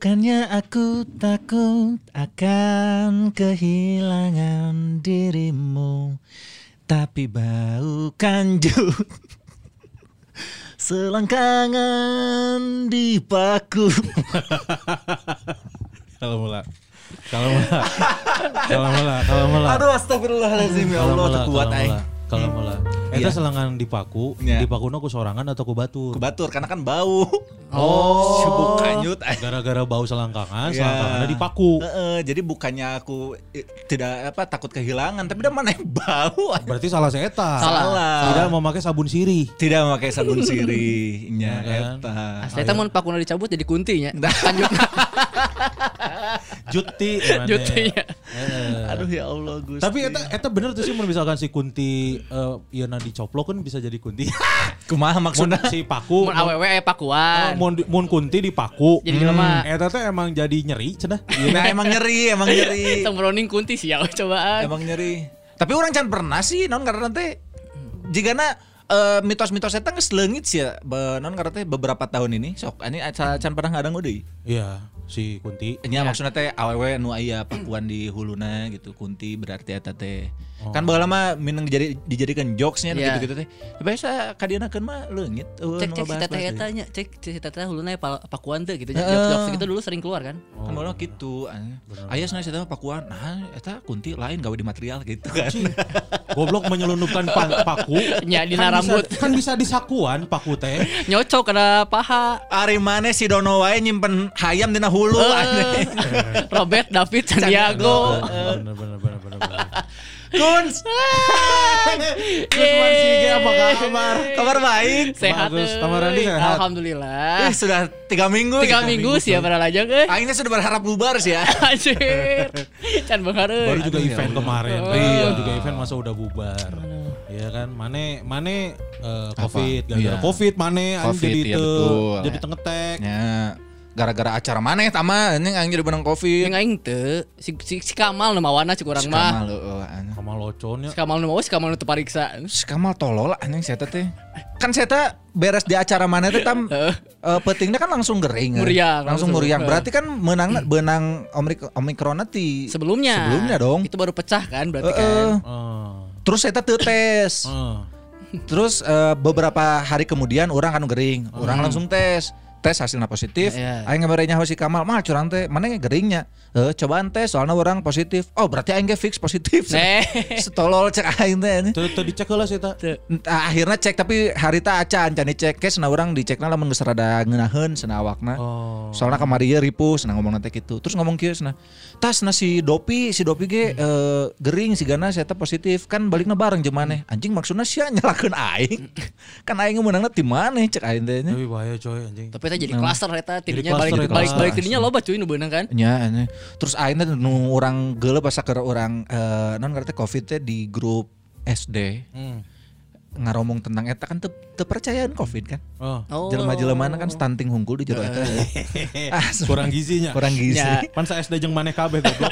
Bukannya aku takut akan kehilangan dirimu Tapi bau kanjut Selangkangan di paku Kalau mula. Kalau mula. Kalau mula, kalau mula. Aduh astagfirullahaladzim ya Allah Kalau mula, terkuat kalau Kalau mula. Eta Iya. selangan di paku, Iya. di paku ku sorangan atau ku batur. Kebatur karena kan bau Oh Sibuk kanyut. Gara-gara bau selangkangan, Iya. selangkangannya di paku. Heeh, jadi bukannya aku eh, tidak apa takut kehilangan, tapi udah mana yang bau. Berarti salah saya eta. Salah. Tidak memakai sabun sirih. Tidak memakai sabun sirihnya Iya kan? eta. Saya teh mun pakuna dicabut jadi kuntinya. Lanjut Juti. Jutinya. Eh. Aduh ya Allah Gus. Tapi eta eta bener tuh sih mun misalkan si Kunti eh ieu na dicoplok kan bisa jadi Kunti. kumaha mun maksudnya? si paku Mun awewe aya Oh, pakuan. mun, mun kunti di paku. Jadi jelema. Eta teh emang jadi nyeri cenah. Nah, emang nyeri, emang nyeri. Tong browning kunti sih ya cobaan. emang nyeri. Tapi orang can pernah sih non karena teh jika na mitos-mitos eta geus leungit sih ya be- non karena teh beberapa tahun ini sok ini can pernah ngadang deui. Iya, si Kunti. Nya maksudnya teh awewe nu aya pakuan di huluna gitu kunti berarti eta teh. Kan baheula mah minang jadi dijadikan jokesnya Iya. gitu-gitu teh. Biasa kadienakeun mah leungit. eueuh, Cek cek si ngebahas-bahas teteh deui. eta nya, cek si teteh huluna pa- pakuan teh gitu. Heeh. Jok-jok gitu dulu sering keluar kan. kan baheula gitu. Aya cenah eta mah pakuan. Nah, eta kunti lain gawe di material gitu kan. Goblok menyelundupkan pa- paku. Nya dina Kan bisa- rambut. kan bisa disakuan paku teh. Nyocok ada paha. Ari maneh si Dono wae nyimpen hayam dina hulu aneh. Robert David Sandiago. Bener bener bener bener. Kuns, Man Sige apa kabar? kabar baik. Sehat. Bagus. Tamarandi sehat. Alhamdulillah. Eh, sudah tiga minggu. Tiga minggu sih ya pada lajang eh. Akhirnya sudah berharap bubar sih ya. Anjir. Can beungar euy. Baru juga Aduh, ya event Allah. kemarin. Oh. Iya, juga event masa udah bubar. Iya kan, mane mane eh, Covid, gara-gara Iya. Covid mane jadi iya, betul. jadi tengetek. Ya, gara-gara acara maneh tama ini aing jadi benang Covid. Yang aing teu si, si, si Kamal nu mawana cik urang Si mah. Kamal heueuh, aneh. Kamal locon ya. Si Kamal nu mawa si Kamal nu teu pariksa. Si Kamal tolol lah anjing saya teh. Kan saya teh beres di acara mana teh tam Heeh. eh, petingnya kan langsung gering. eh. Meriang, langsung langsung. meriang. Heeh. Berarti kan menang benang omik omikron ti Sebelumnya. Sebelumnya dong. Itu baru pecah kan berarti Heeh. kan. Eh, Terus saya teh teu tes. eh. Terus eh, beberapa hari kemudian orang kan gering, orang langsung tes. Tes hasilnya positif. Iya. Aing ngabarnya si Kamal, mah curang teh, mana yang geringnya? Eh, cobaan tes soalnya orang positif. Oh, berarti aing fix positif. Nih. Setolol cek aing teh. Teu teu dicek heula sih eta. Entah, akhirnya cek tapi hari tak acan can dicek ke sana orang dicekna lamun geus rada ngeunaheun sana awakna. Oh. Soalnya kamari ieu ripuh sana ngomong nanti gitu. Terus ngomong kieu sana. Tas na si Dopi, si Dopi ge eh, gering si Gana saya positif kan balikna bareng jeung maneh. Anjing maksudna sia nyalakeun aing. kan aing meunangna ti maneh cek aing teh nya. Tapi bahaya coy anjing. Tapi itu jadi klaster eta tidinya cluster balik eta. balik balik tidinya loba cuy nu beunang kan. Nya nya. Terus aing teh nu urang geuleuh pas saker urang eh, non ngarti Covid teh di grup SD Hmm. ngaromong tentang eta kan teu teu percayaan Covid kan. Oh. Oh. Jelema-jelema kan stunting hungkul di jero eta. ah, Kurang gizinya. kurang gizi. Ya. Pan sa SD jeung maneh kabeh goblok.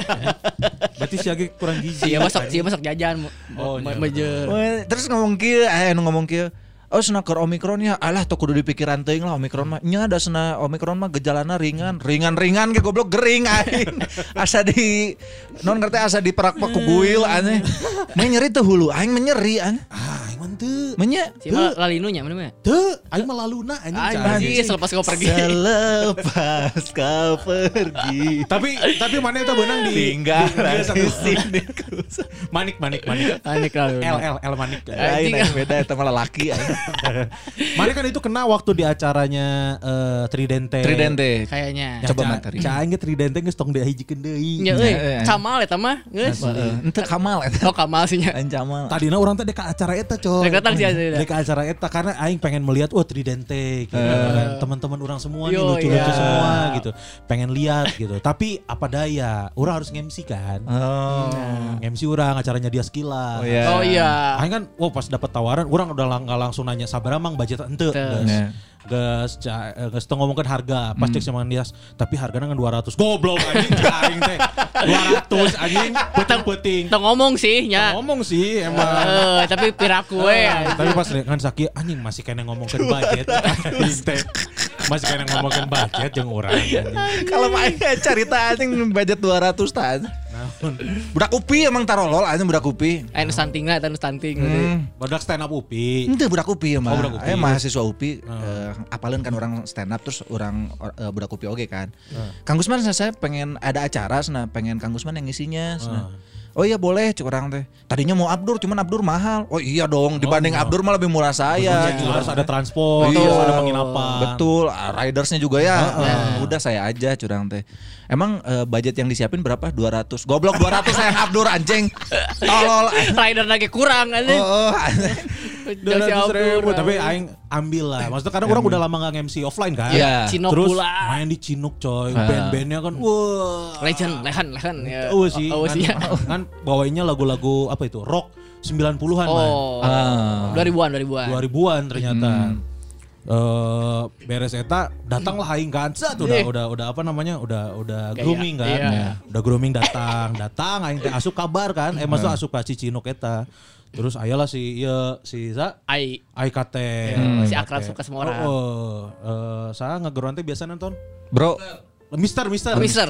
Berarti si Agi kurang gizi. Sia masak sia masak jajan Oh, iya. Terus ngomong kieu, eh nu ngomong kieu. Oh sena keur omikron ya, alah teu kudu dipikiran teuing lah omikron mah. Nya da sena omikron mah gejalana ringan, ringan-ringan ge goblok gering aing. asa di non ngerti asa diperak-perak ku guil aneh. Meh nyeri teu hulu, aing mah nyeri aneh. Ah, emang teu. Menya Si mah lalinunya mana mah? Teu, aing mah laluna anjing. Cai. Anjing selepas kau pergi. Selepas kau pergi Tapi tapi mana itu benang di Tinggal di- di sini Manik manik manik. Panik lalu. L L L manik. Lain yang beda itu malah laki aing. Manik kan itu kena waktu di acaranya eh, Tridente. Tridente Kayaknya. Ya, Coba ca- materi. Ca aing ge Tridente geus tong dihijikeun deui. Ya Ya, ya. Kamal eta mah, geus. Ente Kamal eta Oh Kamal sih nya. Tadina orang teh deka acara eta coy. Datang sih. Deka acara eta karena aing pengen melihat wah Tridente gitu kan. Teman-teman orang semua nih lucu-lucu iya. semua gitu. Pengen lihat gitu. Tapi apa daya, orang harus nge-MC kan. Oh MC orang acaranya dia skila. Oh, iya. Oh iya. Aing kan, wah pas dapat tawaran, orang udah lang nggak langsung nanya sabar emang budget ente. Teu. Eh, ges teu ngomongkan harga. Pas cek sama dia, tapi harganya ngan 200. Goblok anjing, aing teh. 200 anjing, puting-puting. Tong ngomong sih nya. Ngomong sih emang. Eh, tapi piraku we. Tapi pas kan Saki anjing masih kena ngomongkan budget. Teh. masih kena ngomongkan budget yang orang. Kalau main cerita anjing budget 200 ta. Budak upi emang tarolol anjing budak upi. Eh nu stunting lah, eta nu stunting. Hmm. Badak stand up upi. Ente budak upi emang. Oh, budak upi. Eh mahasiswa upi eh, apalin kan orang stand up terus orang eh, budak upi oke kan. Kang Gusman saya pengen ada acara sana, pengen Kang Gusman yang ngisinya sana. Oh iya boleh cek orang teh. Tadinya mau Abdur cuman Abdur mahal. Oh iya dong dibanding Abdur malah lebih murah saya. Iya, harus ada transport, Iya. harus ada penginapan. Betul, ah, ridersnya juga ya. Nah, udah saya aja curang teh. Emang eh, budget yang disiapin berapa? 200. Goblok 200 sayang Abdur anjing. Tolol. Rider lagi kurang anjing. Oh, oh. Dua ratus ribu, tapi aing ambil lah. Maksudnya karena orang udah lama gak nge-MC offline kan. Iya. Cinok Terus pula. main di Cinuk coy. Ah. Band-bandnya kan wah. Legend, lehan, lehan ya. Oh sih. Oh kan, sih. kan bawainnya lagu-lagu apa itu? Rock 90-an man. Oh. Ah. 2000-an, 2000-an. 2000-an ternyata. Eh beres eta datanglah aing kan Set, udah Ih. udah udah apa namanya udah udah Gaya, grooming kan iya. udah grooming datang datang aing teh asup kabar kan eh maksud asup ka Cicinuk eta terus ayalah si ieu si Za Ai. AIKT si akrab suka semua orang. oh, oh. Eh, saya ngegeruan teh biasa nonton Bro, Mister Mister Mister.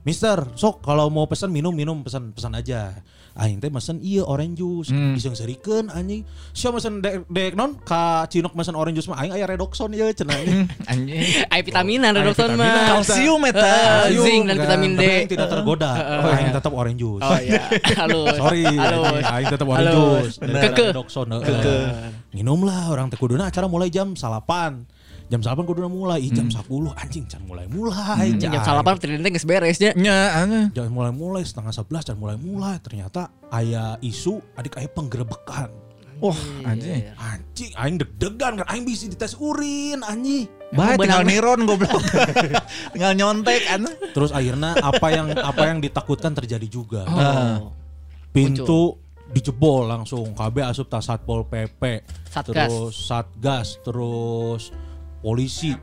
Mister, sok kalau mau pesan minum minum pesan pesan aja. Aing teh mesen iya orange juice, Hmm. iseng serikeun anjing. Sia mesen dek dek non ka Cinok mesen orange juice mah aing aya redoxon ieu cenah anjing. anjing. Ai vitaminan redokter vitaminan. mah. Kalsium eta. Zinc dan vitamin D. Aing tidak tergoda. aing tetap orange juice. Oh iya, halus. Sorry, aing tetap orange juice. Redoxon. heeh. Minum lah orang teh kuduna acara mulai jam salapan. Jam salapan kuduna mulai, Ih, jam 10 anjing can mulai-mulai. Jam salapan terdiri geus beres nya. Nya, aneh. Jangan mulai-mulai setengah sebelas dan mulai-mulai ternyata ayah isu adik ayah penggerebekan. Wah, anjing. Anjing, aing deg-degan kan aing bisa dites urin anjing. Baik tinggal niron goblok. tinggal nyontek aneh. Terus akhirnya apa yang apa yang ditakutkan terjadi juga. Oh. Pintu dijebol langsung KB asup tas Satpol PP, Satgas. terus Satgas, terus polisi,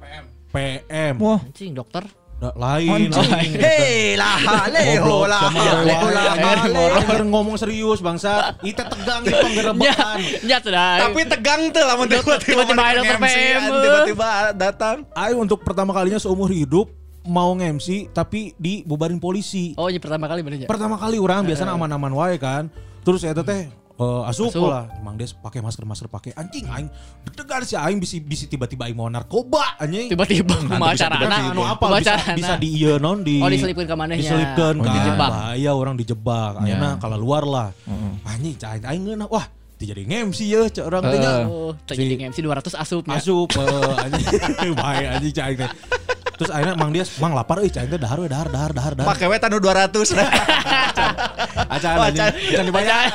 PM, Wah. Anjing dokter. Da- lain Anjing. anjing. Hei, lah, leho Goblok lah. Orang ngomong serius bangsa. Ite tegang di penggerebekan. Ya sudah. Tapi tegang tuh lah tiba-tiba ada PM. tiba-tiba datang. Aing untuk pertama kalinya seumur hidup mau nge-MC tapi dibubarin polisi. Oh, ini pertama kali bener ya. Pertama kali orang biasanya aman-aman wae kan. Terus saya teh eh, asup Asup. lah. Emang dia pakai masker masker pakai anjing aing deg-degan sih aing bisa bisa tiba-tiba aing mau narkoba anjing. Tiba-tiba carana. Nah, anu apa bisa, bisa di ieu non di Oh, diselipkeun ka manehnya. Diselipkeun Oh, kan. dijebak. Bahaya orang dijebak. Ayeuna kalau luar lah. Anjing cai aing ngeunah wah jadi nge-MC ya cek orang teh nya. Oh, terjadi MC 200 asupnya. Asup eh, anjing bae anjing cai teh. Terus akhirnya Mang dia Mang lapar euy cai teh dahar we dahar dahar dahar dahar. Pakai we tanu 200. Acan anjing can dibayar.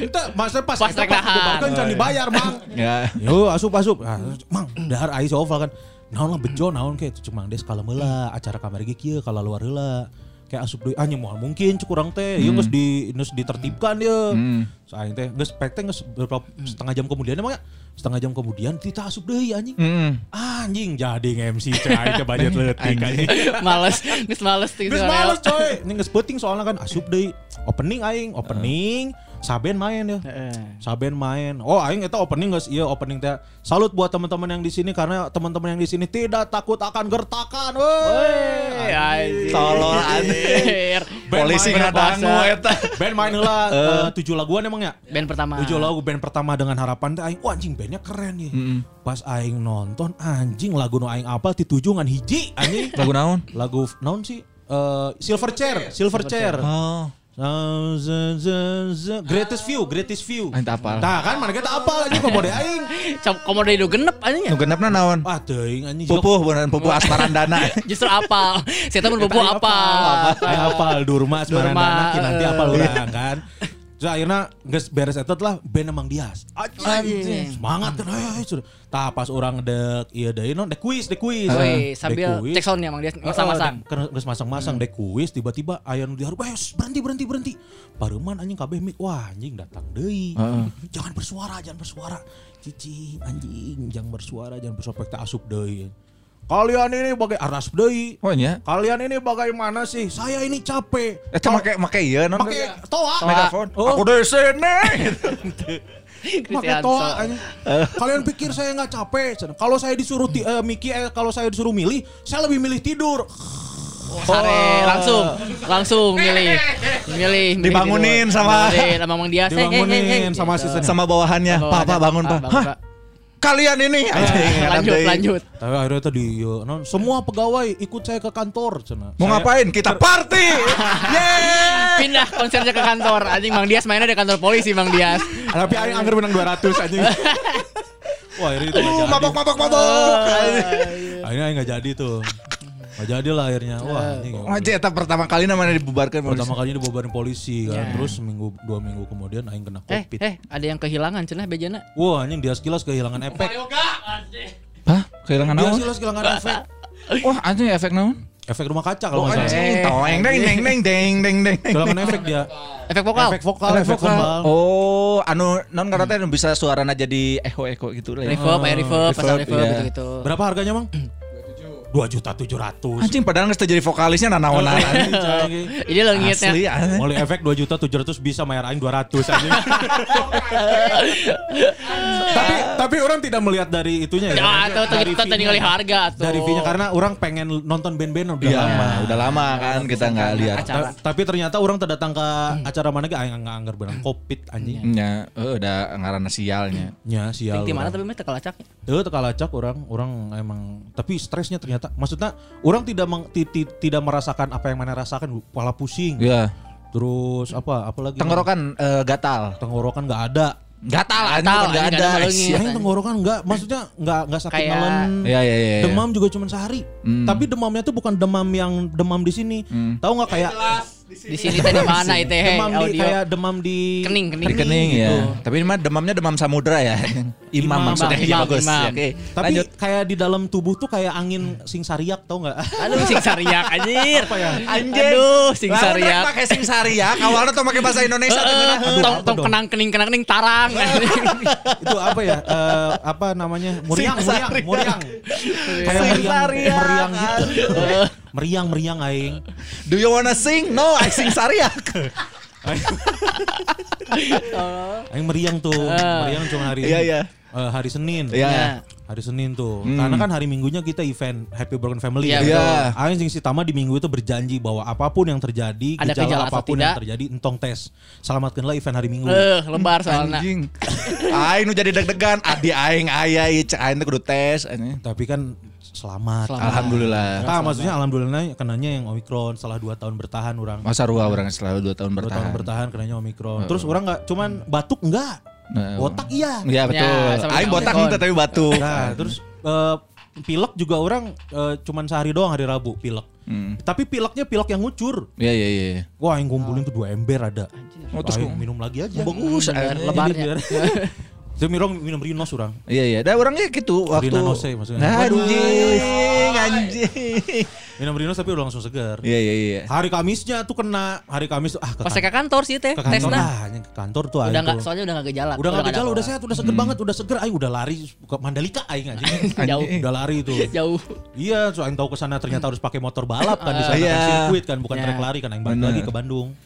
Kita master pas Pas eta rek dahar. kan can dibayar Mang. Ya. Yo asup asup. Ah, mang dahar ais oval kan. Naon lah bejo naon ke itu cuma des kalau meula acara kamar kieu kalau luar heula. Kayak asup deui anjing moal mungkin cek urang teh. Ieu geus di geus ditertibkan dia. Hmm. Saing teh geus pek teh geus beberapa setengah jam kemudian emang ya setengah jam kemudian kita asup deui anjing. Hmm. Anjing jadi cek aing teh budget leutik anjing. males, geus males gitu. Geus males coy. Ini geus penting soalnya kan asup deui. Opening aing, opening. Saben main ya. Saben main. Oh, aing eta opening guys. Iya, opening teh. Salut buat teman-teman yang di sini karena teman-teman yang di sini tidak takut akan gertakan. Woi. Tolol anjir. Polisi ngadangu eta. Band main heula eh, tujuh laguan emang Mang ya. Band pertama. Tujuh lagu band pertama dengan harapan teh aing wah anjing bandnya keren nih. Pas aing nonton anjing lagu nu aing apal ti tujuh ngan hiji anjing. Lagu naon? lagu naon sih? Eh, Silver Chair, Silver Chair. Oh. Greatest view, greatest view. Aing teu apal. Nah kan mana kita apal anjing komode aing. Komodo itu genep aja ya. Nu genepna naon? Ah teuing anjing. Pupuh beneran pupuh asmarandana. Justru apal. Saya temen bobo apal. Aing apal Durma Durma, nanti eh. apal urang kan. Terus akhirnya geus beres eta lah band emang Dias. Anjing. Semangat kan ayo ayo. sudah. Tah pas orang dek iya deui non dek kuis, dek kuis. Dek sambil kuis. cek soundnya emang dia masang-masang. Karena geus masang-masang dek kuis tiba-tiba aya nu diharup ayo berhenti berhenti berhenti. Pareman anjing kabeh mik wah anjing datang deui. Jangan bersuara, jangan bersuara. Cici anjing jangan bersuara, jangan bersuara pek teh asup deui. Kalian ini bagai aras deui. Oh nya. Kalian ini bagaimana sih? Saya ini capek. Eta make make ieu non. Pakai toa. megafon. Oh. Aku dari sini. Pakai toa. Kalian pikir saya nggak capek? Kalau saya disuruh eh, Miki, eh, kalau saya disuruh milih, saya lebih milih tidur. Sare langsung langsung milih milih milih Dibangunin tidur. sama- Dibangunin sama Mang Dias. Dibangunin sama. Sama bawahannya. Sama Pak, pak bangun, Pak, Kalian ini. Anjing, Lanjut lanjut. Tapi akhirnya tadi ya, non, semua pegawai ikut saya ke kantor. Cenah. Mau Saya- ngapain? Kita party. Yeay. Pindah konsernya ke kantor. Anjing Mang Dias mainnya di kantor polisi Mang Dias. Tapi aing anggar menang 200 anjing. Wah, akhirnya itu Uh, mabok, mabok, mabok. Akhirnya nggak jadi tuh. Nggak jadi lah akhirnya. Wah, anjing. Wajah eta pertama kali namanya dibubarkan. Pertama kalinya dibawa polisi kan. Ya. Terus seminggu dua minggu kemudian aing kena Eh, covid. eh, ada yang kehilangan cenah bejana. Wah, anjing dia sekilas kehilangan efek. Hah? Kehilangan Dia naon? sekilas kehilangan efek. Wah, anjing efek naon? Efek rumah kaca kalau nggak salah. Toeng deng deng deng deng deng deng. Kehilangan efek dia. Efek vokal. Efek vokal, efek vokal. Oh, anu non karena teh bisa suarana jadi echo-echo gitu lah. ya. Reverb, eh, reverb, pasang reverb, reverb iya. gitu-gitu. Berapa harganya, Mang? Dua juta tujuh ratus. Anjing padahal nggak jadi vokalisnya nanaon anjing. Ini langitnya. Asli anjing. Mulai efek 2 juta 700 bisa bayar aing 200 anjing. tapi tapi orang tidak melihat dari itunya ya. Ya, atau Dari kita tadi kali harga tuh. Dari fee-nya karena orang pengen nonton band-band udah Iya, lama. udah lama kan kita nggak lihat. Tapi ternyata orang terdatang ke acara mana aing nggak anggar benang covid anjing. Ya, eh, udah ngaranna sialnya. Nya sial. Di mana tapi mah teu lacak. Tuh teka lacak orang orang emang tapi stresnya ternyata maksudnya orang tidak meng- ti- ti- tidak merasakan apa yang mana rasakan kepala pusing Iya. terus apa apalagi Tenggorokan eh, gatal. tenggorokan nggak ada Gatal Gatal, nggak ada. Sia. Aing tenggorokan nggak maksudnya nggak nggak sakit Kayak- ngelen Iya iya iya. demam juga cuma sehari Hmm. tapi demamnya tuh bukan demam yang demam di sini tahu nggak kayak Di sini teh di mana itu hei demam di kayak demam di Kening, kening. Di kening gitu. ya. Tapi ini mah demamnya demam samudra ya. Imam, Imam, maksudnya imam, Iya, bagus. imam. Oke. tapi Lanjut. kayak di dalam tubuh tuh kayak angin sing sariak tau nggak Aduh sing sariak anjir. Apa ya? Anjing. Aduh sing sariak. pakai sing sariak. Awalnya tuh pakai bahasa Indonesia. Temennya. tong kenang kening kenang kening tarang. itu apa ya eh, apa namanya meriang sariak. meriang kayak meriang sariak. meriang gitu meriang meriang aing Do you wanna sing? No, I sing sariak. aing meriang tuh meriang cuma hari Iya, iya. eh, hari Senin Iya. hari Senin tuh karena kan hari Minggunya kita event Happy Broken Family Iya, ya. betul. Aing jeung si Tama di minggu itu berjanji bahwa apa pun yang terjadi Ada gejala gejala apa pun tidak. yang terjadi entong tes selamatkanlah event hari Minggu Eh, lebar soalnya. Anjing. Aing nu jadi deg-degan. Adi aing aya ieu cek aing kudu tes anjing. tapi kan selamat, Selamat. Alhamdulillah. Nah, maksudnya alhamdulillah kenanya yang Omikron setelah 2 tahun bertahan orang Masa ruah orang selalu 2 tahun Dua tahun bertahan. bertahan kenanya Omikron. Terus orang nggak cuman batuk enggak. Nah, Botak iya. Iya betul. Ya, aing botak henteu tapi batuk. Nah, terus eh, pilek juga orang eh, cuman sehari doang hari Rabu pilek. Hmm. Tapi pileknya pilek yang ngucur. Iya iya iya. Wah, yang kumpulin tuh dua ember ada. Oh, terus minum lagi aja. bagus. Lebarnya. Itu minum minum rinos orang. Iya iya. Da orangnya gitu waktu. Urina nose maksudnya. Anjing, anjing. Minum rinos tapi udah langsung segar. Iya iya iya. Hari Kamisnya tuh kena. Hari Kamis tuh ah ke, Pas kan- ke kantor sih teh ke kantor. tesna. Ah, anjing, ke kantor tuh Udah enggak soalnya udah enggak gejala. Udah gak nggak gejala, udah sehat, udah seger banget, udah seger. Aing udah lari ke Mandalika aing anjing. Jauh. Udah lari tuh. Jauh. Iya, so aing tahu ke sana ternyata harus pakai motor balap kan di sana Iya. kan sirkuit kan bukan Iya. trek lari kan aing balik lagi ke Bandung.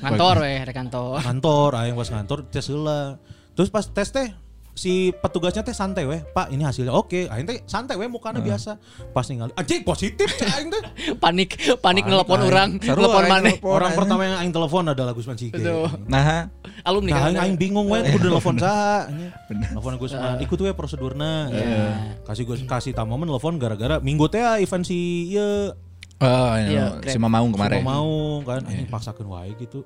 Kantor weh, ada kantor. Kantor, aing pas kantor tes heula. Terus pas tes teh si petugasnya teh santai weh, Pak ini hasilnya oke. Aing teh santai weh mukanya biasa. Pas ningali anjing positif aing teh. Panik, panik nelpon orang, nelpon mana? Orang pertama yang aing telepon adalah Gusman. Betul. Nah, Alumni Nah, kan. aing, aing bingung weh kudu telepon saha. Telepon Gusman, ikut we prosedurna. Kasih gue kasih tamomen telepon gara-gara minggu teh event si ieu oh, Iya, si Mamaung kemarin. mau mau kan anjing paksakeun wae gitu.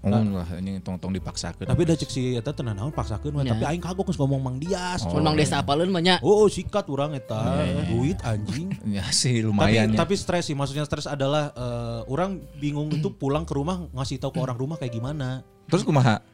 Oh, lah ini tong-tong dipaksakeun. Tapi da cek si eta teu naon paksakeun we, Ya. tapi aing kagok geus ngomong Mang Dias. Mun Mang Desa apaleun banyak. Oh, sikat orang eta duit anjing. ya sih Tapi lumayan ya. tapi stres sih, maksudnya stres adalah eh, orang bingung itu pulang ke rumah ngasih tahu ke orang rumah kayak gimana. Terus kumaha?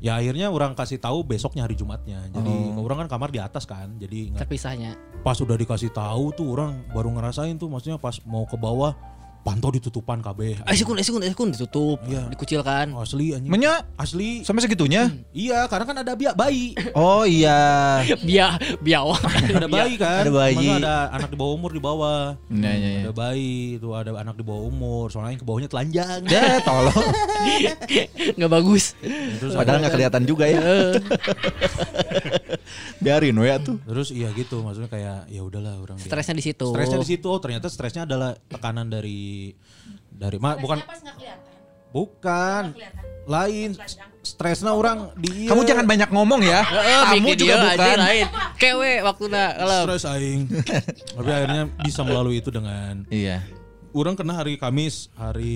Ya akhirnya orang kasih tahu besoknya hari Jumatnya. Jadi orang kan kamar di atas kan. Jadi nggak- Terpisahnya. pas udah dikasih tahu tuh orang baru ngerasain tuh maksudnya pas mau ke bawah pantau ditutupan KB. Eh sekun, eh sekun, eh sekun ditutup, Iya. dikucilkan. Asli anjing. Menya Asli. sampai segitunya? Iya, karena kan ada biak bayi. Oh iya. Bia, biawak. ada bayi kan. Ada bayi. Maksudnya ada anak di bawah umur di bawah. Iya iya iya. Ada bayi, tuh ada anak di bawah umur. Soalnya yang ke bawahnya telanjang. Ya tolong. Nggak bagus. Terus Padahal nggak kelihatan juga ya. Biarin we tuh. Terus iya gitu, maksudnya kayak ya udahlah orang Stresnya di situ. Stresnya di situ. Oh, ternyata stresnya adalah tekanan dari dari ma, bukan bukan Kelihatan. lain stresnya orang di Kamu jangan banyak ngomong ya. Heeh, Kamu juga dia bukan. lain. Kewe waktuna kalau stres aing. Tapi akhirnya bisa melalui itu dengan Iya. orang kena hari Kamis, hari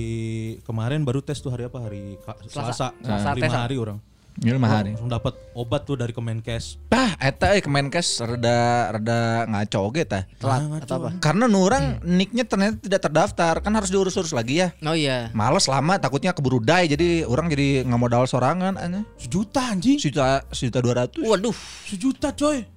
kemarin baru tes tuh hari apa? Hari Selasa. Selasa lima tes, ah. hari orang. Ini lima hari. Langsung dapat obat tuh dari Kemenkes. Tah, eta eh Kemenkes rada rada ngaco ge tah. telat atau apa? Karena nurang nicknya ternyata tidak terdaftar, kan harus diurus-urus lagi ya. Oh iya. Males lama takutnya keburu die jadi orang jadi nggak modal sorangan aneh. Sejuta anjing. Sejuta sejuta dua ratus. Waduh. Sejuta coy.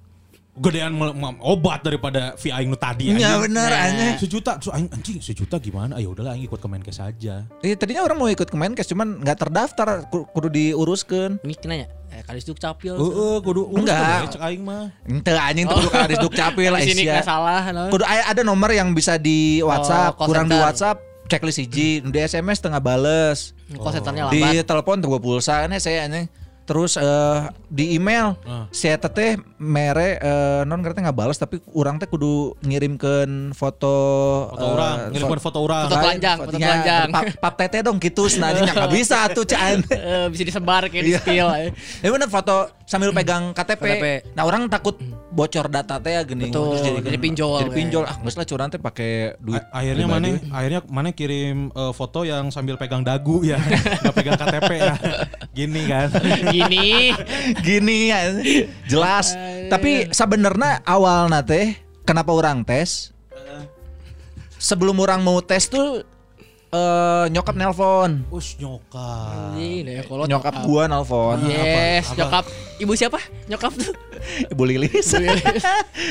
Gedean obat daripada vi aing nu tadi Iya anjing. bener aneh. Sejuta, terus aing anjing sejuta gimana? Ayo udahlah aing ikut Kemenkes aja. Iya tadinya orang mau ikut Kemenkes cuman nggak terdaftar ku- kudu diuruskan. Ini nanya. Eh kali itu capil. Heeh, kudu urus Enggak. kudu cek aing mah. Ente anjing tuh kudu kadis duk capil Di sini salah. no. Kudu ada nomor yang bisa di WhatsApp, call kurang di. WhatsApp checklist hiji, di SMS tengah bales. Call centernya Di lambat. telepon tuh pulsa ini saya aneh. Terus eh, di email Ah. saya teteh mere eh, non ngerti nggak balas tapi orang teh kudu ngirimkan foto Foto eh, orang, ngirimkan foto orang. Foto telanjang, foto fotonya telanjang. Pap, pap teteh dong gitu, senadinya nggak bisa tuh. Eh, bisa disebar kayak di Iya. spill. eh. Ya bener foto sambil pegang KTP. KTP. Nah orang takut bocor data teh ya gini. Betul, Terus jadi pinjol, Jadi ya. pinjol. Ah nggak lah curang teh pakai duit. A- akhirnya mana akhirnya mana kirim eh, foto yang sambil pegang dagu ya nggak pegang KTP ya gini kan Gini. gini ya jelas. Tapi sebenarnya awal teh kenapa orang tes? Sebelum orang mau tes tuh eh, nyokap nelpon. us nyokap Ini deh kalau Nyokap gua nelpon. Yes, Apa? nyokap. Ibu siapa? Nyokap tuh. Ibu Lilis. Ce,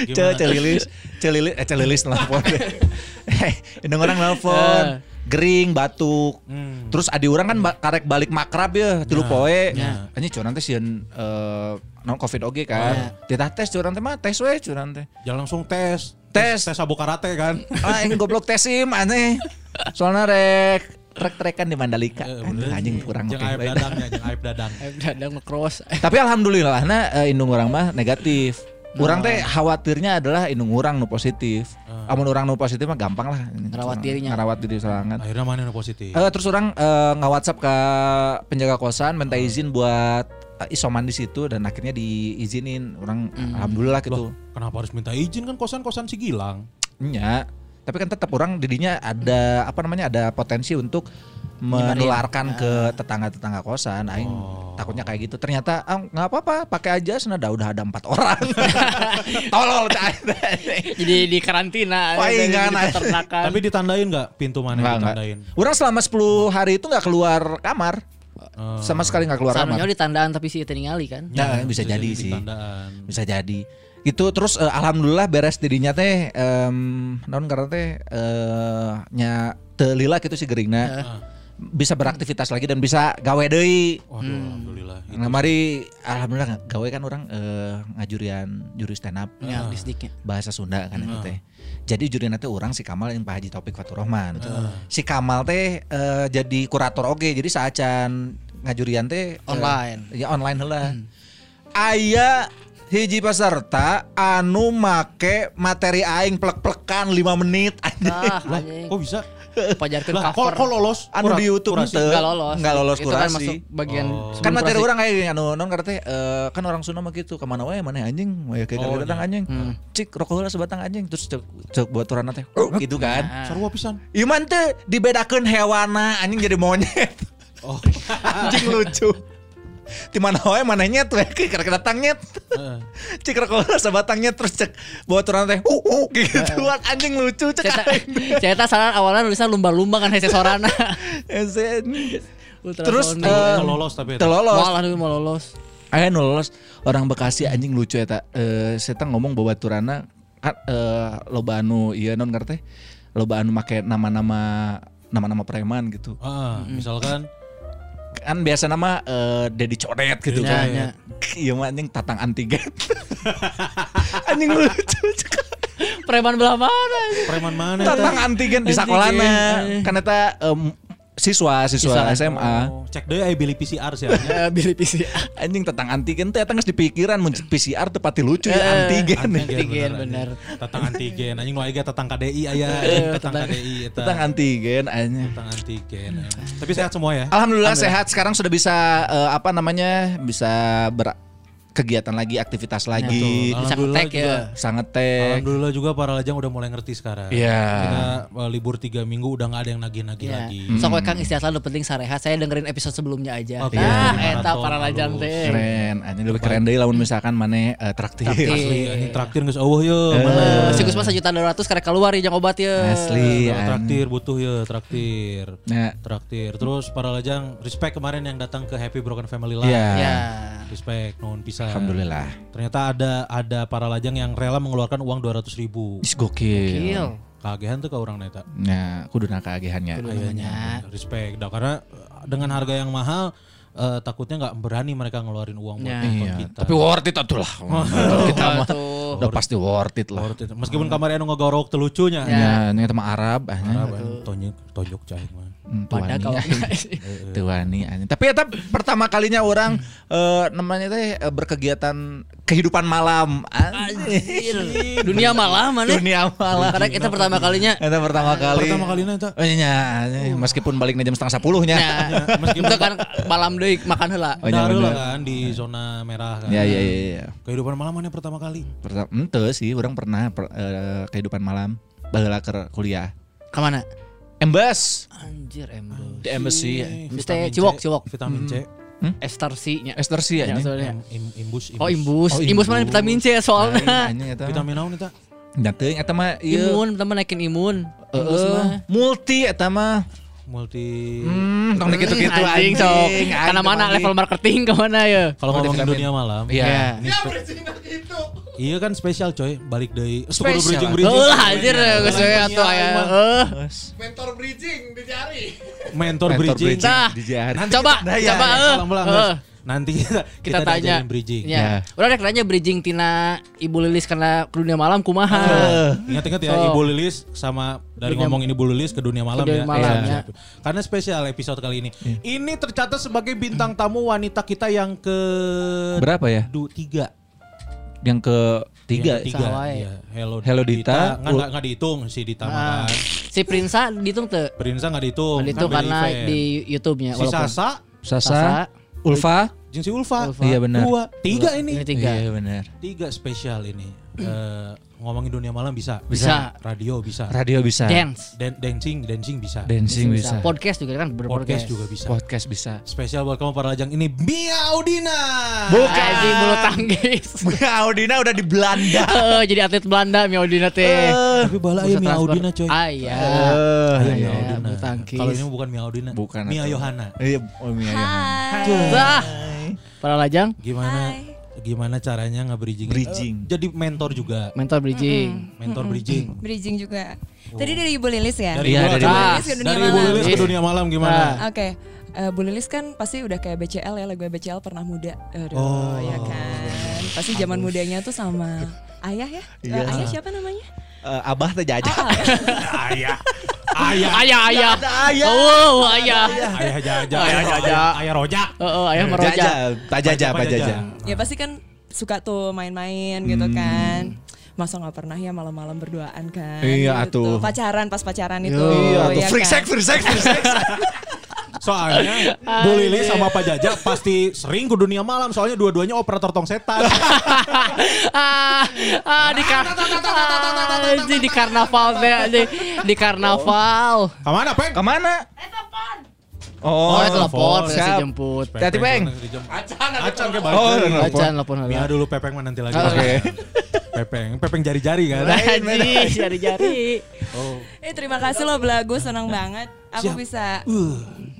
Ce Lilis. Ce Lilis, eh Ce Lilis nelfon. Eh, ini orang nelfon. Eh. Gering, batuk. Hmm. Terus adi orang kan ba- karek balik makrab ya, tilu Nah, poe. nah. Ini curang teh sieun eh, non covid oge kan. Ditah tes curang teh mah tes we curang teh. jangan langsung tes Tes. tes abo karate kan Ah, ini goblok tes sim aneh. Soalnya rek rek trekan di Mandalika. Eh, Aduh, anjing kurang jangan oke aib dadangnya jangan aib dadang Eh, Dadang ngecross. Tapi alhamdulillah nah eh, indung orang mah negatif. Orang teh khawatirnya adalah indung orang nu positif. Amun orang nu positif mah gampang lah. Ngerawat dirinya. Ngerawat diri serangan. akhirnya mana yang positif Eh, terus orang eh, nge-WhatsApp ke penjaga kosan minta izin buat isoman di situ dan akhirnya diizinin. Orang alhamdulillah gitu. Loh, kenapa harus minta izin kan kosan kosan si Gilang Nya. Tapi kan tetap orang didinya ada apa namanya ada potensi untuk menularkan ke tetangga-tetangga kosan. Aing takutnya kayak gitu. Ternyata ah, nggak apa-apa, pakai aja senada udah ada empat orang. Tolol. Jadi di karantina. Palingan, tapi ditandain nggak pintu mana Enggak, enggak. ditandain Orang selama 10 hari itu nggak keluar kamar. Eh, Sama sekali nggak keluar kamar. di tandaan tapi si itu ningali kan. Ya, bisa jadi sih. ditandaan. Bisa jadi. Itu terus eh, alhamdulillah beres didinya teh em naon karena teh eh nya teu lila gitu si geringna. Bisa beraktivitas lagi dan bisa gawe deui. waduh alhamdulillah Nah, mari alhamdulillah gawe kan orang eh, ngajurian juri stand up Ya, di sedikit. bahasa Sunda kan itu teh. Jadi juri teh orang si Kamal yang Pak Haji Taufik Fatur Rahman. Si Kamal teh eh, jadi kurator oge. Jadi saacan ngajurian teh eh, Online. ya online heula. Aya hiji peserta anu make materi aing plek-plekan 5 menit anjing. Ah, Lah, anjing. kok bisa? Pajarkeun Lah, kok cover. kok lolos? Anu di YouTube kurasi? ente. Enggak lolos. Nggak lolos Itu kan kurasi. masuk bagian Oh. Kan materi kurasi. orang kayak anu non kata teh eh, kan orang Sunda mah gitu ke mana wae mana anjing wae kayak Oh, datang iya. anjing cik rokok heula sebatang anjing terus cek, cek buat turana teh oh, gitu kan Nah. Sarua pisan. Iman teh dibedakeun hewana anjing jadi monyet Oh. anjing lucu di mana wae mana nyet we kira kira datang nyet Heeh. heula sebatang nyet terus cek buat turana teh uh, uh gitu anjing lucu cek Cerita, salah awalnya nulisnya lumba-lumba kan hese sorana. Esen. Ultrasonic. Terus, Teu eh, teu lolos tapi eta. Telolos. Mau lah dulu mau lolos. Aya nu lolos orang Bekasi anjing lucu eta. Eh saya ngomong bahwa turana kan eh loba anu ieu non ngarteh. Loba anu make nama-nama nama-nama preman gitu. Heeh, misalkan Kan biasa nama eh Dedi Codet gitu Ya, kan. ya. Iya mah anjing tatang antigen. anjing lucu. Preman belah mana? preman mana tatang antigen di sakolana. Kan eta em, siswa siswa Siswa. SMA. Oh, cek deh aya beli PCR sih anya. Eh, Billy PC. Anjing tetang antigen teh eta geus dipikiran mun PCR teu pati lucu ya Eh, antigen. Antigen, bener. Tatang antigen anjing nu aya tatang KDI aya tatang KDI eta. Tetang antigen anjing. Tatang antigen. Tapi sehat semua ya. Alhamdulillah sehat sekarang sudah bisa eh, apa namanya bisa ber kegiatan lagi aktivitas lagi Betul. Bisa Alhamdulillah ngetek juga. ya. sangat teh Alhamdulillah juga para lajang udah mulai ngerti sekarang. Iya. Kita uh, libur tiga minggu udah nggak ada yang nagih-nagih Ya. lagi. Sok we Kang istilah lu penting sarehat. Saya dengerin episode sebelumnya aja. Oke. Nah, Iya. eta para lajang teh. keren anjing lebih keren deh lamun misalkan mana eh, traktir Traktir. Asli, anjing traktir geus eueuh ye. Eh. Mana? Si Gusman sejuta dua ratus karek keluar ya obat ya. asli traktir butuh ya traktir. Nah, Traktir. Terus para lajang respect kemarin yang datang ke Happy Broken Family Live. Iya. Ya. Respect nuhun pisan. Alhamdulillah Ternyata ada ada para lajang yang rela mengeluarkan uang 200 ribu. is gokil Gil. Kagehan tuh ke orang neta. nah kudu nakagehannya Kayaknya respect. Dah karena eh, dengan harga yang mahal eh, takutnya nggak berani mereka ngeluarin uang buat Ya. nonton iya kita. tapi worth it atuh lah kita mah udah pasti worth it lah Worth it. Meskipun kamarnya anu ngegorok telucunya. ya ini teman Arab ah, Arab, tonjok tonjok cahing mah. Hmm, Pada kalau. Tuani. Tapi eta pertama kalinya orang eh, namanya teh eh, berkegiatan kehidupan malam. Anjir. Dunia malam mana? Dunia malam. Karena kita pertama kalinya Eta pertama kali. Pertama kali neta. Oh iya, anjing. meskipun baliknya jam setengah sepuluh nya. Ya, meskipun kan malam deui makan heula. Oh, iya, lah kan di zona merah kan. Ya ya ya. ya. Kehidupan malam mana pertama kali? Pertama, ente sih, orang pernah per- eh, kehidupan malam baheula ke kuliah. Ke mana? Embas Anjir embo. di embassy. Teh ciwok, C, ciwok. Vitamin C. Estarsinya. Ester sih Ya, anjing. soalnya. Im- imbus, Oh imbus. Oh, imbus mana imbus. vitamin C soalnya. Anjing eta. Vitamin naon eta? Dateng eta mah ieu Imun, teman naikin imun. Eh, Imbus eh, mah. multi eta mah. Multi Hmm, tong gitu-gitu anjing sok. Karena mana level marketing ke mana ya? Kalau Oh, ngomongin dunia malam, Iya. Ya. Iya kan spesial coy, balik dari Spesial. bridging Oh bridging. lah anjir geus we atuh aya. Mentor bridging dicari. Mentor, Mentor bridging. Nah, Dijari. coba, Nah, ya, coba ya, guys. Nanti kita Kita tanya. diajarin bridging. Ya. Ya. Udah rek nanya bridging tina Ibu Lilis karena ke dunia malam kumaha. Ingat-ingat ya So. Ibu Lilis sama dari Dunia- ngomong ini Ibu Lilis ke dunia malam Ke dunia ya. malam, Iya. ya. Karena spesial episode kali ini. Ini tercatat sebagai bintang tamu wanita kita yang ke Berapa ya? du, tiga. Yang ke tiga. Yang ketiga. Iya. Hello, Hello Dita. Nggak, nggak, nggak dihitung si Dita Ah. mah kan. Si Prinsa dihitung teu? Prinsa nggak dihitung. Itu kan beda karena event. di YouTube-nya si Sasa, Sasa, Sasa, Ulfa. jeung si Ulfa. Ulfa. Iya benar. Dua, tiga ini. Ini tiga. Iya benar. Tiga spesial ini. Eh, ngomongin dunia malam bisa. Bisa. Radio bisa. Radio bisa. Dance. Dan dancing, dancing bisa. Dancing bisa. Podcast juga kan berpodcast. Podcast juga bisa. Podcast bisa. Spesial buat kamu para lajang ini Mia Audina. Bukan. Anjing bulu tangkis. Audina udah di Belanda. Eh, jadi atlet Belanda Miaudina teh. Tapi bala Bursa Mia. Audina coy. Ah iya. Aya iya. Mia Audina. bulu tangkis. Kalau ini bukan Mia Audina. Bukan. Mia Yohana. Iya, oh Mia Yohana. Wah. Para lajang Gimana gimana caranya nge-bridging? Bridging. Eh, jadi mentor juga. mentor bridging. Mentor bridging. Bridging juga. Tadi dari Ibu Lilis ya? Dari Iya, Ibu dari Lilis. Ibu Lilis ke dunia Dari Ibu malam. Lilis ke dunia malam gimana? Oke. Eh, Bu Lilis kan pasti udah kayak BCL ya lagu BCL pernah muda. Aduh, Oh. ya kan. Pasti zaman mudanya tuh sama ayah ya? Iya. ayah siapa namanya? Eh, abah teh jajah. Ayah. Ayah. Ayah ayah. ayah. Oh, ayah. Ayah jaja. Ayah. Ayah rojak. Oh, oh, ayah meroja. Jajah, Pak Jajah, Pak Pak Jajah. Jajah. ya pasti kan suka tuh main-main gitu kan. Masa nggak pernah ya malam-malam berduaan kan? Iya, gitu. atuh. Pacaran pas pacaran itu. Iya tuh ya free kan? sex, free sex, free sex. Soalnya Bu Lili sama Pak Jaja pasti sering ke dunia malam soalnya dua-duanya operator tong setan. ah, ah, di kar Anjing, di karnaval deh di karnaval. Ke mana, Peng? Ke mana? Oh, Oh, telepon kasih jemput. Hati-hati, Peng. Acan, Acan ke Oh, balik. Acan telepon Mia heula. dulu Pepeng mah nanti lagi. Oke. Pepeng, Pepeng jari-jari kan. Jari-jari. Eh terima kasih loh Belagu, senang banget. Aku Siap. bisa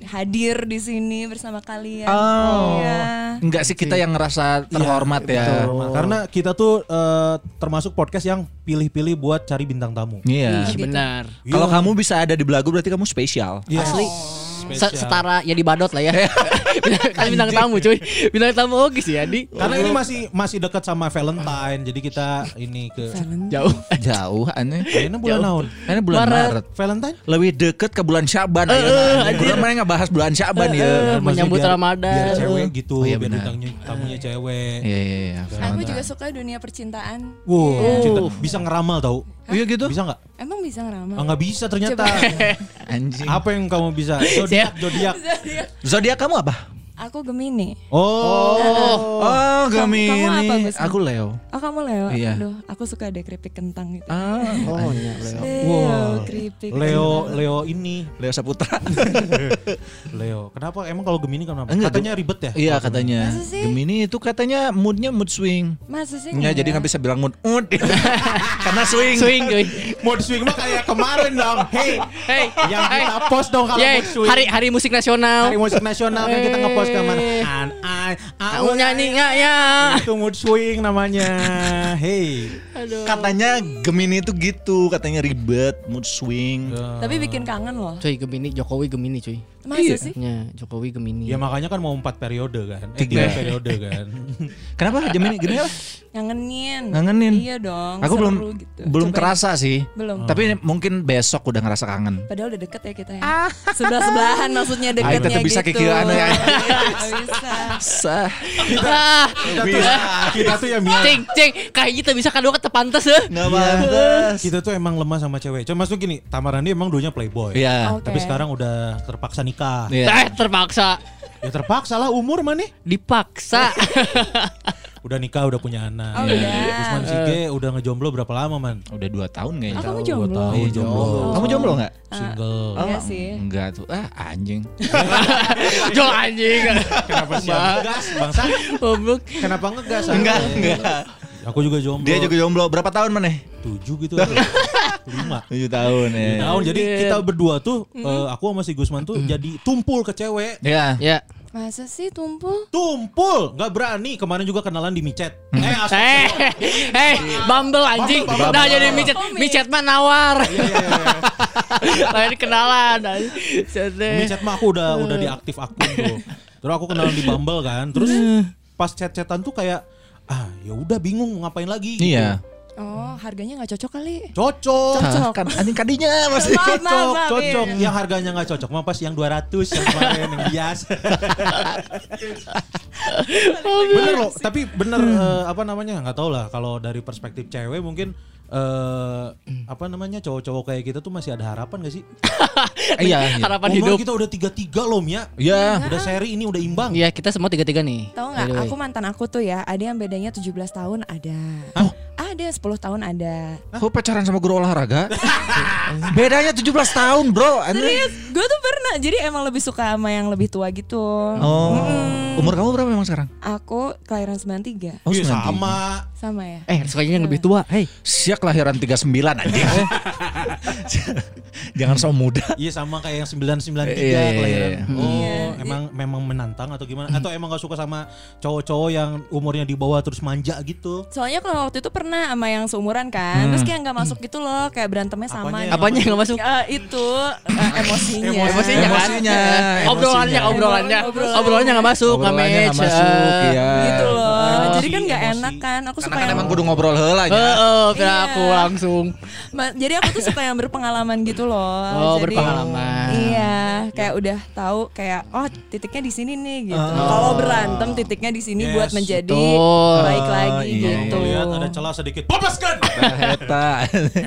hadir di sini bersama kalian. Oh. Iya. Enggak sih kita yang ngerasa terhormat ya. Betul. Karena kita tuh eh, termasuk podcast yang pilih-pilih buat cari bintang tamu. Iya. Ih, benar. Kalau Iya. kamu bisa ada di belagu berarti kamu spesial. Iya. Asli. Spesial. Se- setara ya di badot lah ya. kan bintang tamu cuy. Bintang tamu oke sih ya di. Karena ini masih masih dekat sama Valentine, jadi kita ini ke Jauh. Jauh aneh. Ini bulan naon? Ini bulan Maret. Maret. Valentine? Lebih deket ke bulan Syaban Eh, ayeuna. anjir. Udah mana ngebahas bulan Syaban ya. Eh, menyambut Ramadan. Biar cewek gitu, Oh, iya biar bintangnya tamunya cewek. Iya iya iya. Aku juga suka dunia percintaan. Wow, cinta. bisa ngeramal tau? Iya gitu. Bisa nggak? Emang bisa ngeramal? Ah, nggak bisa ternyata. Anjing. Apa yang kamu bisa? Zodiak, zodiak. Zodiak kamu apa? Aku Gemini. Oh. Oh, Kamu- kamu apa, Gus? Aku Leo. Oh kamu Leo? Iya. Aduh, aku suka deh keripik kentang gitu. Ah, Oh, iya, Leo. Leo, Wow. keripik Leo, kentang. Leo ini. Leo Saputra. Leo. Kenapa? Emang kalau Gemini kenapa? Enggak, Katanya ribet ya? Iya katanya. Masa sih? Gemini itu katanya moodnya mood swing. Masa sih? Ya, enggak? jadi nggak bisa bilang mood mood karena swing. Swing. Mood swing mah kayak kemarin dong. Hey, Hey, yang hey. kita post dong kalau mood swing. hari hari musik nasional. Hari musik nasional kan kita ngepost ke mana? Eh. An, an, Kamu nyanyi nggak ya? Itu mood swing namanya. Hey. Aduh. Katanya Gemini itu gitu, katanya ribet, mood swing. Tapi bikin kangen loh. Cuy Gemini, Jokowi Gemini cuy. Masa Iya. sih? Ya, Jokowi Gemini. Ya makanya kan mau empat periode kan. Eh, Tiga. periode kan. Kenapa Gemini? Gemini apa? Ngangenin. Ngangenin. Iya dong. Aku belum gitu. belum Cobain. kerasa sih. Belum. Tapi mungkin besok udah ngerasa kangen. Padahal udah deket ya kita ya. Sebelah sebelahan maksudnya Ah, deketnya tetep bisa gitu. kikiran ya. Bisa. Sah. Ah, kita tuh, kita tuh ya Mia. cing, cing, kayak gitu bisa kedua ketepantes ya. Nggak pantas. Kita tuh emang lemah sama cewek. Cuma maksud gini, Tamarandi emang dulunya playboy. Iya. Tapi sekarang udah terpaksa nikah. Iya. Eh, terpaksa. Ya terpaksa lah umur mana? Dipaksa. Udah nikah, udah punya anak. Oh, udah. Usman Sige udah ngejomblo berapa lama man? Udah dua tahun kayaknya. Oh, kamu Dua jomblo? tahun Iya, jomblo. Kamu jomblo nggak? Single. Iya sih. Enggak tuh. Ah, anjing. Jol anjing. Kenapa sih ngegas bangsa? Goblok. Kenapa ngegas? Enggak, enggak. Aku juga jomblo. Dia juga jomblo. Berapa tahun maneh? tujuh gitu. Lima. 7 tahun ya. Tujuh tahun. Jadi kita berdua tuh, eh, aku sama si Gusman tuh jadi tumpul ke cewek. Ya. Ya. Masa sih tumpul? Tumpul, nggak berani. Kemarin juga kenalan di micet. Eh, Eh, astagfirullah. eh, Bumble anjing. Bumble, Bumble. Nah jadi micet, Oh, mi- micet mah nawar. Iya, iya, iya. Lain kenalan. Micet mah aku udah udah diaktif akun tuh. Terus aku kenalan di Bumble kan. Terus pas chat-chatan tuh kayak ah ya udah bingung ngapain lagi gitu. Iya. Oh, harganya nggak cocok kali. Cocok. Cocok. Kan anjing kadinya masih. Maaf, maaf, Cocok, maaf, cocok. iya. Yang harganya nggak cocok mah pas yang 200 yang kemarin yang biasa. bener loh, tapi bener eh, apa namanya nggak tahu lah kalau dari perspektif cewek mungkin eh apa namanya cowok-cowok kayak kita tuh masih ada harapan gak sih? Iya. iya. Harapan Umur hidup. kita udah tiga tiga loh Mia. Iya. Udah seri ini udah imbang. Iya kita semua tiga-tiga nih. Tahu nggak? Aku mantan aku tuh ya, ada yang bedanya 17 tahun ada. Ada 10 tahun ada. Kok pacaran sama guru olahraga? Bedanya 17 tahun, Bro. Serius, gue tuh pernah. Jadi emang lebih suka sama yang lebih tua gitu. Oh. Umur kamu berapa memang sekarang? Aku kelahiran 93. Oh, Iya, 93. sama. Sama ya? Eh sukanya yang lebih tua. Hei. Siak kelahiran 39 anjing. Jangan so muda. Iya sama kayak yang 993 Iya, iya, kelahiran. iya. Oh, Iya. emang memang menantang atau gimana? Atau emang gak suka sama cowok-cowok yang umurnya di bawah terus manja gitu? Soalnya kalau waktu itu pernah sama yang seumuran kan, terus kayak nggak masuk gitu loh, kayak berantemnya sama. Apanya gitu. Apanya yang gak masuk? Eh, itu eh, emosinya. Emosinya kan? Emosinya, Obrolannya, emosinya. obrolannya, Obrolan. obrolannya nggak masuk, nggak Obrolannya match. nggak masuk, iya. Gitu loh. Jadi Jadi kan nggak enak kan. Aku suka Karena kan yang emang kudu ngobrol heula nya. Heeh, Iya. aku langsung. Ma- jadi aku tuh suka yang berpengalaman gitu loh. Oh, Jadi, berpengalaman. Iya, kayak udah tahu kayak oh titiknya di sini nih gitu. Oh. Kalau berantem titiknya di sini Yes, buat menjadi baik lagi iya, gitu. Lihat ada celah sedikit. Popeskan. Eta.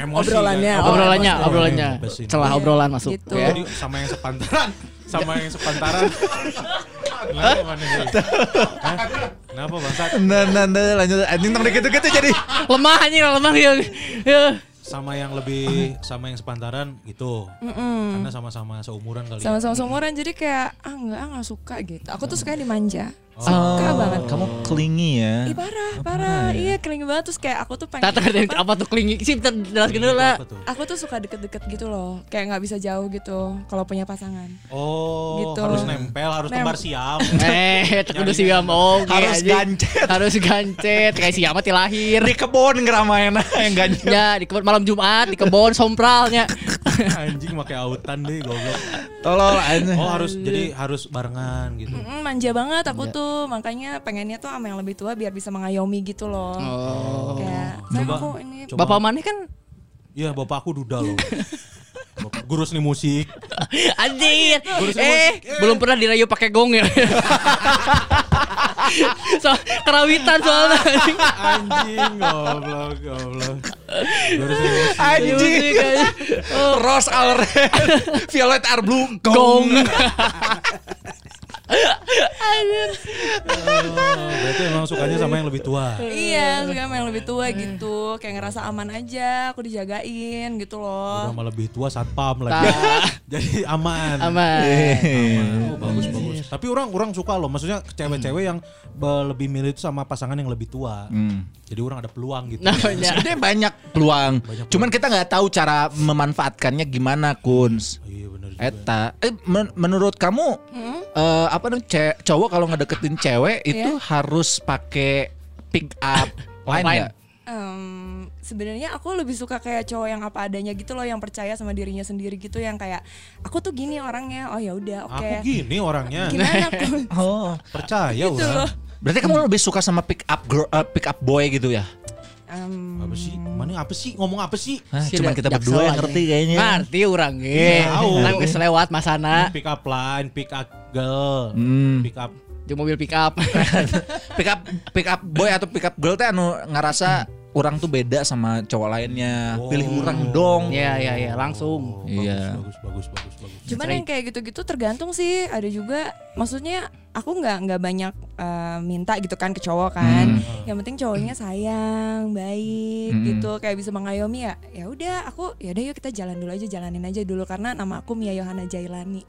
Obrolannya, kan? Obrolannya, Oh, obrolannya. Besin. Celah Iya, obrolan masuk. gitu. ya. Jadi sama yang sepantaran, sama yang sepantaran. Kenapa bangsat? Nah, nah, nah, lanjut. Anjing tong gitu-gitu jadi. Lemah anjing lemah ya. Ya. Sama yang lebih sama yang sepantaran gitu. Karena sama-sama seumuran kali. ya. Sama-sama seumuran jadi kayak ah enggak ah nggak suka gitu. Aku tuh suka dimanja. Suka banget. Kamu clingy ya. Ih parah, parah. Iya kelingi banget terus kayak aku tuh pengen Tata apa, apa tuh klingi sih bentar jelaskan dulu lah. Aku tuh suka deket-deket gitu loh. Kayak nggak bisa jauh gitu kalau punya pasangan. Oh, Gitu. harus nempel, harus Nem- kembar siam. Eh, kudu siam oke Harus anjing. gancet. Harus gancet kayak siapa ti lahir. Di kebun ngeramain yang ganjil. Ya, di kebun malam Jumat di kebun sompralnya. Anjing pakai autan deh goblok. Tolol anjing. Oh, harus jadi harus barengan gitu. Mm, manja banget aku tuh makanya pengennya tuh sama yang lebih tua biar bisa mengayomi gitu loh. Oh. Kayak Coba- aku ini coba- Bapak mana kan Iya, bapakku duda loh. Bapak- Guru seni musik. Anjir. Eh, belum pernah dirayu pakai gong ya. so, kerawitan soalnya anjing. Anjing goblok, goblok. Guru seni musik. Anjing. Oh, Rose violet are blue. gong. Oh, berarti emang sukanya sama yang lebih tua. Iya, suka sama yang lebih tua gitu. Kayak ngerasa aman aja, aku dijagain gitu Udah loh. sama lebih tua satpam lagi. Jadi aman. Aman. Aman. Oh, bagus bagus. Tapi orang orang suka loh. Maksudnya cewek-cewek yang lebih milih itu sama pasangan yang lebih tua. Hmm. Jadi orang ada peluang gitu. Namanya. Sebenarnya banyak peluang. Cuman kita nggak tahu cara memanfaatkannya gimana, Kuns. Oh, iya benar juga. Eta, eh men- menurut kamu eh, apa dong ce- cowok kalau ngedeketin cewek itu harus pakai pick up line nggak? Em, sebenarnya aku lebih suka kayak cowok yang apa adanya gitu loh yang percaya sama dirinya sendiri gitu yang kayak aku tuh gini orangnya. Oh ya udah, oke. Aku gini orangnya. Gimana aku? Oh, Percaya Gitu orang. loh. berarti kamu lebih suka sama pick up girl, eh, pick up boy gitu ya? Em, Apa sih? Mana apa sih? Ngomong apa sih? Hah, cuman kita berdua yang ngerti kayaknya. Ngerti orang ge. Kan geus lewat masana Pick up line, pick up girl, Hmm. pick up di mobil pick up. pick up pick up boy atau pick up girl teh anu ngerasa orang tuh beda sama cowok lainnya. Pilih orang dong. Iya, iya, iya, langsung. Oh, Iya. Bagus, bagus, bagus, bagus. Cuman yang kayak gitu-gitu tergantung sih. Ada juga, maksudnya aku nggak nggak banyak eh, minta gitu kan ke cowok kan. Yang penting cowoknya sayang, baik Hmm. gitu, kayak bisa mengayomi ya. Ya udah, aku ya udah yuk kita jalan dulu aja, jalanin aja dulu karena nama aku Mia Yohana Jailani.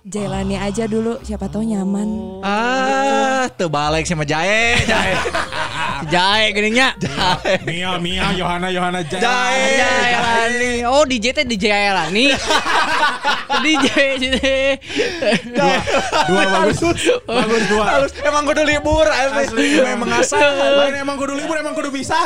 Jailani aja dulu, siapa tahu nyaman. Ah, terbalik sama Jae, Jae. Jae geningnya. Mia, Mia, Yohana, Yohana, Jaya. Jae. Jae Lani. Oh, DJ teh DJ Lani. DJ sini. Dua, dua bagus. bagus dua. Halus, emang kudu libur asli. Memang asal. Lain emang kudu libur, emang kudu bisa.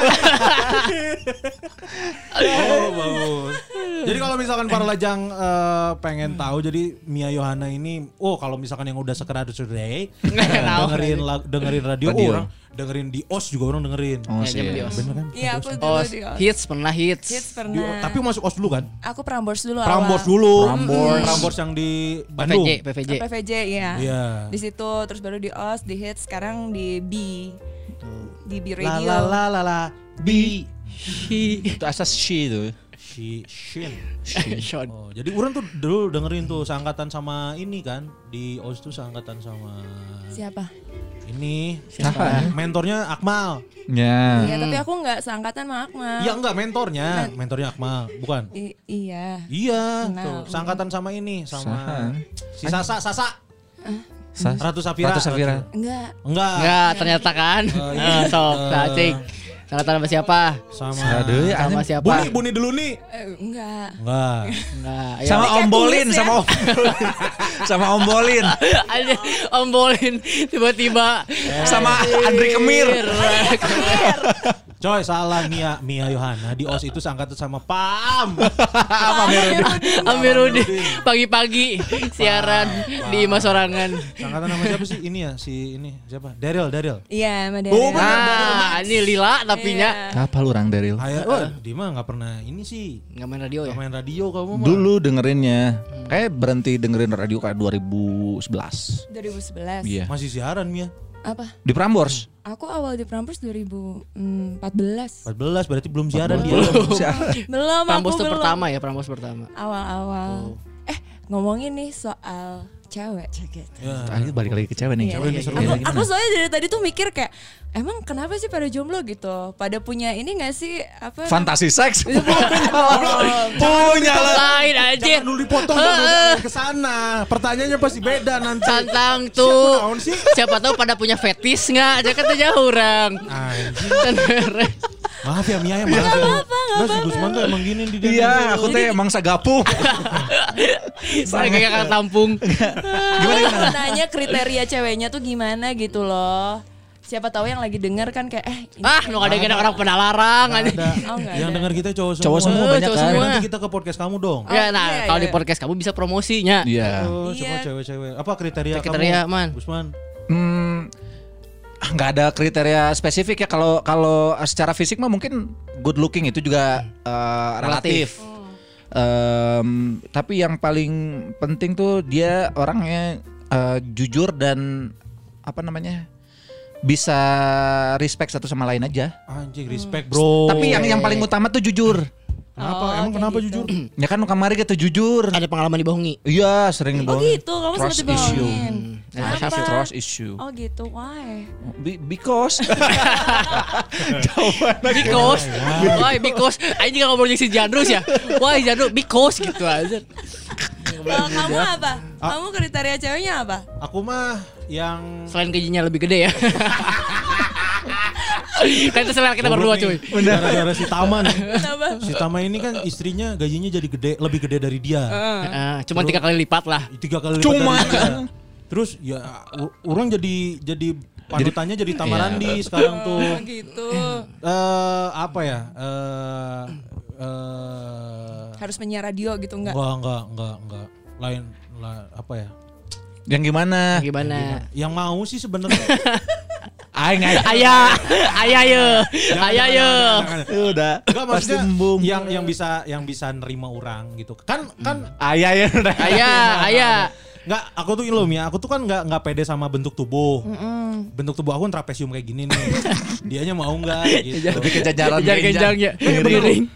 oh, bagus. Jadi kalau misalkan para lajang eh, pengen tahu, jadi Mia Yohana ini, oh kalau misalkan yang udah sekedar today, tahu. dengerin lag- dengerin radio, Radio. oh, orang dengerin di OS juga orang dengerin. Oh, Ya, sih. jam dios. Bener kan? Iya, aku dulu Oh, di OS. hits pernah hits. Hits Di- pernah. tapi masuk OS dulu kan? aku Prambors dulu Prambors awal. dulu. Prambors. Prambors yang di Bandung. PVJ, PVJ. PVJ iya. Iya. Di situ terus baru di OS, di hits, sekarang di B. Di B La Radio. la la la la. Bi. Itu asas she itu. Si Shin. Sean. Oh, jadi orang tuh dulu dengerin tuh seangkatan sama ini kan di OS tuh seangkatan sama Siapa? ini Siapa? mentornya Akmal. Ya. Iya, tapi aku nggak seangkatan sama Akmal. Iya enggak mentornya, mentornya Akmal, bukan. I- iya. Iya, Kenal. tuh seangkatan sama ini sama si Sasa Sasa Sas- Ratu Safira. Ratu Safira. Enggak. Enggak. Enggak, ternyata kan. Oh, iya. Eh, sok, Eh. Salah sama siapa? Sama Aduh, Sama anjing. siapa? Buni Buni dulu nih. Eh, enggak. Enggak. Enggak. ya. Sama Om Bolin, ya. sama Om sama Om Bolin, Aja ombolin tiba-tiba sama Andri Kemir. Coy salah Mia Mia Yohana di OS itu seangkatan sama Pam. Amiruddin pagi-pagi siaran di Mas Sorangan. Seangkatan nama siapa sih ini ya si ini siapa? Daryl Daryl. Iya, sama Oh, Daryl. Nah, ini lila tapi nya Apa lu orang Daryl? Kayak oh, dia mah nggak pernah ini sih. nggak main radio ya. Nggak main radio kamu mah. Dulu dengerinnya. Kayak berhenti dengerin radio kayak 2011. 2011. Iya. Masih siaran Mia. Apa? Di Prambors. Aku awal di Prambors 2014. 14 berarti belum siaran dia. Belum, Prambos aku tuh belum. pertama ya, Prambos pertama. Awal-awal. Eh, ngomongin nih soal cewek ceket. Ya. Ini balik lagi ke cewek nih. Iya, Cewek iya, nih seru. iya. Ya, Aku, aku soalnya dari tadi tuh mikir kayak emang kenapa sih pada jomblo gitu? Pada punya ini gak sih apa? Fantasi seks. Punya lah. Lain aja. Jangan dulu dipotong ke sana. Pertanyaannya pasti beda nanti. Tantang tuh. Siapa tahu pada punya fetis nggak? Jangan tuh jauh orang. Maaf ya Mia ya, maaf ya. Nah, si Gusman tuh emang gini di dia. Iya, aku teh emang sagapung. Saya kayak kakak tampung. Gimana gimana? nanya kriteria ceweknya tuh gimana gitu loh. Siapa tahu yang lagi denger kan kayak eh ini Ah, nu ada ada orang pada larang Nggak aja. ada. Oh, Yang ada. dengar kita cowok semua. Cowok semua Eh, banyak cowok kan. semua. Nanti kita ke podcast kamu dong. Ya, nah iya, kalau di iya. podcast kamu bisa promosinya. Iya. Oh, semua Iya. cewek-cewek. Apa kriteria, Kriteria, kamu? Man. Gusman. Hmm, nggak ada kriteria spesifik ya kalau kalau secara fisik mah mungkin good looking itu juga eh, relatif. Em, tapi yang paling penting tuh dia orangnya eh, jujur dan apa namanya bisa respect satu sama lain aja. Anjing, respect bro. Tapi yang yang paling utama tuh jujur. Kenapa? Oh, Emang kenapa gitu. jujur? Ya kan kemarin kita jujur. Ada pengalaman dibohongi. Iya sering Oh dibohongin. gitu, kamu sempat issue. dibohongin. Issue. Trust issue. Oh gitu, why? Be- because Because, why because, Aing juga ngobrol si Jandrus ya. Why Jandrus because gitu aja. Kalau kamu apa? Kamu kriteria ceweknya apa? Aku mah yang Selain gajinya lebih gede ya. kan itu selera kita berdua cuy. Gara-gara si Taman. Kenapa? Si Tama ini kan istrinya gajinya jadi gede, lebih gede dari dia. Ah, cuma tiga kali lipat lah. Tiga kali lipat Cuma. Terus ya orang jadi jadi panutannya jadi Tamarandi sekarang tuh. Oh gitu. Eh apa ya? Eh eh Harus menyiar radio gitu enggak? enggak enggak enggak enggak lain lah apa ya? yang gimana? Gimana? Yang mau sih sebenarnya. Aing aing. Ayah, ayah yo, ayah yo. Udah. Enggak Pasti maksudnya embung. yang yang bisa yang bisa nerima orang gitu. Kan kan Ayah ya udah. Ayah, Enggak, aku tuh ilmu ya. Aku tuh kan enggak enggak pede sama bentuk tubuh. Bentuk tubuh aku kan trapesium kayak gini nih. Dianya mau enggak gitu. Lebih ke jajaran Genjang ya.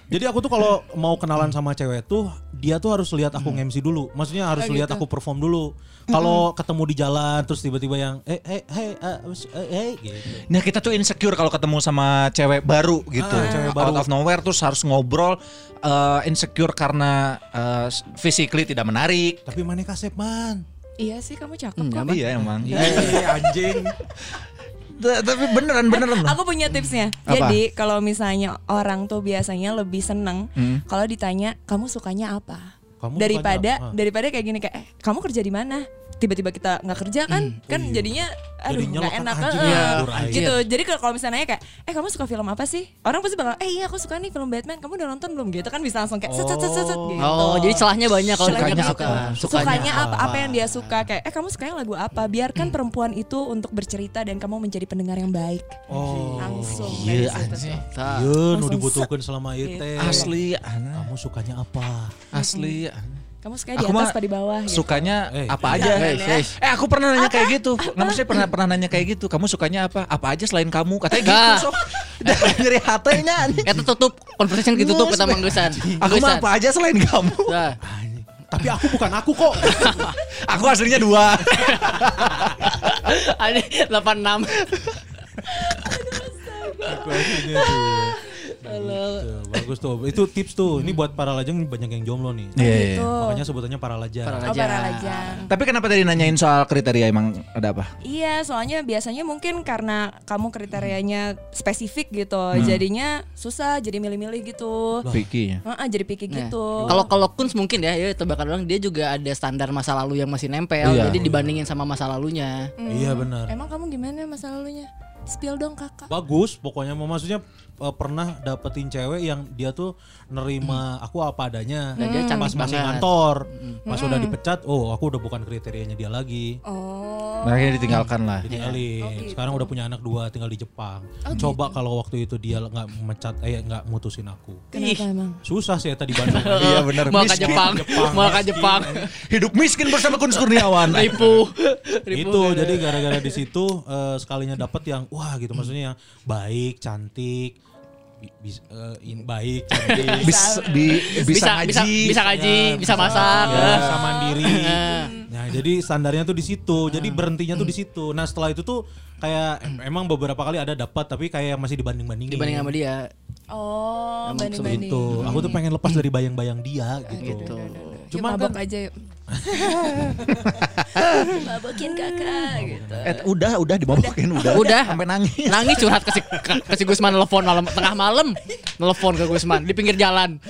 Jadi aku tuh kalau mau kenalan sama cewek tuh dia tuh harus lihat aku nge-MC dulu. Maksudnya harus Oh, lihat gitu. aku perform dulu. Kalau ketemu di jalan terus tiba-tiba yang eh eh hey eh, eh, hey gitu. Nah kita tuh insecure kalau ketemu sama cewek baru gitu. Ah, cewek baru. Out of nowhere terus harus ngobrol eh, insecure karena eh, physically tidak menarik. Tapi mana kasep man? Iya sih kamu cakep Hmm, kok. Iya emang. Eh anjing. T- Tapi beneran beneran loh. Aku punya tipsnya. Apa? Jadi kalau misalnya orang tuh biasanya lebih seneng Hmm. kalau ditanya kamu sukanya apa? Kamu daripada apa? daripada kayak gini kayak eh, kamu kerja di mana? Tiba-tiba kita nggak kerja kan? kan jadinya aduh nggak lo enak kan kan? Eh, aja. gitu. Jadi kalau misalnya nanya kayak eh kamu suka film apa sih? Orang pasti bakal eh iya aku suka nih film Batman. Kamu udah nonton belum gitu kan bisa langsung kayak set set set set, set, gitu. Oh, jadi celahnya banyak kalau Sukanya ditanya apa? suka. Sukanya, apa? Apa yang dia suka? Kayak eh kamu sukanya lagu apa? Biarkan perempuan itu untuk bercerita dan kamu menjadi pendengar yang baik. Oh. Langsung. Iya anjing. Tah. Iya, nu Langsung dibutuhkan selama itu. Gitu. Asli. Kamu sukanya apa? asli. Kamu sukanya di Aku atas apa di bawah? Gitu. Sukanya Eh, apa aja? eh, eh. Eh aku pernah nanya kayak gitu. Nggak maksudnya pernah pernah nanya kayak gitu. Kamu sukanya apa? Apa aja selain kamu? Katanya gitu. Nah. Sok. Dari hatenya. Eta tutup conversation ditutup kita manggesan. Aku mah apa aja selain kamu? Nah. Tapi aku bukan aku kok. Aku aslinya dua. ada 86. Aku aslinya. Gitu, bagus tuh. Itu tips tuh. Ini buat para lajang banyak yang jomblo nih. Iya. Gitu. Makanya sebutannya para lajang. Para Oh, lajang. para lajang. Tapi kenapa tadi nanyain soal kriteria emang ada apa? Iya, soalnya biasanya mungkin karena kamu kriterianya spesifik gitu, Hmm. jadinya susah jadi milih-milih gitu. Vicky ya. Heeh, jadi picky Nah, gitu. Kalau kalau Kunz mungkin ya, ya tebakan orang dia juga ada standar masa lalu yang masih nempel. Iya. Jadi dibandingin sama masa lalunya. Hmm, Iya benar. Emang kamu gimana masa lalunya? Spill dong kakak. Bagus, pokoknya mau maksudnya eh, pernah dapetin cewek yang dia tuh nerima aku apa adanya. Dan dia cantik pas masih banget. kantor. Pas udah dipecat, oh aku udah bukan kriterianya dia lagi. Oh. Makanya ditinggalkan lah. Ditinggalin. Oh, gitu. Sekarang udah punya anak dua tinggal di Jepang. Coba kalau waktu itu dia nggak mecat eh nggak mutusin aku. Kenapa emang? Susah sih ya tadi Bandung. Iya benar. Mau ke Jepang, mau ke Jepang. Hidup miskin bersama Kun Kurniawan. Ribu. itu jadi gara-gara di situ eh, sekalinya dapet yang wah gitu maksudnya yang baik cantik bi- bis- eh, in- baik cantik. Bisa, bi- bisa, Bisa ngaji. bisa bisa ngaji, bisa masak. ya, bisa mandiri. Nah jadi standarnya tuh di situ. Jadi berhentinya tuh di situ. Nah setelah itu tuh kayak em- emang beberapa kali ada dapat tapi kayak masih dibanding bandingin Dibanding sama dia. Oh, Emang banding-banding. gitu. Aku tuh pengen lepas dari bayang-bayang dia gitu, Gitu. Cuma kan aja yuk. Mabokin kakak gitu. Eh, udah, udah dimabokin udah. Udah. sampai nangis. Nangis curhat ke si, ke, ke si Gusman telepon malam tengah malam. Telepon ke Gusman di pinggir jalan.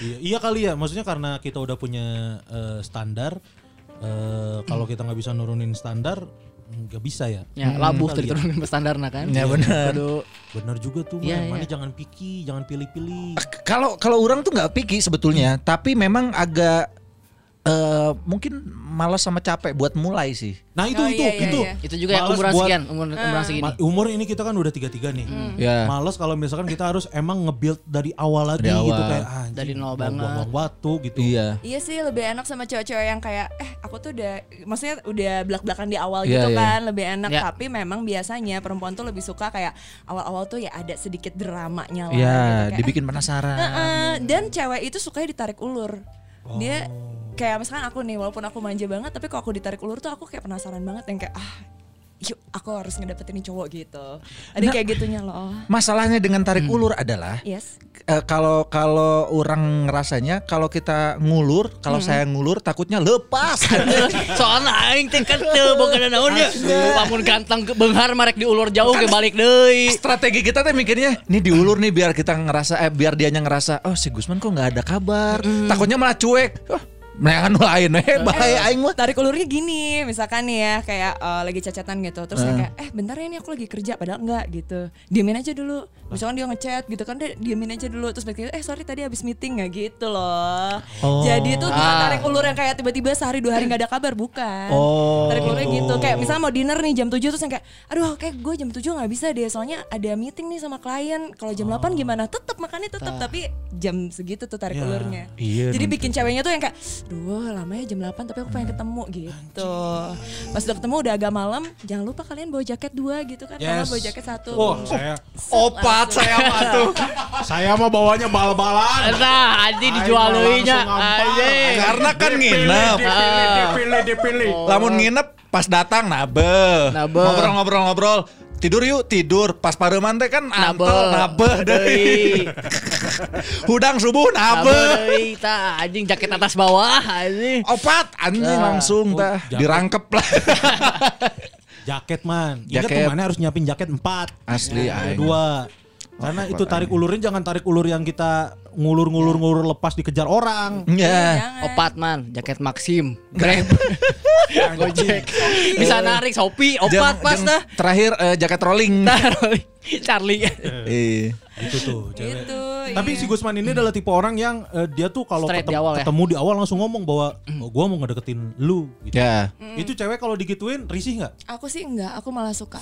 Iya, iya kali ya, maksudnya karena kita udah punya eh, standar, eh, kalau kita nggak bisa nurunin standar, nggak bisa ya. Ya, labuh tuh kali ya. diturunin standarnya kan. Ya, bener. Kudu- Bener juga tuh, Iya, Man. Mana iya. jangan picky, jangan pilih-pilih. Kalau kalau orang tuh nggak picky sebetulnya, tapi memang agak eh mungkin malas sama capek buat mulai sih. Nah itu Oh, itu iya, iya, itu. iya. Itu juga yang Males umuran buat- sekian, umur umuran segini. Umur ini kita kan udah tiga tiga nih. Ya. Males kalau misalkan kita harus emang nge-build dari awal lagi Dari gitu awal. kayak anjing, Dari nol buang- banget. buang-buang waktu gitu. Iya. Iya sih lebih enak sama cewek-cewek yang kayak eh aku tuh udah maksudnya udah belak-belakan di awal Iya, gitu iya. kan lebih enak Iya. tapi memang biasanya perempuan tuh lebih suka kayak awal-awal tuh ya ada sedikit dramanya lah Ya, gitu. Kayak, dibikin penasaran. "Eh, dan cewek itu sukanya ditarik ulur. Dia kayak misalkan aku nih walaupun aku manja banget tapi kalau aku ditarik ulur tuh aku kayak penasaran banget yang kayak ah yuk aku harus ngedapetin ini cowok gitu. Ada Nah. kayak gitunya loh. Masalahnya dengan tarik ulur adalah Yes. eh, kalau kalau orang ngerasanya kalau kita ngulur, kalau saya ngulur takutnya lepas. Soalnya aing teh kan teu boga naonnya. Lamun ganteng ke beunghar marek diulur jauh ke balik deui. Strategi kita tuh mikirnya, nih diulur nih biar kita ngerasa eh biar dianya ngerasa, oh si Gusman kok nggak ada kabar. Takutnya malah cuek. Oh, Mereka lain eh bahaya aing mah. tarik ulurnya gini misalkan nih ya kayak eh, lagi cacatan gitu. Terus saya kayak eh bentar ya ini aku lagi kerja padahal enggak gitu. Diamin aja dulu. Misalkan dia ngechat gitu kan dia diamin aja dulu. Terus berarti eh sorry tadi habis meeting nggak gitu loh. Jadi itu bukan Ah. tarik ulur yang kayak tiba-tiba sehari dua hari nggak ada kabar bukan. Oh. tarik ulurnya gitu. Kayak misalnya mau dinner nih jam 7 terus yang kayak aduh kayak gue jam 7 nggak bisa deh soalnya ada meeting nih sama klien. Kalau jam 8 gimana? Tetap makannya tetap tapi jam segitu tuh tarik Ya. ulurnya. Iya, jadi nanti. bikin ceweknya tuh yang kayak duh lama ya jam 8 tapi aku pengen ketemu gitu pas udah ketemu udah agak malam jangan lupa kalian bawa jaket dua gitu kan kalau nggak bawa jaket satu Oh, saya Opat saya mah tuh. saya mah bawanya bal-balan. Nah, anjing dijual deui nya. Langsung ngampar. Anjing. Karena kan nginep. Dipilih, dipilih, dipilih. Lamun nginep pas datang nabe. Nabe. Ngobrol-ngobrol-ngobrol. Tidur yuk, tidur. Pas pareman teh kan Nabe. antel nabe deui. Hudang subuh nabe. Deui tah anjing jaket atas bawah anjing. Opat anjing Nah. langsung tah jaket. dirangkep lah. Jaket man. Ingat Jaket. tuh mana harus nyiapin jaket empat. Asli aing. dua. Karena itu tarik ulurnya jangan tarik ulur yang kita ngulur-ngulur-ngulur lepas dikejar orang. Ya. jangan Opat man, jaket Maxim, Grab, Gojek. Bisa narik Shopee, opat Jang- pas dah. Terakhir eh, jaket rolling. Taruh Charlie. Iya. Itu tuh cewek. gitu Tapi iya. si Gusman ini adalah tipe orang yang eh, dia tuh kalau ketem- di awal ya? ketemu di awal langsung ngomong bahwa oh, gua mau ngedeketin lu gitu. Ya. Itu cewek kalau digituin risih nggak? aku sih enggak aku malah suka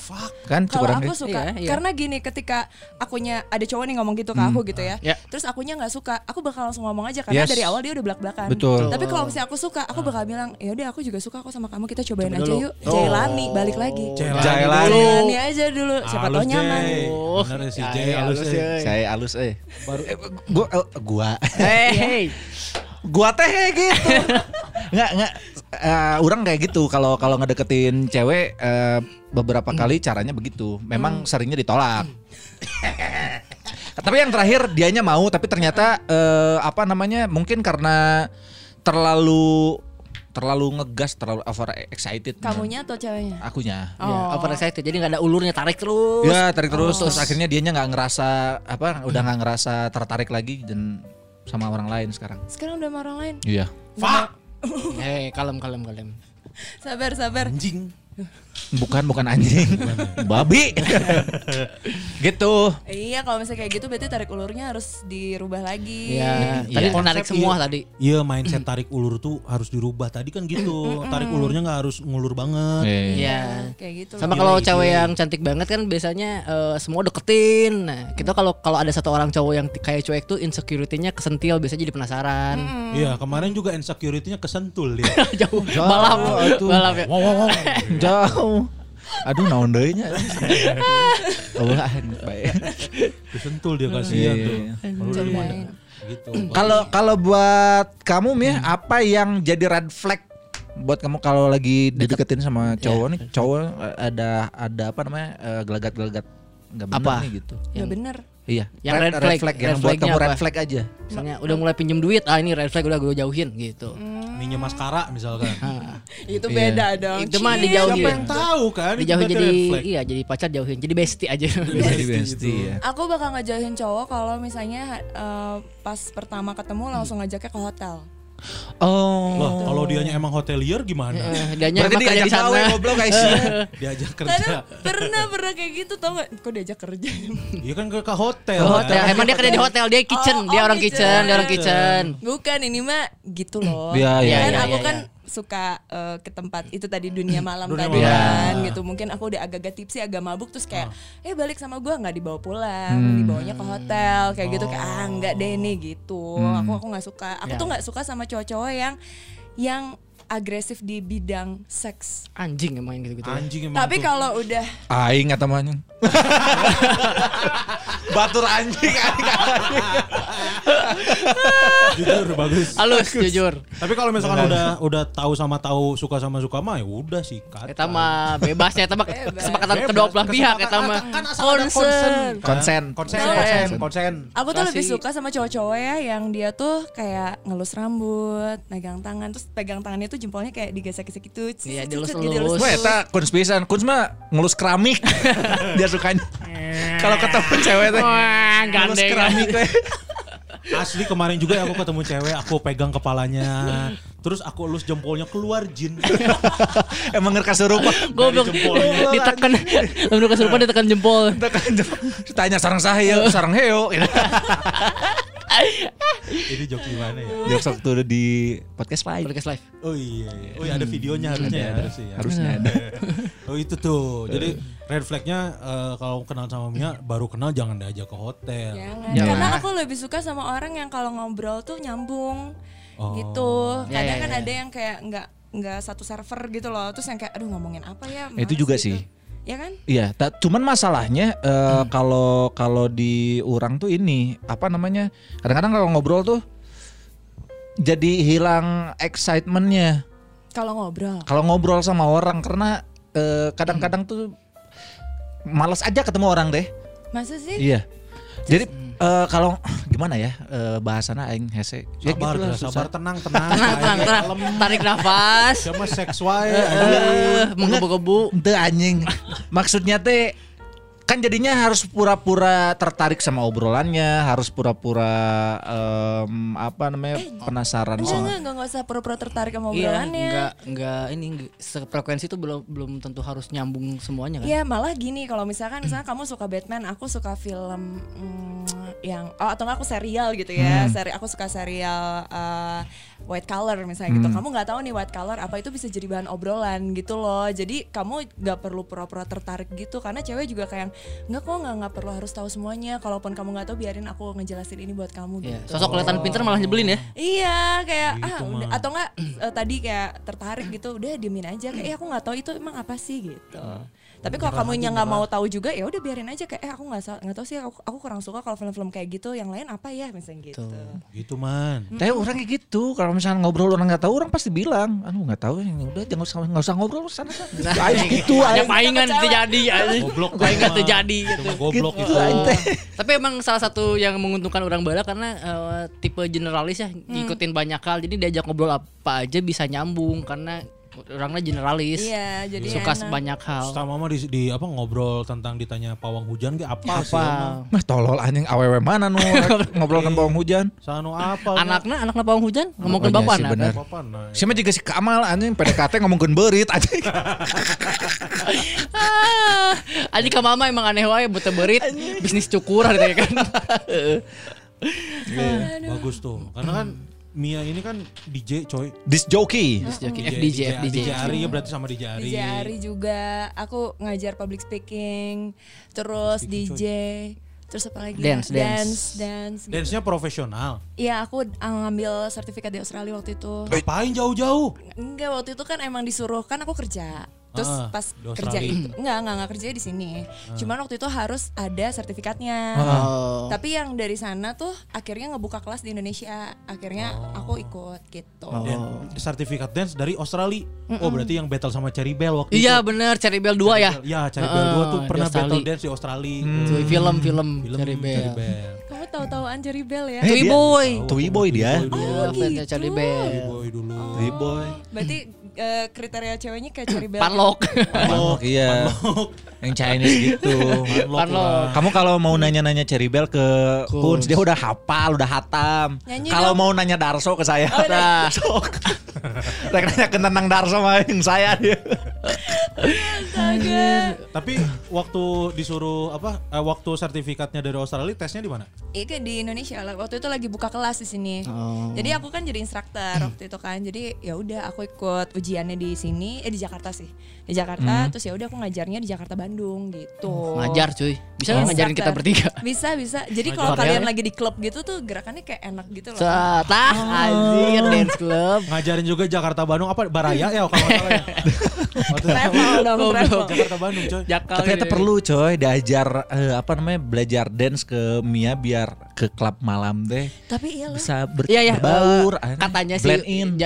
Kan Kalau kurang aku deh. suka, Iya, iya. karena gini ketika akunya ada cowok nih ngomong gitu ke aku gitu ya, Ya. terus akunya nggak suka, aku bakal langsung ngomong aja karena Yes. dari awal dia udah belak belakan. Betul. Tapi kalau misalnya aku suka, aku bakal bilang, ya udah aku juga suka kok sama kamu, kita cobain Coba aja dulu. yuk, Jailani balik lagi. Jailani Jailani. dulu. Jailani aja dulu, siapa tahu nyaman. Oh, Bener ya si ya, Jay ya, ya. ya. Saya halus eh. Baru Gua eh, gua Hey, gua teh kayak gitu. Nggak nggak eh, orang kayak gitu kalau kalau ngedeketin cewek eh, beberapa kali caranya begitu. Memang seringnya ditolak. tapi yang terakhir dianya mau tapi ternyata eh, apa namanya? Mungkin karena terlalu terlalu ngegas, terlalu over excited. Kamunya atau ceweknya? Akunya. Ya, Oh. over excited. Jadi nggak ada ulurnya tarik terus. Ya tarik terus terus akhirnya dianya nggak ngerasa apa udah nggak ngerasa tertarik lagi dan sama orang lain sekarang. Sekarang udah sama orang lain. Iya. fuck Hei, kalem kalem kalem. Sabar, sabar. anjing. Bukan bukan anjing. Babi. gitu. Iya kalau misalnya kayak gitu berarti tarik ulurnya harus dirubah lagi. Iya, Iya. tadi Konsep menarik semua iya. tadi. Iya mindset tarik ulur tuh harus dirubah tadi kan gitu. tarik ulurnya nggak harus ngulur banget. Iya. Kayak gitu. Sama kalau cewek yang cantik banget kan biasanya eh, semua deketin. Nah, kita kalau kalau ada satu orang cowok yang kayak cuek tuh insecurity-nya kesentil biasanya jadi penasaran. Iya kemarin juga insecurity-nya kesentul dia. Jauh. Balap. Balap ya. wow, wow, wow. Jauh. Aduh naon deui nya. Oh, baik. Kesentul dia kasihan Iya, tuh. iya. Cobain. Gitu. Kalau kalau buat kamu Mia, apa yang jadi red flag buat kamu kalau lagi dideketin sama cowok nih, cowok eh, ada ada apa namanya eh, gelagat-gelagat nggak benar Apa? nih gitu. Ya bener. Iya. Yang red flag, yang red buat kamu red flag aja. Misalnya udah mulai pinjem duit, ah ini red flag udah gue jauhin gitu. Minjem maskara misalkan. Itu beda dong. Itu mah Cil. dijauhin. Siapa yang tahu kan? Dijauhin jadi red flag. iya jadi pacar jauhin, jadi bestie aja. Jadi bestie ya. Aku bakal ngejauhin cowok kalau misalnya eh, pas pertama ketemu langsung ngajaknya ke hotel. Oh. Loh, kalau dianya emang hotelier gimana? Eh, Dianya Berarti diajak di sana. goblok guys. Diajak Karena kerja. pernah pernah kayak gitu tau gak? Kok diajak kerja? Iya kan ke, ke hotel. Ke hotel. Emang dia kerja di hotel, dia kitchen, Oh, dia oh, orang kitchen. kitchen, dia orang kitchen. Bukan ini mah gitu loh. Iya, iya, kan iya, aku iya, kan suka eh, ke tempat itu tadi dunia malam Dunia tadi malam. kan gitu. Mungkin aku udah agak-agak tipsi, agak mabuk terus kayak eh balik sama gua nggak dibawa pulang, dibawanya ke hotel kayak gitu kayak ah nggak deh nih gitu. Aku aku nggak suka. Aku Ya. tuh nggak suka sama cowok-cowok yang yang agresif di bidang seks. Anjing emang yang gitu-gitu. ya. Anjing emang Tapi kalau udah Aing atau mana? Batur anjing aing. jujur bagus. Halus jujur. Tapi kalau misalkan udah udah tahu sama tahu suka sama suka mah ya udah sih kata. Kita mah bebas ya, kita mah kesepakatan kedua belah pihak kita mah. kan. Konsen. Konsen, Konsen. konsen, konsen. Aku tuh lebih suka sama cowok-cowok ya yang dia tuh kayak ngelus rambut, megang tangan, terus pegang tangannya tuh jempolnya kayak digesek-gesek gitu. Iya, dilus-lus. gitu, Wah, eta kunz pisan. Kunz mah ngelus keramik. Dia sukanya. Kalau ketemu cewek teh. Wah, Ngelus gandeng. keramik teh. Asli kemarin juga aku ketemu cewek, aku pegang kepalanya. Terus aku elus jempolnya keluar jin. Emang serupa. Goblok. jempolnya. Ditekan. Lalu kesurupan ditekan jempol. Tanya sarang sahaya, sarang heo. Ini jok gimana ya? Jokes waktu udah di podcast live. Podcast live. Oh iya, iya. Oh iya ada videonya harusnya ya. Harusnya, ya. Harusnya ada. Oh itu tuh. Jadi red flagnya eh, kalau kenal sama Mia baru kenal jangan diajak ke hotel. Jangan. Jangan. Karena aku lebih suka sama orang yang kalau ngobrol tuh nyambung Oh. gitu. Ya, Kadang ya, kan ada yang kayak nggak nggak satu server gitu loh. Terus yang kayak aduh ngomongin apa ya? Itu juga gitu. sih. Ya kan? Iya, cuman masalahnya eh, kalau kalau di orang tuh ini apa namanya? Kadang-kadang kalau ngobrol tuh jadi hilang excitementnya Kalau ngobrol. kalau ngobrol sama orang karena eh, kadang-kadang tuh males aja ketemu orang deh. Masa sih? Iya. Jadi eh, kalau gimana ya eh, bahasana aing hese. Ya Sabar, gitulah, dah, susah. sabar, tenang, tenang. Tenang, tenang, tenang. Tarik nafas. Sama seks wae. Eh, menggebu-gebu. Ente anjing. Maksudnya teh kan jadinya harus pura-pura tertarik sama obrolannya, harus pura-pura em, apa namanya penasaran Enggak, sama. enggak, enggak, enggak usah pura-pura tertarik sama Iya, obrolannya. enggak enggak ini enggak- sefrekuensi itu belum belum tentu harus nyambung semuanya kan. Iya malah gini kalau misalkan misalnya kamu suka Batman, aku suka film mm, yang oh atau enggak aku serial gitu ya. Seri aku suka serial uh, White Collar misalnya gitu. Kamu nggak tahu nih White Collar apa itu bisa jadi bahan obrolan gitu loh. Jadi kamu nggak perlu pura-pura tertarik gitu karena cewek juga kayak nggak kok nggak nggak perlu harus tahu semuanya. Kalaupun kamu nggak tahu biarin aku ngejelasin ini buat kamu Iya, gitu. sosok kelihatan pinter malah nyebelin ya. Iya kayak ah Gitu udah mah. atau enggak eh, tadi kayak tertarik gitu udah diemin aja kayak eh aku nggak tahu itu emang apa sih gitu. Tapi kalau kamu yang nggak mau tahu juga ya udah biarin aja kayak eh aku nggak nggak tahu sih aku, aku kurang suka kalau film-film kayak gitu yang lain apa ya misalnya gitu. Gitu man. Tapi orang kayak gitu, kalau misalnya ngobrol orang nggak tahu, orang pasti bilang, aduh nggak tahu, ya udah jangan usah nggak usah ngobrol sana sana. Aing gitu, Ada aing paingan terjadi. Goblok Paingan mah. terjadi Itu gitu. Goblok gitu, itu. aing teh. Tapi emang salah satu yang menguntungkan orang bala karena eh, tipe generalis ya ngikutin banyak hal. Jadi diajak ngobrol apa aja bisa nyambung karena orangnya generalis. Iya, jadi Suka enak. banyak hal. Setelah mama di, di apa ngobrol tentang ditanya pawang hujan ge apa sih? Apa? Mah tolol anjing awewe mana nu ngobrolkan bawang hujan. Sanu apa? Anaknya anaknya pawang hujan Oh, ngomongin iya bapak sih, nah. bener. Apa nah? Siapa juga si Kamal anjing PDKT ngomongin berit anjing. Ah, Adik ke mama emang aneh wae buta berit bisnis cukur ada kan. Bagus tuh. Karena kan Mia ini kan DJ coy. Disc jockey. FDJ FDJ. DJ Ari ya berarti sama DJ Ari. DJ Ari juga aku ngajar public speaking, terus DJ, terus apa lagi? Dance, ya? dance. dance, dance. gitu. Dance-nya profesional. Iya, aku uh, ngambil sertifikat di Australia waktu itu. Ngapain jauh-jauh? Enggak, waktu itu kan emang disuruh kan aku kerja. Terus Ah, pas kerja itu enggak, enggak, enggak kerja di sini. Cuman waktu itu harus ada sertifikatnya. Oh. Tapi yang dari sana tuh akhirnya ngebuka kelas di Indonesia. Akhirnya aku ikut gitu. Dan sertifikat dance dari Australia. Oh berarti yang battle sama Cherry Bell waktu Iya itu. bener Cherry Bell 2 ya. Ya Cherry Bell 2 tuh di pernah Australia. battle dance di Australia. Tuh, film-film Film Cherry Bell. Kamu tahu-tahuan Cherry Bell ya? Eh, Tui dia- Boy. Tui boy dia. Iya, fansnya Cherry Bell. Boy dulu. Tui boy. Berarti eh, kriteria ceweknya kayak Cherry Bell. Panlok. Panlok iya. Yang Chinese gitu. Panlok. Kamu kalau mau nanya-nanya Cherry Bell ke Kunz, dia udah hafal, udah hatam. Kalau mau nanya Darso ke saya, Nah, sok. Rek nanya ke tentang Darso mah yang saya dia. Tapi waktu disuruh apa? eh, waktu sertifikatnya dari Australia tesnya di mana? Iya di Indonesia lah. Waktu itu lagi buka kelas di sini. Oh. Jadi aku kan jadi instruktur waktu itu kan. Jadi ya udah aku ikut ujiannya di sini eh di Jakarta sih. Di Jakarta terus ya udah aku ngajarnya di Jakarta Bandung gitu. ngajar cuy. Bisa nggak ngajarin kita bertiga? Bisa bisa. Jadi kalau Ngajar. kalian lagi di klub gitu tuh gerakannya kayak enak gitu loh. Setah anjir dance club. Ngajarin juga Jakarta Bandung apa Baraya ya kalau salah ya. Travel dong, travel. Jakarta Bandung coy. Jakal Ternyata gitu. perlu coy diajar eh, apa namanya belajar dance ke Mia biar ke klub malam deh Tapi iya loh. bisa ber Iya ya, berbaur. aneh. katanya sih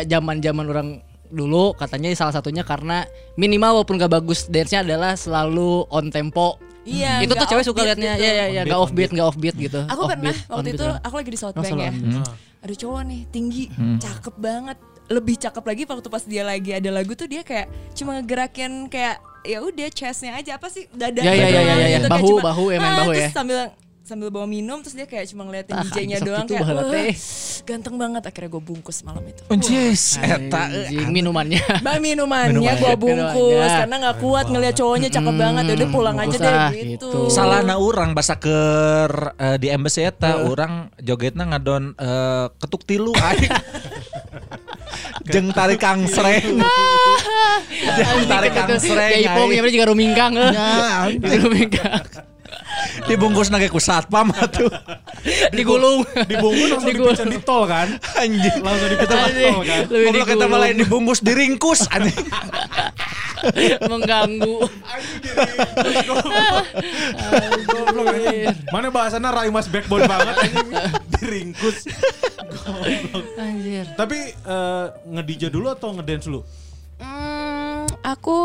zaman-zaman orang dulu katanya salah satunya karena minimal walaupun gak bagus dance-nya adalah selalu on tempo. Iya. itu tuh nggak cewek suka liatnya gitu. ya ya ya On gak beat, off beat gak off beat gitu. Aku Off pernah beat, waktu beat itu orang. aku lagi di Oh, Southbank selalu ya. beat. Ada cowok nih tinggi, cakep banget. Lebih cakep lagi waktu pas dia lagi ada lagu tuh dia kayak cuma ngegerakin kayak ya udah chestnya aja apa sih dada Ya, ya, ya, ya, ya, ya. gitu, kayak Bahu, bahu, ya, main Ah, bahu terus ya. sambil sambil bawa minum terus dia kayak cuma ngeliatin Ah, DJ-nya doang kayak wah, ganteng banget akhirnya gue bungkus malam itu Unjis, eta eh, Anjing, minumannya. Bang minumannya Minumannya. gue bungkus Minumannya. karena nggak kuat ngeliat cowoknya cakep banget ya udah pulang aja deh ah, gitu. gitu. Salahna orang basa keur eh, di embassy eta orang jogetna ngadon eh, ketuk tilu aing. Jeung tarik kang sreng. Jeung tarik kang sreng. Ya ipong ya juga rumingkang. eh. Ya, rumingkang. Dibungkus nage ku satpam atuh. Digulung. Dibungkus langsung dipicen di tol kan? Anjing. Langsung dipicen di tol kan? Lebih Goblok kita malah dibungkus diringkus anjing. mengganggu. Mana bahasana Rai Mas backbone banget anjing. Diringkus. Anjir. Tapi eh, nge-DJ dulu atau ngedance dulu? Hmm, aku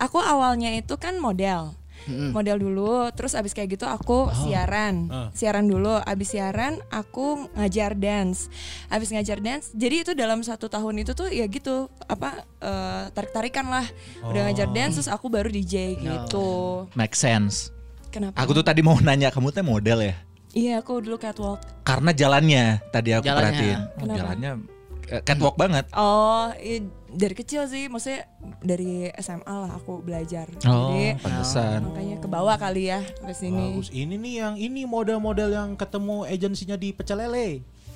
aku awalnya itu kan model. Model dulu, terus abis kayak gitu aku siaran, Ah. siaran dulu. Abis siaran aku ngajar dance, abis ngajar dance. Jadi itu dalam satu tahun itu tuh ya gitu apa tarik tarikan lah. Udah ngajar dance, terus aku baru DJ gitu. Make sense. Kenapa? Aku tuh tadi mau nanya kamu teh model ya? Iya aku dulu catwalk. Karena jalannya tadi aku Jalannya. perhatiin. Oh, jalannya eh, catwalk banget. Oh, i- dari kecil sih, maksudnya dari SMA lah aku belajar. Oh, Jadi pantesan. makanya ke bawah kali ya ke sini. Bagus. Ini nih yang ini model-model yang ketemu agensinya di Pecel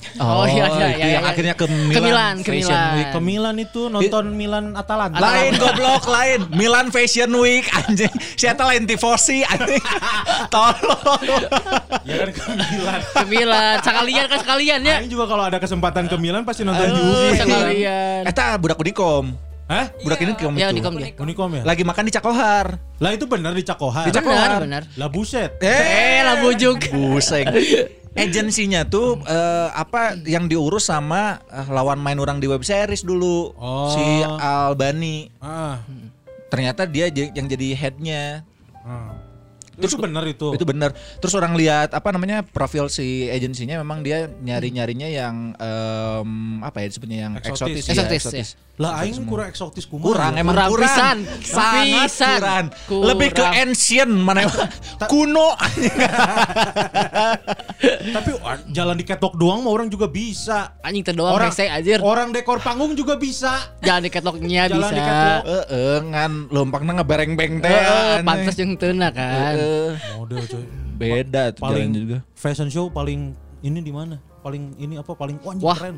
Lele. Oh, iya, iya, itu iya, yang iya. akhirnya ke Ke Milan, Milan, ke Fashion Milan. Week. Ke Milan itu nonton Milan Atalanta. Lain goblok lain Milan Fashion Week anjing. Siapa lain tifosi anjing. Tolong. Ya kan ke Milan. Ke Milan, sekalian kan sekalian ya. Aing juga kalau ada kesempatan ke Milan pasti nonton Eh, Juve. sekalian. Eta budak Unikom. Hah? Budak ini Unikom Ya itu. Unikom dia. Unikom ya? Lagi makan di Cakohar. Lah itu benar di Cakohar. Di Cakohar. Benar, benar. Lah buset. Eh, lah bujuk. Buseng. Agensinya tuh eh, apa yang diurus sama eh, lawan main orang di web series dulu. Oh. Si Albani. Ah. Ternyata dia j- yang jadi headnya. ah. Terus itu benar itu. Itu bener. Terus orang lihat apa namanya profil si agensinya memang dia nyari nyarinya yang em, apa ya disebutnya yang Eksotis. eksotis, ya, Eksotis, eksotis. Lah aing kurang eksotis kumaha. Kurang ya? emang Kurang kurang, pisan. sangat Pisan. kurang. Kurang. Lebih ke ancient mana kuno. Tapi wah, jalan di ketok doang mah orang juga bisa. Anjing teh doang hese anjir. Orang dekor panggung juga bisa. Jangan di Jalan bisa. di ketlok. Heeh, ngan lompangna ngebereng-beng teh. Eh, pantas yang teuna kan. Heeh. Model coy. Beda tuh Paling jalan juga. fashion show paling ini di mana? Paling ini apa paling wah, Wah, keren.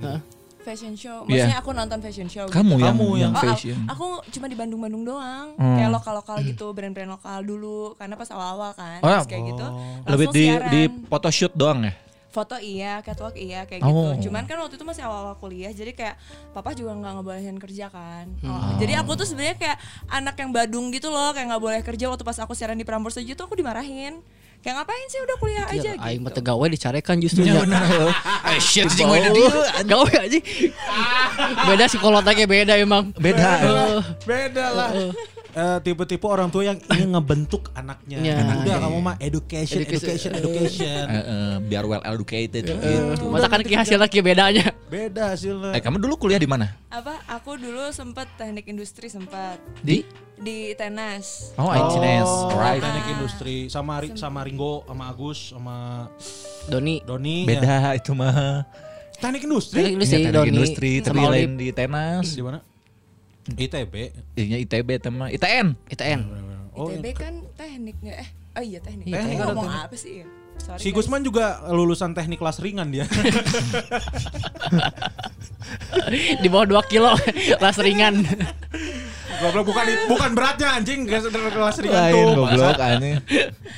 Fashion show. Iya. Maksudnya aku nonton fashion show. Kamu gitu. yang, Kamu yang Oh, aku- fashion. aku cuma di Bandung-Bandung doang. Hmm. Kayak lokal-lokal gitu, brand-brand lokal dulu. Karena pas awal-awal kan, Oh, terus kayak gitu. Lebih langsung di siaran. di photoshoot doang ya. foto iya, catwalk iya kayak Oh. gitu. Cuman kan waktu itu masih awal-awal kuliah, jadi kayak papa juga nggak ngebolehin kerja kan. Hmm. Oh, Jadi aku tuh sebenarnya kayak anak yang badung gitu loh, kayak nggak boleh kerja waktu pas aku siaran di Prambors aja tuh aku dimarahin. Kayak ngapain sih udah kuliah aja Aing mah gitu. teu gawe dicarekan justru. Iya nya. benar. Eh shit anjing we di. Gawe aja. Beda psikolognya beda emang. Beda. Eh, Beda lah. Eh, tipe-tipe orang tua yang ingin ngebentuk anaknya. Ya. Udah kamu mah education, education, education. Heeh, biar well educated gitu. Masa kan hasilnya ki bedanya. Beda hasilnya. Eh kamu dulu kuliah di mana? Apa? Aku dulu sempet teknik industri sempat Di di tenas. Oh. Oh, Alright. teknik industri sama Ri- sama Ringo, sama Agus, sama Doni. Doni. ya. Beda itu mah. Teknik industri. Teknik industri Iya, teknik Doni. industri tapi lain di tenas. Di mana? ITB. Iya ITB tema ITN. ITN. Oh, ITB kan teknik nggak? Eh, oh iya teknik. Iya, Teknik teknik ada ngomong teknik. apa sih? Sorry, Si guys. Gusman juga lulusan teknik kelas ringan dia. Di bawah 2 kilo kelas ringan. Goblok bukan bukan beratnya anjing kelas kelas ringan Lain tuh. goblok aneh.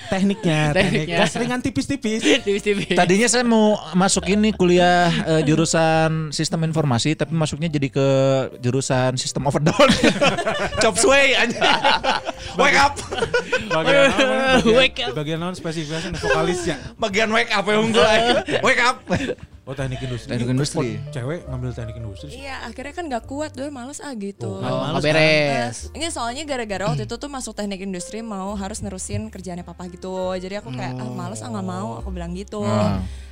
Tekniknya, teknik Tekniknya. kelas ringan tipis-tipis. Tipis-tipis. Tadinya saya mau masuk ini kuliah eh, jurusan sistem informasi tapi masuknya jadi ke jurusan sistem of a down. Chop suey anjing. Wake up. Bagian apa? Wake up. Bagian non spesifikasi vokalisnya. Bagian wake up ya unggul. Wake up. Oh teknik industri. Teknik industri. Kok Cewek ngambil teknik industri. sih? Iya, akhirnya kan gak kuat dulu males ah gitu. Kan Oh, males beres. Ini soalnya gara-gara waktu itu tuh masuk teknik industri mau harus nerusin kerjaannya papa gitu. Jadi aku kayak ah males ah nggak mau, aku bilang gitu.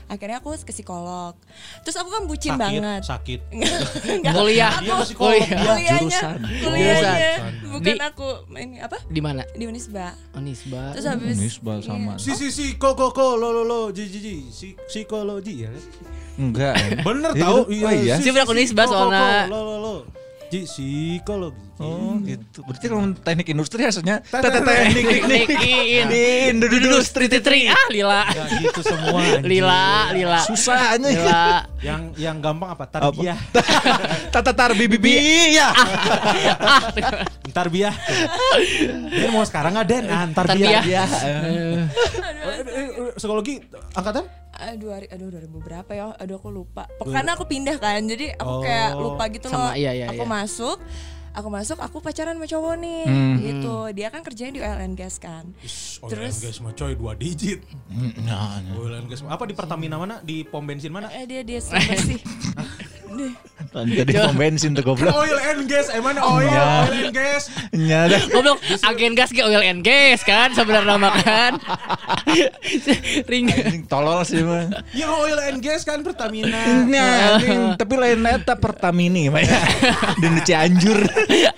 Akhirnya aku ke psikolog. Terus aku kan bucin sakit, banget. sakit. Enggak, Kuliah. aku psikolog, Kuliah. kuliahnya, jurusan. kuliahnya Jurusan. bukan Di- aku ini apa? Di mana? Di Unisba. Unisba. Terus habis Unisba sama. Iya. Si si si ko ko ko lo lo lo ji ji ji si psikologi ya. Enggak. Bener Iya, tahu gitu. Oh iya. Si ko, ko, soalnya. Lo lo lo. Ji psikologi. Oh gitu. Berarti kalau teknik industri hasilnya Teknik- teknik industri Titri ah lila. Ya gitu semua. Lila, lila. susah anjing. Lila. Yang yang gampang apa? Tarbiyah. Tata tar bibi bi ya. Ntar biah. Den mau sekarang nggak Den? Ah, Tarbiyah. Eh, eh, eh, Psikologi angkatan? Aduh hari aduh 2000 berapa ya aduh aku lupa karena aku pindah kan jadi aku kayak Oh. lupa gitu Sama, loh iya, iya, aku iya. masuk aku masuk aku pacaran sama cowok nih Hmm. gitu dia kan kerjanya di oil and gas kan Oil Terus- and gas mah coy dua digit. Nah, Oil and gas apa di Pertamina mana? Di pom bensin mana? eh dia dia sih tadi pom bensin tuh goblok. Oil and gas, emang oil, iya. oil and gas. Nyada. Goblok, agen gas ke oil and gas kan sebenarnya nama kan. Ring. Tolol sih mah. Ya oil and gas kan Pertamina. Nya, anjing, tapi lain eta Pertamini mah ya. Di Cianjur.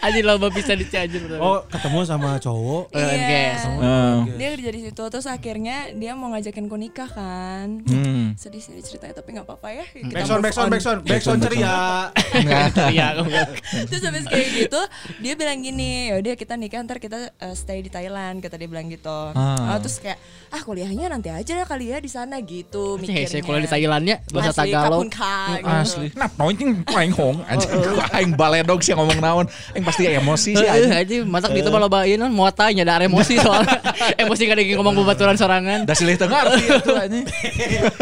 Anjing loba bisa di Cianjur. Oh, ketemu sama cowok. Oil and Iya. gas. Heeh. dia kerja di situ terus akhirnya dia mau ngajakin ku nikah kan Hmm. sedih sedih ceritanya tapi nggak apa-apa ya kita Backsound, move backsound, on. backsound, backsound ceria. Goblok. terus habis kayak gitu dia bilang gini yaudah kita nikah ntar kita uh, stay di Thailand kata dia bilang gitu Ah. Oh, terus kayak ah kuliahnya nanti aja lah kali ya di sana gitu mikirnya saya kuliah di Thailandnya bahasa Tagalog. kapun ka, gitu. Asli. Nah, pointing paling hong anjing. Aing baledog sih ngomong naon. Aing pasti emosi sih Heeh, anjing. anjing masak gitu malah kan muat tanya ada emosi soalnya. emosi kadang ngomong bebaturan sorangan. Da silih teu ngarti atuh anjing.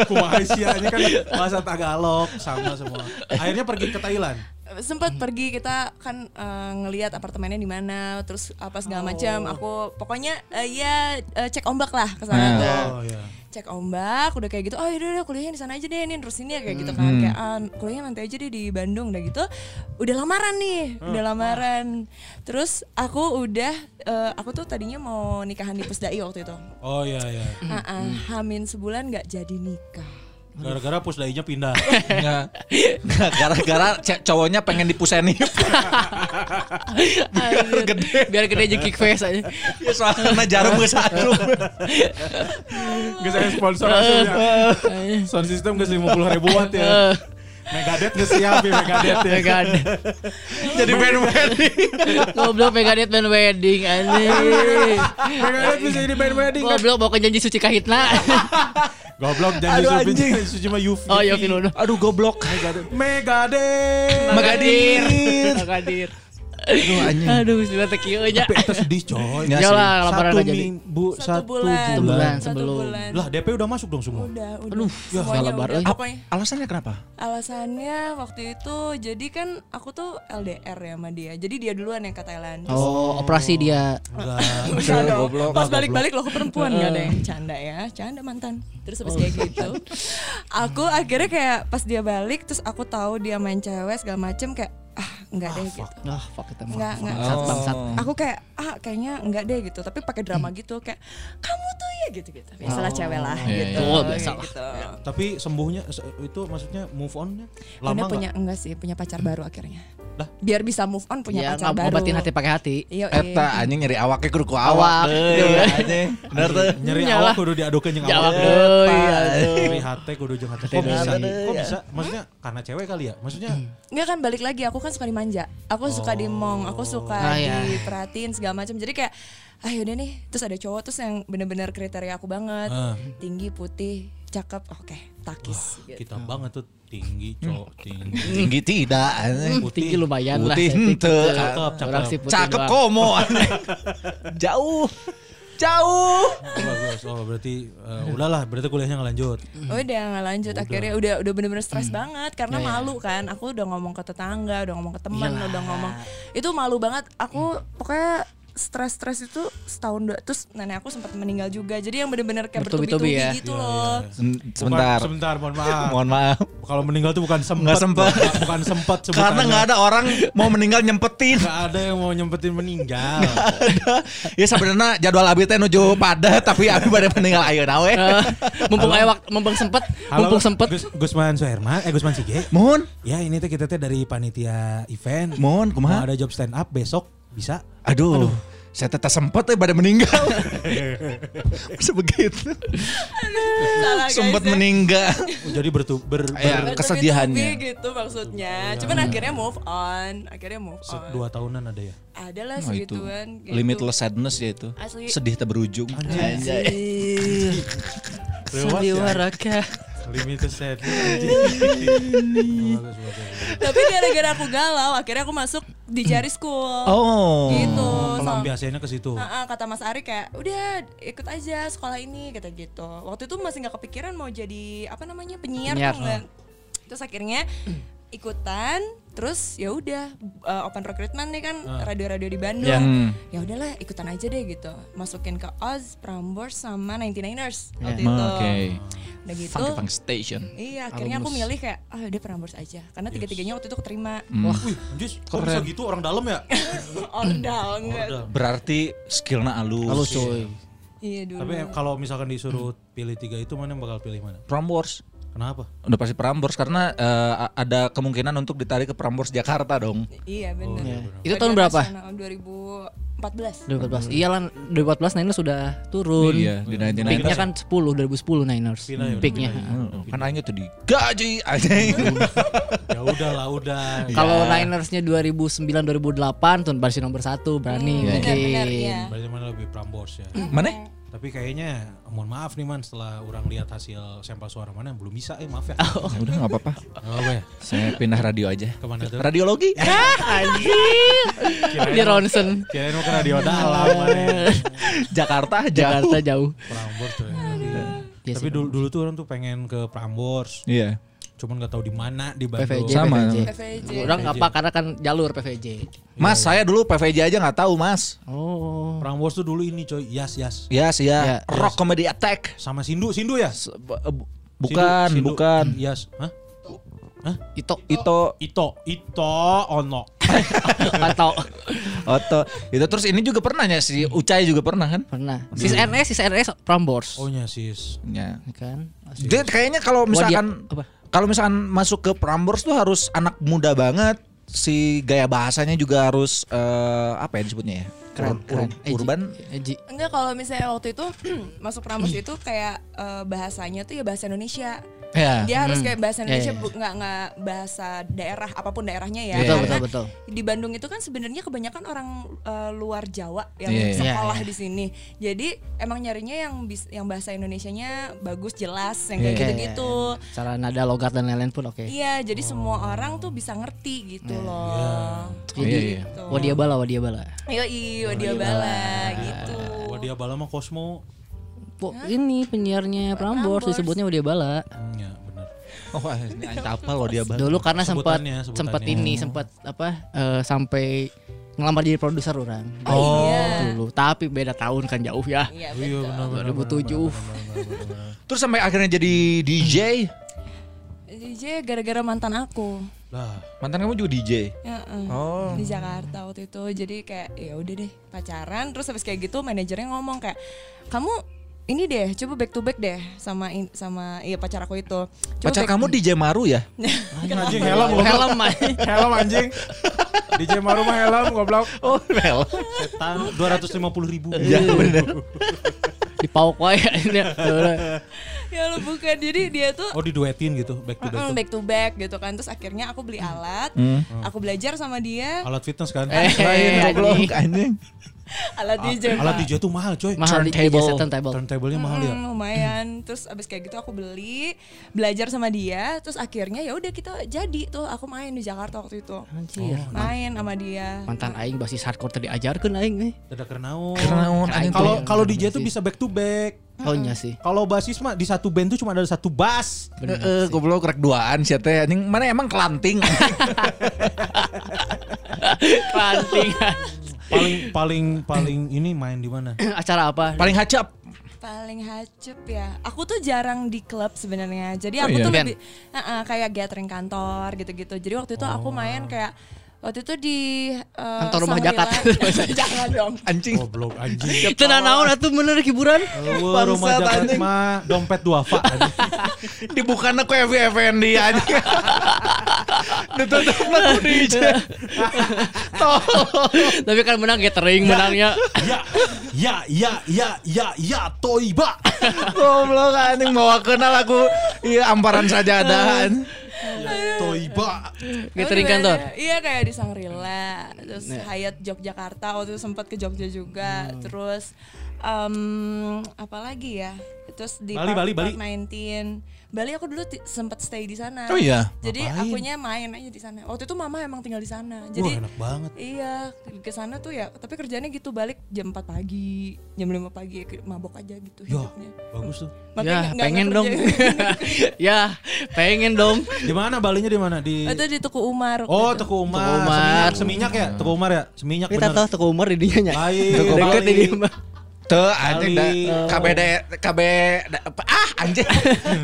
Kumaha sih ini kan bahasa Tagalog sama semua. Akhirnya pergi ke Thailand. sempat pergi kita kan eh, ngelihat apartemennya di mana terus apa segala macam. Aku pokoknya eh, ya eh, cek ombak lah ke sana tuh. Oh iya. cek ombak udah kayak gitu oh yaudah udah kuliahnya di sana aja deh nih terusin ya kayak gitu kan. Kayak ah, kuliahnya nanti aja deh di Bandung udah gitu. Udah lamaran nih udah lamaran. Terus aku udah eh, aku tuh tadinya mau nikahan di Pusdai waktu itu. Oh iya iya. Ah, ah, hamin sebulan nggak jadi nikah Gara-gara pusdainya pindah. Nggak. Nggak, gara-gara cowoknya pengen dipuseni. Biar gede. Biar gede jeung kick face aja. ya soalnya jarum geus harum. Gak saya sponsor langsung ya. Sound system gak 50 ribu watt ya. Megadeth gak siap ya Megadeth ya. Megadeth. Jadi band wedding. Goblok Megadeth band wedding anjing. Megadeth bisa jadi band wedding kan. Goblok bawa janji suci kahitna. Goblok janji Aduh, suci anjing. janji suci mah Yufi. Oh iya Finuno. Aduh goblok. Megadeth. Magadir. Magadir. Aduh anjing. Aduh, bismillah teh kieu nya. Tapi itu sedih coy. Ya lah, lamaran Satu nggak jadi. minggu, Satu satu bulan. Satu bulan. Satu sebelum. Lah DP udah masuk dong semua. Udah, udah. Aduh, ya. Pokoknya Alasannya kenapa? alasannya waktu itu jadi kan aku tuh LDR ya sama dia. Jadi dia duluan yang ke Thailand. Oh, operasi dia. Enggak. Enggak dong. goblok. Pas balik-balik lo ke perempuan gak ada yang canda ya Canda mantan Terus habis kayak gitu Aku akhirnya kayak pas dia balik Terus aku tahu dia main cewek segala macem Kayak ah enggak deh gitu Ah, fuck itu Enggak, enggak. Bangsat, bangsat. Aku kayak ah kayaknya enggak deh gitu Tapi pakai drama gitu Kayak kamu tuh ya gitu-gitu Biasalah cewek lah Iya, gitu iya. Oh, biasa lah. gitu. Tapi sembuhnya se- itu maksudnya move on-nya Udah lama punya nggak? enggak sih Punya pacar baru akhirnya Lah? Biar bisa move on punya Ya, pacar baru ngobatin hati pakai hati. Iya, Eta anjing nyari awaknya kudu ku Awak. anjing. Bener tuh. Nyalah. awak kudu diadukeun jeung awak. atuh. Nyeri hati kudu jeung hati. Kok bisa? Kok Iya. bisa? Maksudnya karena cewek kali ya? Maksudnya Enggak kan balik lagi aku kan suka dimanja. Aku suka dimong, aku suka Ah, iya. diperhatiin segala macam. Jadi kayak ah yaudah nih, terus ada cowok terus yang bener-bener kriteria aku banget. Ah. Tinggi, putih, cakep. Oke, takis gitu. kita banget tuh tinggi, cowok tinggi. Tinggi tidak. Hmm, Tinggi lumayan lah. Putih henteu. pikir. Cakep, cakep. Putih Cakep komo. Jauh. Jauh. Oh. Oh, berarti eh, udahlah, berarti kuliahnya nggak lanjut. Udah nggak lanjut akhirnya udah udah bener-bener Hmm. stres banget Ya, karena malu kan. Aku udah ngomong ke tetangga, udah ngomong ke teman, udah ngomong. Itu malu banget. Aku pokoknya stres-stres itu setahun dua terus nenek aku sempat meninggal juga jadi yang bener-bener kayak Bertubi-tubi ya? gitu loh Sen- Sebentar. Bukan- sebentar, mohon maaf. Mohon maaf. Kalau meninggal tuh bukan sempat. Nggak sempat. Bukan, bukan sempat Karena nggak ada orang mau meninggal nyempetin. Nggak ada yang mau nyempetin meninggal. ada. Ya sebenarnya jadwal abi teh nuju padat tapi abi pada meninggal ayo nawe. Eh, mumpung aya wak- mumpung sempet, mumpung sempet. Gus, Gusman Suherman, eh Gusman Sige. Mohon, Ya ini tuh kita tuh dari panitia event. mohon kumaha? ada job stand up besok bisa. Aduh. Saya tetap sempet ya pada meninggal. Bisa begitu. Sempat ya. meninggal. Jadi bertu ber, ber- Ya, Bertubi-tubi kesedihannya. gitu maksudnya. Cuman akhirnya move on, akhirnya move on. dua tahunan ada ya. Ada lah Oh, itu segituan. gitu. limitless sadness ya itu. Asli. Sedih tak berujung. Sandiwaraka. Limited set. Tapi gara-gara aku galau, akhirnya aku masuk di Jari School. Oh. Gitu. Pelampiasannya ke situ. Kata Mas Ari kayak udah ikut aja sekolah ini kata gitu. Waktu itu masih nggak kepikiran mau jadi apa namanya penyiar, Penyiar. nggak. Terus akhirnya ikutan, terus ya udah uh, open recruitment nih kan radio-radio di Bandung. Ya. Hmm. Ya udahlah ikutan aja deh gitu. Masukin ke Oz, Prambors sama 99ers waktu Hmm, itu. Oke. Udah gitu. Funky Funk Station. Iya, akhirnya aku milih kayak ah udah Prambors aja. Karena tiga-tiganya waktu itu keterima. Hmm. Wih, anjis, kok bisa gitu orang dalam ya? Enggak. Udah. Berarti skillnya alus. Halus cuy. Iya dulu. Tapi kalau misalkan disuruh pilih tiga itu mana yang bakal pilih mana? Prambors. Kenapa? Udah pasti Prambors karena a- ada kemungkinan untuk ditarik ke Prambors Jakarta dong. Iya benar. Itu tahun berapa? Nasional 2014. 2014. Iya lah 2014 Niners sudah turun. Iya, di 99ers. Peaknya kan 10 2010 Niners. Pindah ya, Peaknya. Hmm, Kan aing itu digaji aja. ya udah lah, udah. Kalau Ninersnya 2009 2008 tuh versi nomor satu berani Benar, mungkin. benar, iya. Berarti mana lebih Prambors ya. Mana? Tapi kayaknya mohon maaf nih man setelah orang lihat hasil sampel suara mana belum bisa eh maaf ya. Ya udah nggak apa-apa. Apa ya? Saya pindah radio aja. Ke mana tuh? Radiologi. Anjir. Di Ronson. Kirain mau ke radio dalam mana. Jakarta jauh. Jakarta jauh. Prambors tuh. ya. Iya Tapi sih. dulu, dulu tuh orang tuh pengen ke Prambors. Iya. Cuman nggak tahu di mana di Bandung. PVJ, Sama. PVJ. PVJ. Orang apa karena kan jalur PVJ. Mas, saya dulu PVJ aja nggak tahu, Mas. Oh. Prambors tuh dulu ini coy, Yas Yas. Ya sih Ya. Rock Comedy Attack. Sama Sindu, Sindu ya? Bu- Bukan, Sindu, Sindu. bukan. Yas. Hah? Itu Itu Ito, Ito, Ono. Atau Oto. Itu terus ini juga pernah ya si Ucai juga pernah kan? pernah. Sis NS, sis NS Prambors. Oh nya sis. Ya. Kan? Dia kayaknya kalau misalkan apa? Kalau misalkan masuk ke Prambors tuh harus anak muda banget. Si gaya bahasanya juga harus eh, apa ya disebutnya ya? Keren, Ur- keren. ur- urban. Eji. Enggak kalau misalnya waktu itu masuk Prambors itu kayak eh, bahasanya tuh ya bahasa Indonesia. Ya. Dia harus kayak bahasa Ya, Indonesia ya. bu- nggak nggak bahasa daerah apa pun daerahnya ya. Iya, Betul, Karena betul, betul. Di Bandung itu kan sebenarnya kebanyakan orang eh, luar Jawa yang Iya, iya. sekolah Iya, iya. di sini. Jadi emang nyarinya yang bis, yang bahasa Indonesianya bagus jelas yang Iya, kayak iya. gitu-gitu. Cara nada logat dan lain-lain pun oke. Iya, jadi semua orang tuh bisa ngerti gitu loh. Oh, iya, iya. Gitu. Wadia bala, wadia bala. Yoi, Wadia Bala gitu. Wah dia bala mah Cosmo. Po, ini penyiarnya Prambors Prambors. disebutnya wadia bala. Hmm, Ya benar. Oh, ini apa loh dia Bang? Dulu karena sempat sempat ini sempat apa eh, sampai ngelamar jadi produser orang. Oh, iya. Dulu, tapi beda tahun kan jauh ya. Iya, iya betul. benar benar. 2007. Terus sampai akhirnya jadi DJ. DJ gara-gara mantan aku. Lah, Mantan kamu juga DJ. Ya, Oh. di Jakarta waktu itu. Jadi kayak ya udah deh pacaran. Terus habis kayak gitu manajernya ngomong kayak kamu ini deh coba back to back deh sama in- sama iya pacar aku itu. Coba Pacar kamu DJ Maru ya? anjing helm goblok. Helm. Helm anjing. DJ Maru mah helm goblok. Oh, well. Setan 250 ribu. Iya bener. di pauk wae ini. ya lo bukan. Jadi dia tuh Oh diduetin gitu back to back. Mm, back to back gitu kan terus akhirnya aku beli alat Hmm. aku belajar sama dia Alat fitness kan. Eh, Lain goblok anjing. Alat DJ Alat. DJ tuh mahal coy. Mahal di Turntable. DJ turntable. Turntable-nya mahal ya. Hmm, lumayan terus abis kayak gitu aku beli belajar sama dia terus akhirnya ya udah kita jadi tuh aku main di Jakarta waktu itu Anjir. main sama dia Mantan aing basis hardcore tadi ajarkeun aing eh. Dada kerenaun. Kerenaun, anjing Kalau tuh. kalau DJ tuh bisa back to back. Oh iya sih. Kalau basis mah di satu band tuh cuma ada satu bass. Heeh, goblok rek duaan sia teh anjing mana emang kelanting. Kelanting. Paling paling paling ini main di mana? Acara apa? Paling hacap. paling hacep ya aku tuh jarang di klub sebenarnya Oh jadi aku iya? tuh lebih uh-uh, kayak gathering kantor gitu-gitu jadi waktu itu aku main kayak waktu itu di uh, Kantor rumah. Jakarta. jangan dong Anjing. Goblok anjing. Tenan naon atuh bener hiburan? Wah, rumah Jakarta anjing. mah dompet duafa. anjing. Dibuka ku Evi Effendi anjing. Ditutup ku DJ. Tapi kan menang gathering menangnya. Ya, ya, ya, ya, ya, ya, toiba. Goblok anjing bawa kenal lagu iya amparan sajadahan. Ya, toiba. Gathering kantor. Iya kayak di Sangrila, terus Hyatt Yogyakarta waktu itu sempat ke Jogja juga, terus em apa lagi ya? Terus di Bali, Park, Bali, Bali. Park 19. Bali aku dulu sempat stay di sana. Oh iya? Jadi Ngapain? akunya main aja di sana. Waktu itu mama emang tinggal di sana. Wah, Jadi enak banget. Iya, ke sana tuh ya, tapi kerjanya gitu balik jam 4 pagi, jam 5 pagi ke- mabok aja gitu Ya, hidupnya. bagus tuh. Makanya Ya, pengen dong. ya, pengen dong. Di mana Balinya di mana? Di Itu di Tuku Umar. Oh, itu. Teku Umar. Teku Umar. Seminyak, seminyak ya? Teku Umar ya? Seminyak Kita tahu toko umur di dinya Deket Bali. di. Tuh anjing da, Kali. KB da- KB da- ah anjing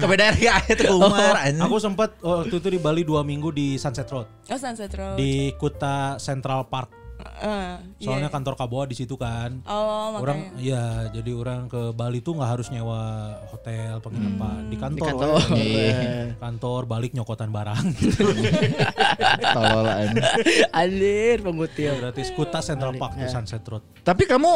KB dari ayat ke Umar anjing. Aku sempat waktu itu di Bali dua minggu di Sunset Road Oh, Sunset Road. di Kuta Central Park. Eh, Soalnya iya. kantor Kaboa di situ kan. Oh, makanya. Orang iya, jadi orang ke Bali tuh nggak harus nyewa hotel penginapan di kantor. Di kantor. Iya. Kantor balik nyokotan barang. Tolol anjing. Anjir, pengutil. Berarti Kuta Central Park di Sunset Road. Tapi kamu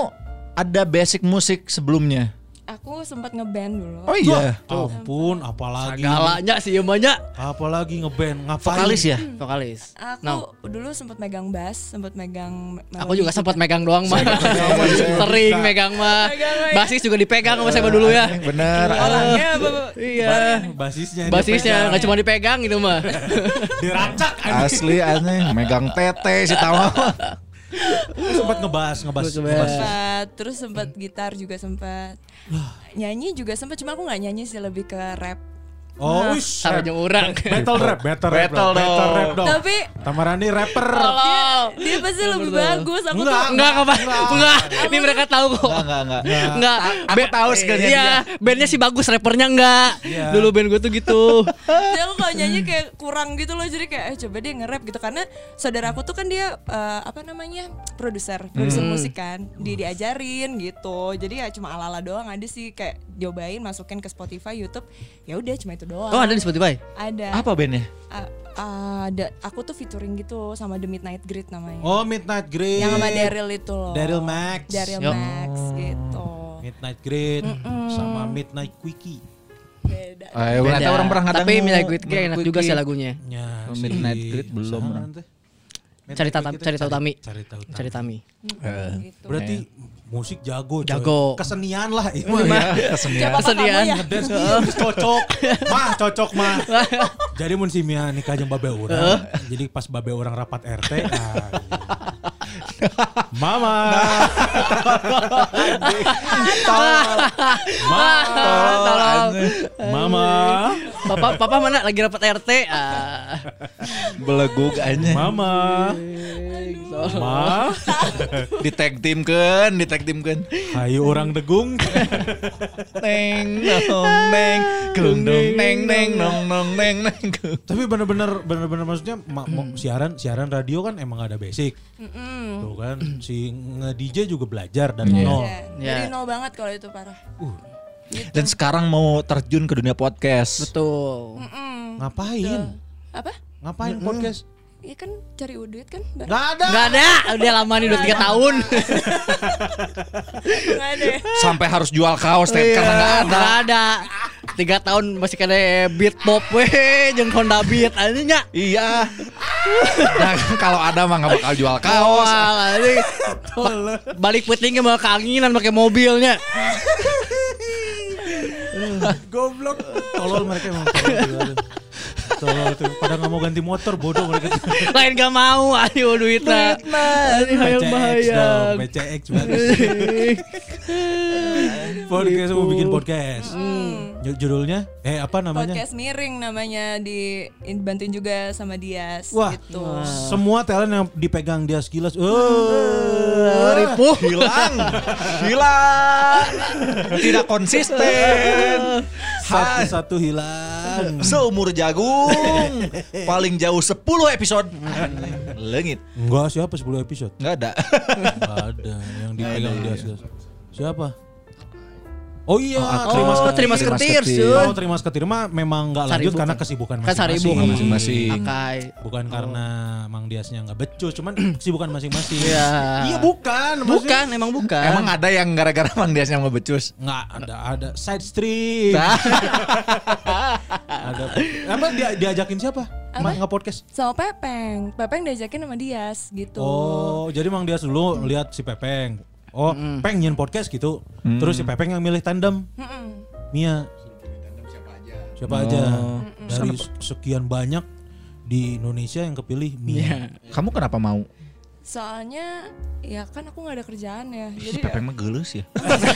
ada basic musik sebelumnya? Aku sempat ngeband dulu. Oh iya. Ampun, apalagi Galanya sih emangnya. apalagi ngeband ngapain? Vokalis ya? Vokalis. Aku No. dulu sempat megang bass, sempat megang Aku juga sempat megang doang mah. Sering megang mah. Basis juga dipegang sama saya dulu ya. Bener. Orangnya apa? Iya. Basisnya Basisnya nggak cuma dipegang gitu mah. diracak. Asli anjing megang tete si tahu. sempat ngebas, ngebas, Ngebas. ngebas. sempat terus sempat gitar juga sempat nyanyi juga sempat cuma aku nggak nyanyi sih lebih ke rap Oh, wish. Sama jeung urang. Battle rap, battle rap, Battle dong. battle rap dong. Tapi Tamarani rapper. dia pasti lebih bagus. Aku Enggak. tuh Enggak, enggak, enggak, enggak. Ini mereka tahu kok. Enggak, enggak, enggak. Enggak. Aku tahu skillnya Iya, bandnya sih bagus, rappernya enggak. Iya. Dulu band gue tuh gitu. Jadi aku kalau nyanyi kayak kurang gitu loh jadi kayak eh coba dia nge-rap gitu karena saudara aku tuh kan dia eh, apa namanya produser produser musik kan dia diajarin gitu jadi ya cuma ala-ala doang ada sih kayak diobain masukin ke Spotify YouTube ya udah cuma itu doang Oh, ada di Spotify? ada Apa bandnya? Ada aku tuh featuring gitu sama The Midnight Grid namanya Oh, Midnight Grid. yang sama Daryl itu loh Daryl Max. Daryl Yo. Max gitu Midnight Grid sama Midnight Quickie. beda Eh, ternyata orang pernah Tapi. Midnight Grid kayak enak juga sih lagunya. Ya, Oh, si- Midnight Grid belum? Cari Grid cari tahu Tami. Cari tahu Tami. Cari Tami. gitu. Berarti musik jago, coy. Jago. Kesenian lah itu Iya, mah. kesenian. Siapa Kesedihan. kamu ya? Ngedance iya, cocok. Mah cocok mah. Jadi mun si Mia nikah jeung babe urang. Jadi pas babe orang rapat RT. ah, iya. Mama. Ma- Tolong. Mama. Papa papa mana lagi rapat RT? Ah. Belegug aja. Mama. Ma. Di tag team kan, di tag team kan. Hayu orang degung. Neng nong neng dong neng neng nong nong neng neng. Tapi bener-bener bener-bener maksudnya siaran siaran radio kan emang ada basic. Tuh kan si nge-DJ juga belajar dari nol. Ya, Ya. Dari nol banget kalau itu parah. Dan sekarang mau terjun ke dunia podcast. Betul. Mm-mm. Ngapain? Apa? Ngapain podcast? Iya kan cari duit kan? Gak ada. Enggak ada, udah lama nih udah 3 tahun. Ada. ya? Sampai harus jual kaos Ted, karena nggak ada. Enggak ada. Tiga tahun masih kena beat pop weh jeung Honda Beat anjingnya. Iya. Nah, kalau ada mah nggak bakal jual kaos. Ba- Balik putingnya mau keanginan pakai mobilnya. Goblok. Tolol mereka emang tolol. Tuh. Pada nggak mau ganti motor bodoh mereka. Lain gak mau, ayo duitnya. Ini hayang PCX bahaya. PCX bagus. podcast mau bikin podcast. Ju- Judulnya eh apa namanya? Podcast miring namanya di in- bantuin juga sama Dias Wah, gitu. semua talent yang dipegang dia sekilas. Oh, Ripuh. Hilang, hilang, tidak konsisten. satu-satu hilang. Seumur jagung, paling jauh 10 episode. Lengit, Enggak siapa 10 episode? nggak ada. Enggak ada yang dipegang dia sekilas. Siapa? Oh iya, Oh, terima Terima ketir, Ketir. Sun. Oh, terima kasih memang memang nggak lanjut Saribu karena kan. kesibukan Kan masing-masing. masing-masing. Akai. Bukan karena Mang Diasnya nggak becus, cuman kesibukan masing-masing. Iya. Iya bukan, Bukan, emang bukan. Emang ada yang gara-gara Mang Diasnya mau becus? Nggak ada ada side street. ada apa dia diajakin siapa? Apa? Nggak podcast. Sama Pepeng. Pepeng diajakin sama Dias gitu. Oh, jadi Mang Dias dulu lihat si Pepeng. Oh, Peng nyin podcast gitu. Terus si Pepeng yang milih tandem. Mm-mm. Mia. Siapa aja? Dari sekian banyak di Indonesia yang kepilih Mia. Kamu kenapa mau? Soalnya ya kan aku nggak ada kerjaan ya. Jadi Pepeng mah geulus ya.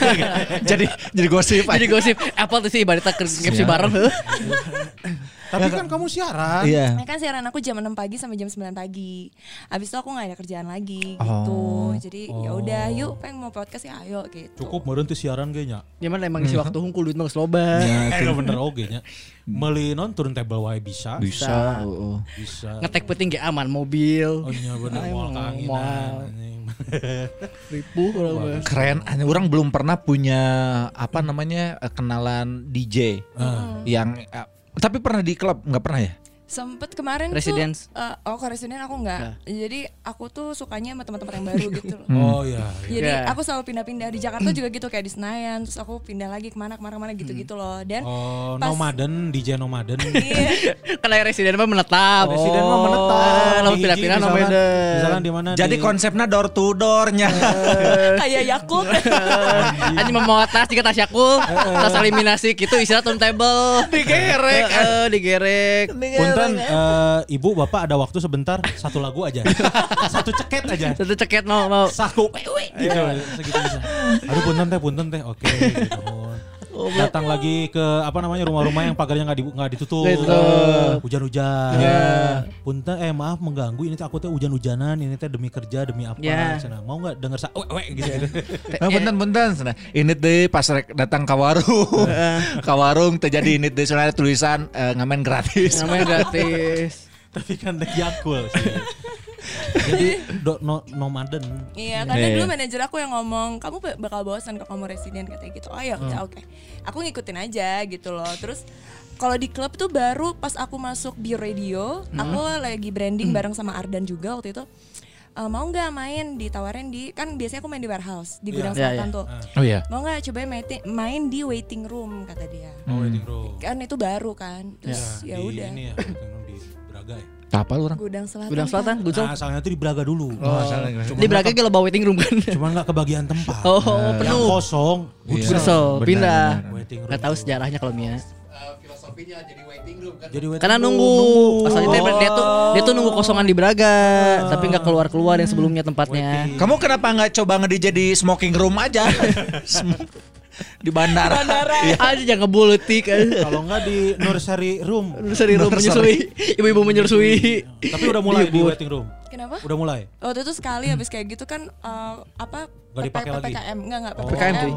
jadi jadi gosip Jadi gosip Apple tuh sih ibaratnya ke MC bareng. Tapi kan kamu siaran. Iya. Ya kan siaran aku jam 6 pagi sampai jam 9 pagi. Abis itu aku nggak ada kerjaan lagi gitu. Oh. Jadi ya udah yuk pengen mau podcast ya ayo gitu. Cukup meureun teu siaran ge nya. Ya mana emang isi waktu hungkul duit mah loba. Eh nggak bener oge nya. Meuli non turntable wae bisa. Bisa. oh, oh. Bisa. Ngetek penting ge aman mobil. Oh iya bener Anjing. Ripuh kalau mah. Keren, Hanya orang belum pernah punya apa namanya eh, kenalan DJ yang eh, tapi pernah di klub nggak pernah ya? Sempet kemarin Residence. tuh eh, oh ke Residence aku nggak. Jadi aku tuh sukanya sama teman-teman yang baru gitu loh. Oh iya. iya. Jadi Ya. aku selalu pindah-pindah di Jakarta juga gitu kayak di Senayan, terus aku pindah lagi ke mana ke mana ke mana gitu-gitu loh. Dan Oh, pas- nomaden, DJ nomaden. iya, Karena residen mah menetap. Presiden mah Oh, menetap. Lalu pindah-pindah misalkan- Misalkan di mana? Jadi di- konsepnya door to doornya. kayak Yakult. Anjing mau tas juga tas yakul, tas eliminasi gitu istilah turntable. Digerek, eh, digerek. Punten eh, ibu bapak ada waktu sebentar satu lagu aja. Satu ceket aja. Satu ceket mau mau. satu. Gitu segitu bisa. Aduh punten teh punten teh. Oke gitu. Datang lagi ke apa namanya rumah-rumah yang pagarnya nggak di, ditutup. Gitu. Hujan-hujan. Punten eh maaf mengganggu ini teh aku teh hujan-hujanan ini teh demi kerja demi apa. Cenah. Mau nggak denger sa we, we, gitu. Nah, punten punten cenah. Ini deh pas rek datang ke warung. ke warung terjadi ini deh soalnya tulisan eh, ngamen gratis. Namanya gratis. Tapi kan teh Yakul sih. Jadi do, no, nomaden. Iya, karena Iya, dulu iya. manajer aku yang ngomong, kamu ba- bakal bosan kalau kamu residen katanya gitu. Oh ya, udah oke. Aku ngikutin aja gitu loh. Terus kalau di klub tuh baru pas aku masuk di radio, aku lagi branding bareng sama Ardan juga waktu itu. "Eh, mau nggak main ditawarin di kan biasanya aku main di warehouse di gudang Iya, selatan iya. tuh. Oh iya. Mau nggak coba main, main di waiting room kata dia. Oh, waiting room. Kan itu baru kan. Terus Ya, ya udah. Ini ya, waiting room di Braga ya. Apa lu orang? Gudang selatan. Gudang Selatan, Pak. Guncong. Nah, asalnya tuh di Braga dulu. Di belakang kalau bawa waiting room kan. Cuman nggak kebagian tempat. Oh, Yang penuh. kosong. Iya. So, Benar, pindah. Waiting. Gak tahu sejarahnya kalau Mia. Eh, filosofinya jadi waiting room kan. Jadi waiting Karena room, nunggu, asalnya dia, dia tuh dia tuh nunggu kosongan di Braga, tapi nggak keluar keluar yang sebelumnya tempatnya. Kamu kenapa nggak coba ngedi jadi smoking room aja? Sm- di bandara. Iya. Aja jangan ngebulutik. Kalau nggak di nursery room. Seri room menyusui, ibu-ibu menyusui. Tapi udah mulai di Libur. waiting room. Kenapa? Udah mulai. Waktu itu sekali habis kayak gitu kan eh, apa Nggak dipakai lagi? PPKM enggak enggak Oh. PPKM, PPKM. cuy.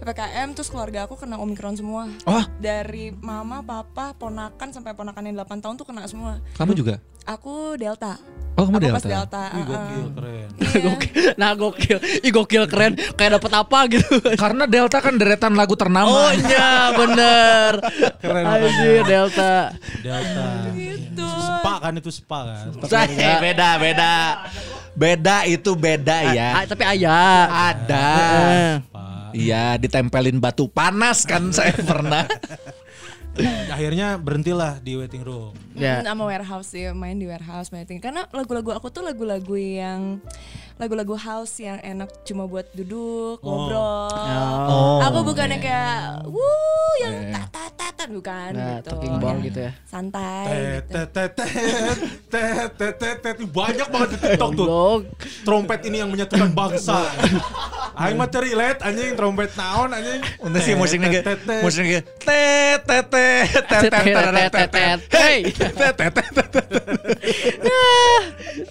PPKM terus keluarga aku kena omikron semua. Oh, Dari mama, papa, ponakan sampai ponakan yang 8 tahun tuh kena semua. kamu juga? Aku Delta. Oh, kamu aku pas Delta. Delta. Wih, uh-uh. gokil keren. Iya. Gokil. Nah gokil, ih gokil keren. Kayak dapet apa gitu. Karena Delta kan deretan lagu ternama. Oh iya bener. Keren Anjir Delta. Delta. Gitu. Spa kan itu spa kan. Saya beda beda. Beda itu beda ya. Ah, tapi ayah. Ada. Iya, ditempelin batu panas kan saya pernah. Akhirnya berhentilah di waiting room. Ya. Hmm, sama warehouse sih main di warehouse main karena lagu-lagu aku tuh lagu-lagu yang lagu-lagu house yang enak cuma buat duduk ngobrol Oh. aku bukannya kayak wuh yang tat tat tat tat, bukan Nah, gitu talking ball gitu ya. santai gitu. banyak banget di TikTok tuh. Trompet ini yang menyatukan bangsa. Aing mah cari let anjing trompet naon anjing. Untuk sih musiknya gitu. tet. Musiknya gitu. Tet tet tet tet tet tet tet tet. Hey. Tet tet tet tet.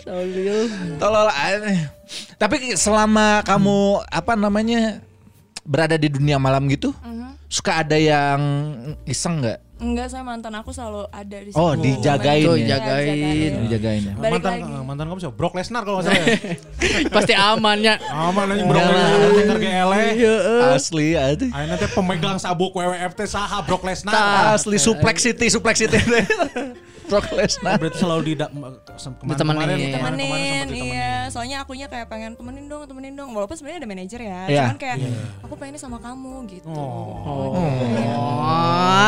Tolol. Tolol aneh. Tapi selama kamu apa namanya berada di dunia malam gitu, suka ada yang iseng nggak? enggak saya mantan aku selalu ada di Oh, situ. dijagain Tuh, ya? jagain. Dijagain ya. Balik mantan lagi. mantan kamu siapa? Brock Lesnar kalau nggak salah. ya? Pasti amannya. Aman anjing Brock Lesnar anjing harga ele. Iya, eh. Asli ada. Aing nanti pemegang sabuk WWF teh saha Brock Lesnar. Asli suplex city, suplex city. Brock Oh, Lesnar. berarti selalu di kemarin Ditemenin. kemarin kemarin iya soalnya akunya kayak pengen temenin dong temenin dong walaupun sebenarnya ada manajer ya Iya. cuman kayak aku pengennya sama kamu gitu Oh,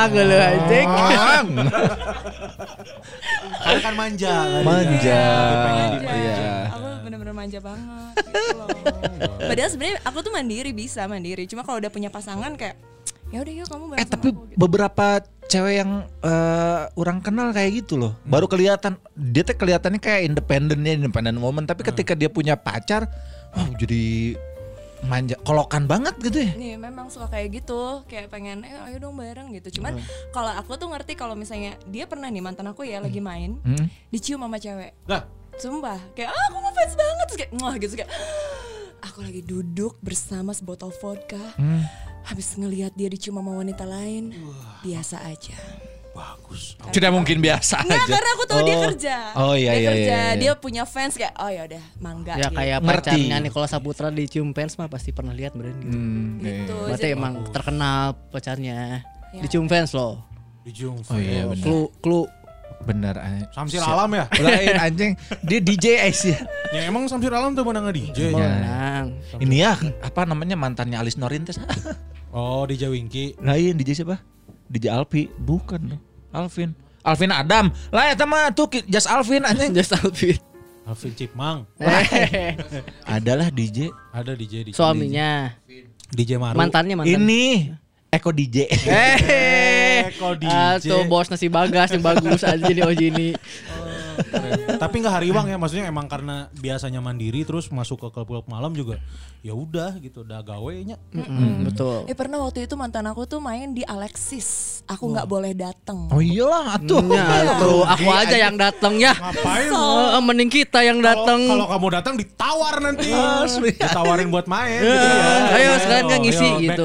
gelo anjing. Karena kan manja. kan. Manja. Pengen Manja. dimanja. Iya. aku bener-bener manja banget gitu loh. padahal sebenarnya aku tuh mandiri bisa mandiri cuma kalau udah punya pasangan kayak ya udah yuk kamu bareng Eh sama tapi aku gitu. beberapa cewek yang eh, orang kenal kayak gitu loh. Baru kelihatan dia tuh kelihatannya kayak independennya independent woman, tapi ketika dia punya pacar, wah jadi manja kolokan banget gitu ya. Nih memang suka kayak gitu. Kayak pengen eh ayo dong bareng gitu. Cuman kalau aku tuh ngerti kalau misalnya Dia pernah nih mantan aku ya lagi main Hmm. Dicium sama cewek. Lah, Sumpah. Kayak ah, aku ngefans banget. Terus kayak Wah gitu. Kayak Aku lagi duduk bersama sebotol vodka. Hmm. Habis ngelihat dia dicium sama wanita lain Biasa aja bagus. Tidak mungkin biasa Nggak aja. karena aku tahu dia Oh. kerja Oh iya Dia iya kerja iya. iya. Dia punya fans kayak Oh ya udah mangga Ya gitu. kayak Ngerti. pacarnya Nikola Saputra di Cium Fans mah pasti pernah lihat beneran gitu. Hmm, iya. Gitu. Berarti Jadi- emang terkenal pacarnya. Ya. Di Cium Fans loh. Di Jung. Oh iya benar. Clue clue Benar. eh. Samsir Siap. Alam ya? Lain anjing. Dia DJ Ais ya. Ya emang Samsir Alam tuh menang DJ. Iya. Menang. Ini ya apa namanya mantannya Alis Norintes. Oh, DJ Winky. Lain DJ siapa? DJ Alpi. Bukan dong. Alvin. Alvin Adam. Lah ya mah tuh Just Alvin anjing. Just outfit. Alvin Cipmang. Adalah DJ. Ada DJ di Suaminya. DJ Maru. Mantannya mantan. Ini Eko DJ. Eh, Eko DJ. Tuh bos nasi bagas yang bagus aja jadi Oji ini. Keren. Tapi nggak hariwang ya, maksudnya emang karena biasanya mandiri terus masuk ke klub-klub malam juga ya udah gitu, udah gawenya. Mm, betul. Eh pernah waktu itu mantan aku tuh main di Alexis. Aku nggak boleh datang. Oh iyalah atuh. Ya, tuh, aku aja yang datang ya. Ngapain? Eh, mending kita yang datang. Kalau kamu datang ditawar nanti. Ditawarin buat main gitu ya. Ayo, sekalian kan ngisi gitu.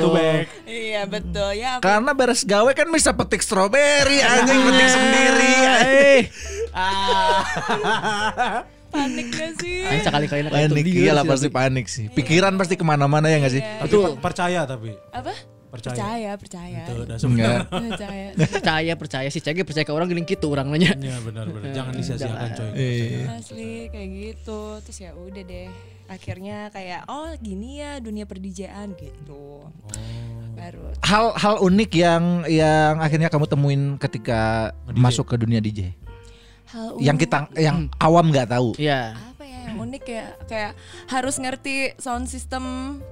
Iya betul ya. Karena beres gawe kan bisa petik stroberi anjing petik sendiri. Eh, Panik gak sih? ayo sekali-kali Panik itu dia iyalah pasti panik sih. Pikiran pasti ke mana-mana ya nggak sih? Tapi per- percaya tapi. Apa? Percaya. Percaya, percaya. Itu udah. Percaya. Percaya, percaya sih. Cagi percaya ke orang gini gitu orang nanya. Iya benar-benar. Jangan disia-siakan coy. Asli kayak gitu. Terus ya udah deh. Akhirnya kayak oh gini ya dunia perdijaan gitu. Baru Hal hal unik yang yang akhirnya kamu temuin ketika masuk ke dunia DJ. Hal Yang unik. kita yang awam nggak tahu. Iya. apa ya yang unik ya kayak harus ngerti sound system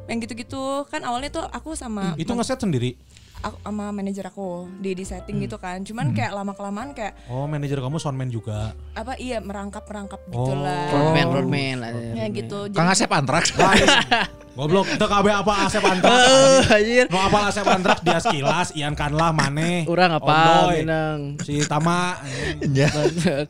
yang gitu-gitu kan awalnya tuh aku sama Itu ngeset sendiri. Aku sama manajer aku di di setting gitu kan cuman kayak lama kelamaan kayak Oh manajer kamu soundman juga. apa iya merangkap merangkap Oh. gitulah Roadman, roadman lah. ya gitu Kang Asep Antrax. Goblok, itu KB apa Asep Antrax? Anjir. Mau apa Asep Antrax dia sekilas, Ian Kanlah maneh. Orang apa Minang. Si Tama, Ya.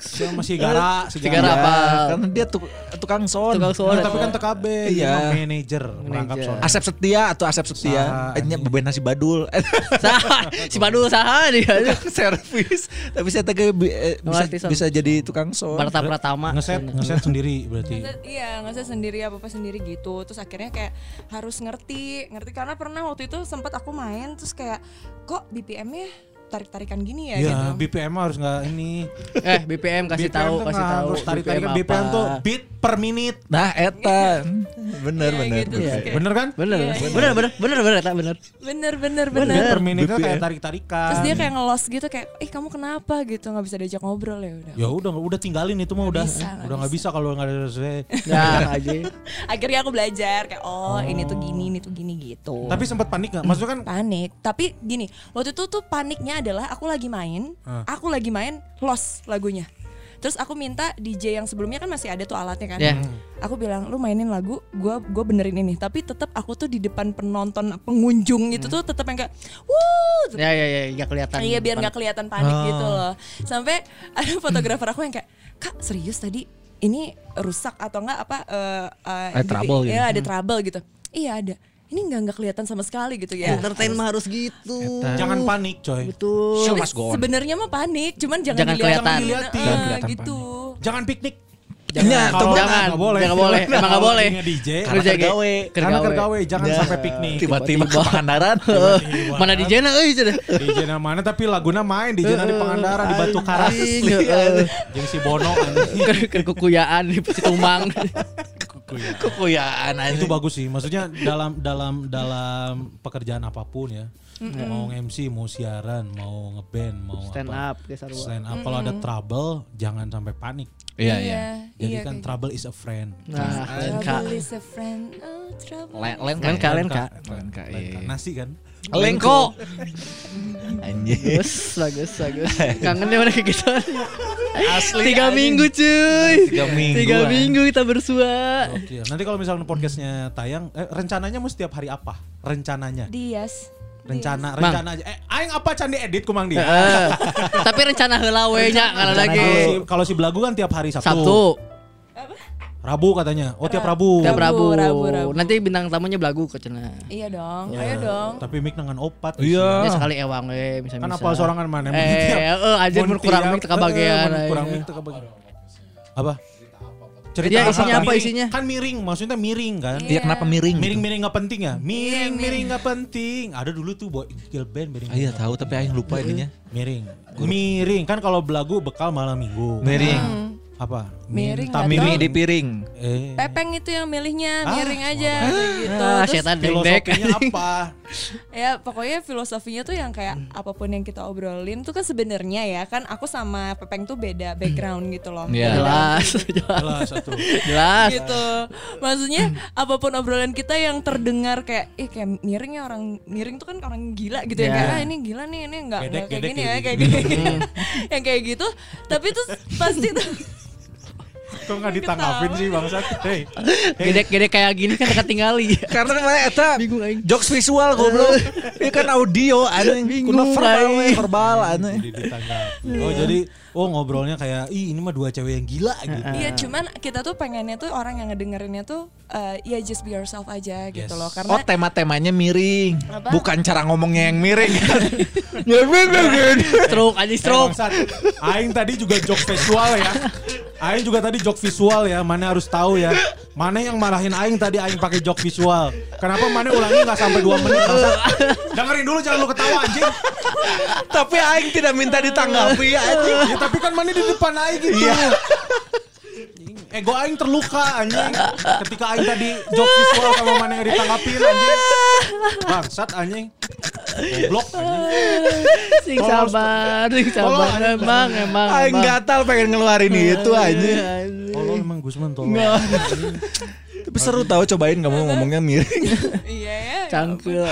si masih Gara, si Si Gara apa? Karena dia tuk- tukang sound. Tukang Oh, soal. tapi kan TKB, Iya. iya. manajer, merangkap Manajer. sound. Asep Setia atau Asep Setia. Eh, nya beben nasi badul. Saha, si Badul saha dia. tukang servis. Tapi saya tega eh, bisa, bisa jadi tukang sound. Barata Pratama. Ngeset, ngeset sendiri berarti. Ngeset- iya nggak usah sendiri apa apa sendiri gitu terus akhirnya kayak harus ngerti ngerti karena pernah waktu itu sempat aku main terus kayak kok BPM-nya tarik tarikan gini ya Iya, gitu BPM harus nggak ini. Eh, BPM kasih BPM tahu, kasih tahu. Harus tarik tarikan apa. BPM tuh beat per menit. Nah, eta. Bener Iya, bener. gitu. bener. Bener kan? Bener, Iya, bener, bener, bener, bener, tak bener. bener bener Bener. bener Per BPM. kayak tarik tarikan. terus dia kayak ngelos gitu kayak ih kamu kenapa gitu nggak bisa diajak ngobrol ya udah Ya udah, udah tinggalin itu mah udah, bisa, udah nggak bisa kalau nggak ada selesai. Nah, aja. akhirnya aku belajar kayak oh, ini tuh gini ini tuh gini gitu Tapi sempat panik nggak? Maksudnya kan panik tapi gini waktu itu tuh paniknya adalah aku lagi main Ah. aku lagi main lost lagunya terus aku minta DJ yang sebelumnya kan masih ada tuh alatnya kan Ya. aku bilang lu mainin lagu gua gua benerin ini tapi tetap aku tuh di depan penonton pengunjung itu tuh tetap yang kayak wuh Ya, ya, ya, nggak kelihatan. Iya biar nggak kelihatan panik gitu loh. Sampai ada fotografer aku yang kayak, kak serius tadi ini rusak atau enggak apa? eh, eh, Ada trouble gitu. Ya ada trouble gitu. Iya ada. Ini nggak nggak kelihatan sama sekali gitu ya. Entertain mah harus gitu. jangan panik coy. Betul. Show must go on. Sebenarnya mah panik, cuman jangan, Jangan dilihat kelihatan. Dilihatin. Eh, Jangan kelihatan gitu. Jangan piknik. Jangan, Kalau jangan, nggak boleh. jangan boleh, emang nggak boleh. Kalau DJ, Karena Kerja kergawe. karena kergawe, jangan Ya. sampai piknik. Tiba-tiba ke Pangandaran. Mana DJ na euy cenah. DJ na mana tapi laguna main, DJ na di Pangandaran di Batu Karas. Jeung si Bono anjing. Keur- keur Citumang. Kekuyaan itu bagus sih. Maksudnya dalam dalam dalam pekerjaan apa pun ya. Mau MC, mau siaran, mau ngeband, mau Stand apa. up. Stand up kalau ada trouble jangan sampai panik. Iya iya. Jadi iya, kan trouble is a friend. Nah, gitu. lain kak. Trouble is a friend. Oh, trouble. Lain kak, lain kak. Kan. Nasi kan. Lengko. Anjing. Bagus, bagus, bagus. Kangen mana kayak gitu. Asli. Tiga anjing. minggu cuy. Tiga minggu, Tiga anjing. minggu kita bersua. Oke. Nanti kalau misalnya podcastnya tayang, eh, rencananya mau setiap hari apa? Rencananya. Dias. Rencana, Mang. rencana aja. Eh, aing apa candi edit kumang dia? Heeh. Tapi rencana heula we nya kalau lagi. kalau si, kalau si Belagu kan tiap hari Sabtu. Sabtu, Rabu katanya. Oh, tiap Rabu. tiap Rabu. Rabu, Rabu. Nanti bintang tamunya belagu kok cenah. Iya dong. Ayo dong. Tapi mik nangan opat. Iya. Ya sekali ewang we bisa Kan apa sorangan mana? Eh, eh, aja mun kurang mik teka bagian. Kurang aja. mik teka bagian. Apa? Dia isinya apa Miring. isinya? Kan miring, maksudnya miring kan? Dia kenapa miring? gitu? Miring-miring nggak penting ya? Miring, miring nggak penting. Ada dulu tuh boy skill band miring. Ah, Iya tahu tapi aing lupa ininya. Miring. Miring kan kalau belagu bekal malam minggu. Miring. Apa? Miring Minta tahu. di piring. Eh. Pepeng itu yang milihnya Ah, miring aja kayak gitu. Ah, Terus setan. Filosofinya apa? ya pokoknya filosofinya tuh yang kayak apa pun yang kita obrolin tuh kan sebenarnya ya kan aku sama Pepeng tuh beda background gitu loh. Iya. Beda Jelas, jelas. Satu. Jelas. gitu. Maksudnya apa pun obrolan kita yang terdengar kayak eh kayak miring ya orang miring tuh kan orang gila gitu ya. Ya. Kayak ah, ini gila nih, ini enggak Gedek, enggak kayak gedek gini ya, kayak gini. yang kayak gitu. Tapi tuh pasti tuh Kok nggak ditanggapin sih bangsat? Hei. Gede-gede kayak gini kan ketinggali. Karena mana eta Bingung aing. jokes visual goblok. Ini kan audio aneh. Bingung, Kudu verbal aing. verbal aneh. Jadi ditanggapi. Oh jadi oh ngobrolnya kayak ih ini mah dua cewek yang gila gitu. Iya cuman kita tuh pengennya tuh orang yang ngedengerinnya tuh eh, ya just be yourself aja gitu Yes. loh Oh karena tema-temanya miring, Apa? bukan cara ngomongnya yang miring. Gini. Stroke aja Eh, stroke. Aing tadi juga jok visual ya. Aing juga tadi jok visual ya. Mana harus tahu ya. Mana yang marahin Aing tadi Aing pakai jok visual. Kenapa mana ulangi nggak sampai 2 menit? Dengerin dulu jangan lu ketawa anjing. Tapi aing tidak minta ditanggapi anjing. Tapi kan mana di depan Aing gitu. Iya. Ego Aing terluka anjing. Ketika Aing tadi jok visual sama mana yang ditanggapin anjing. Bangsat anjing. Goblok anjing. Sing sabar, sing sabar. Emang, emang. Aing gatal pengen ngeluarin itu anjing. Tolong emang Gusman tolong. Tapi seru tahu cobain kamu ngomongnya miring. iya ya. Cangkel.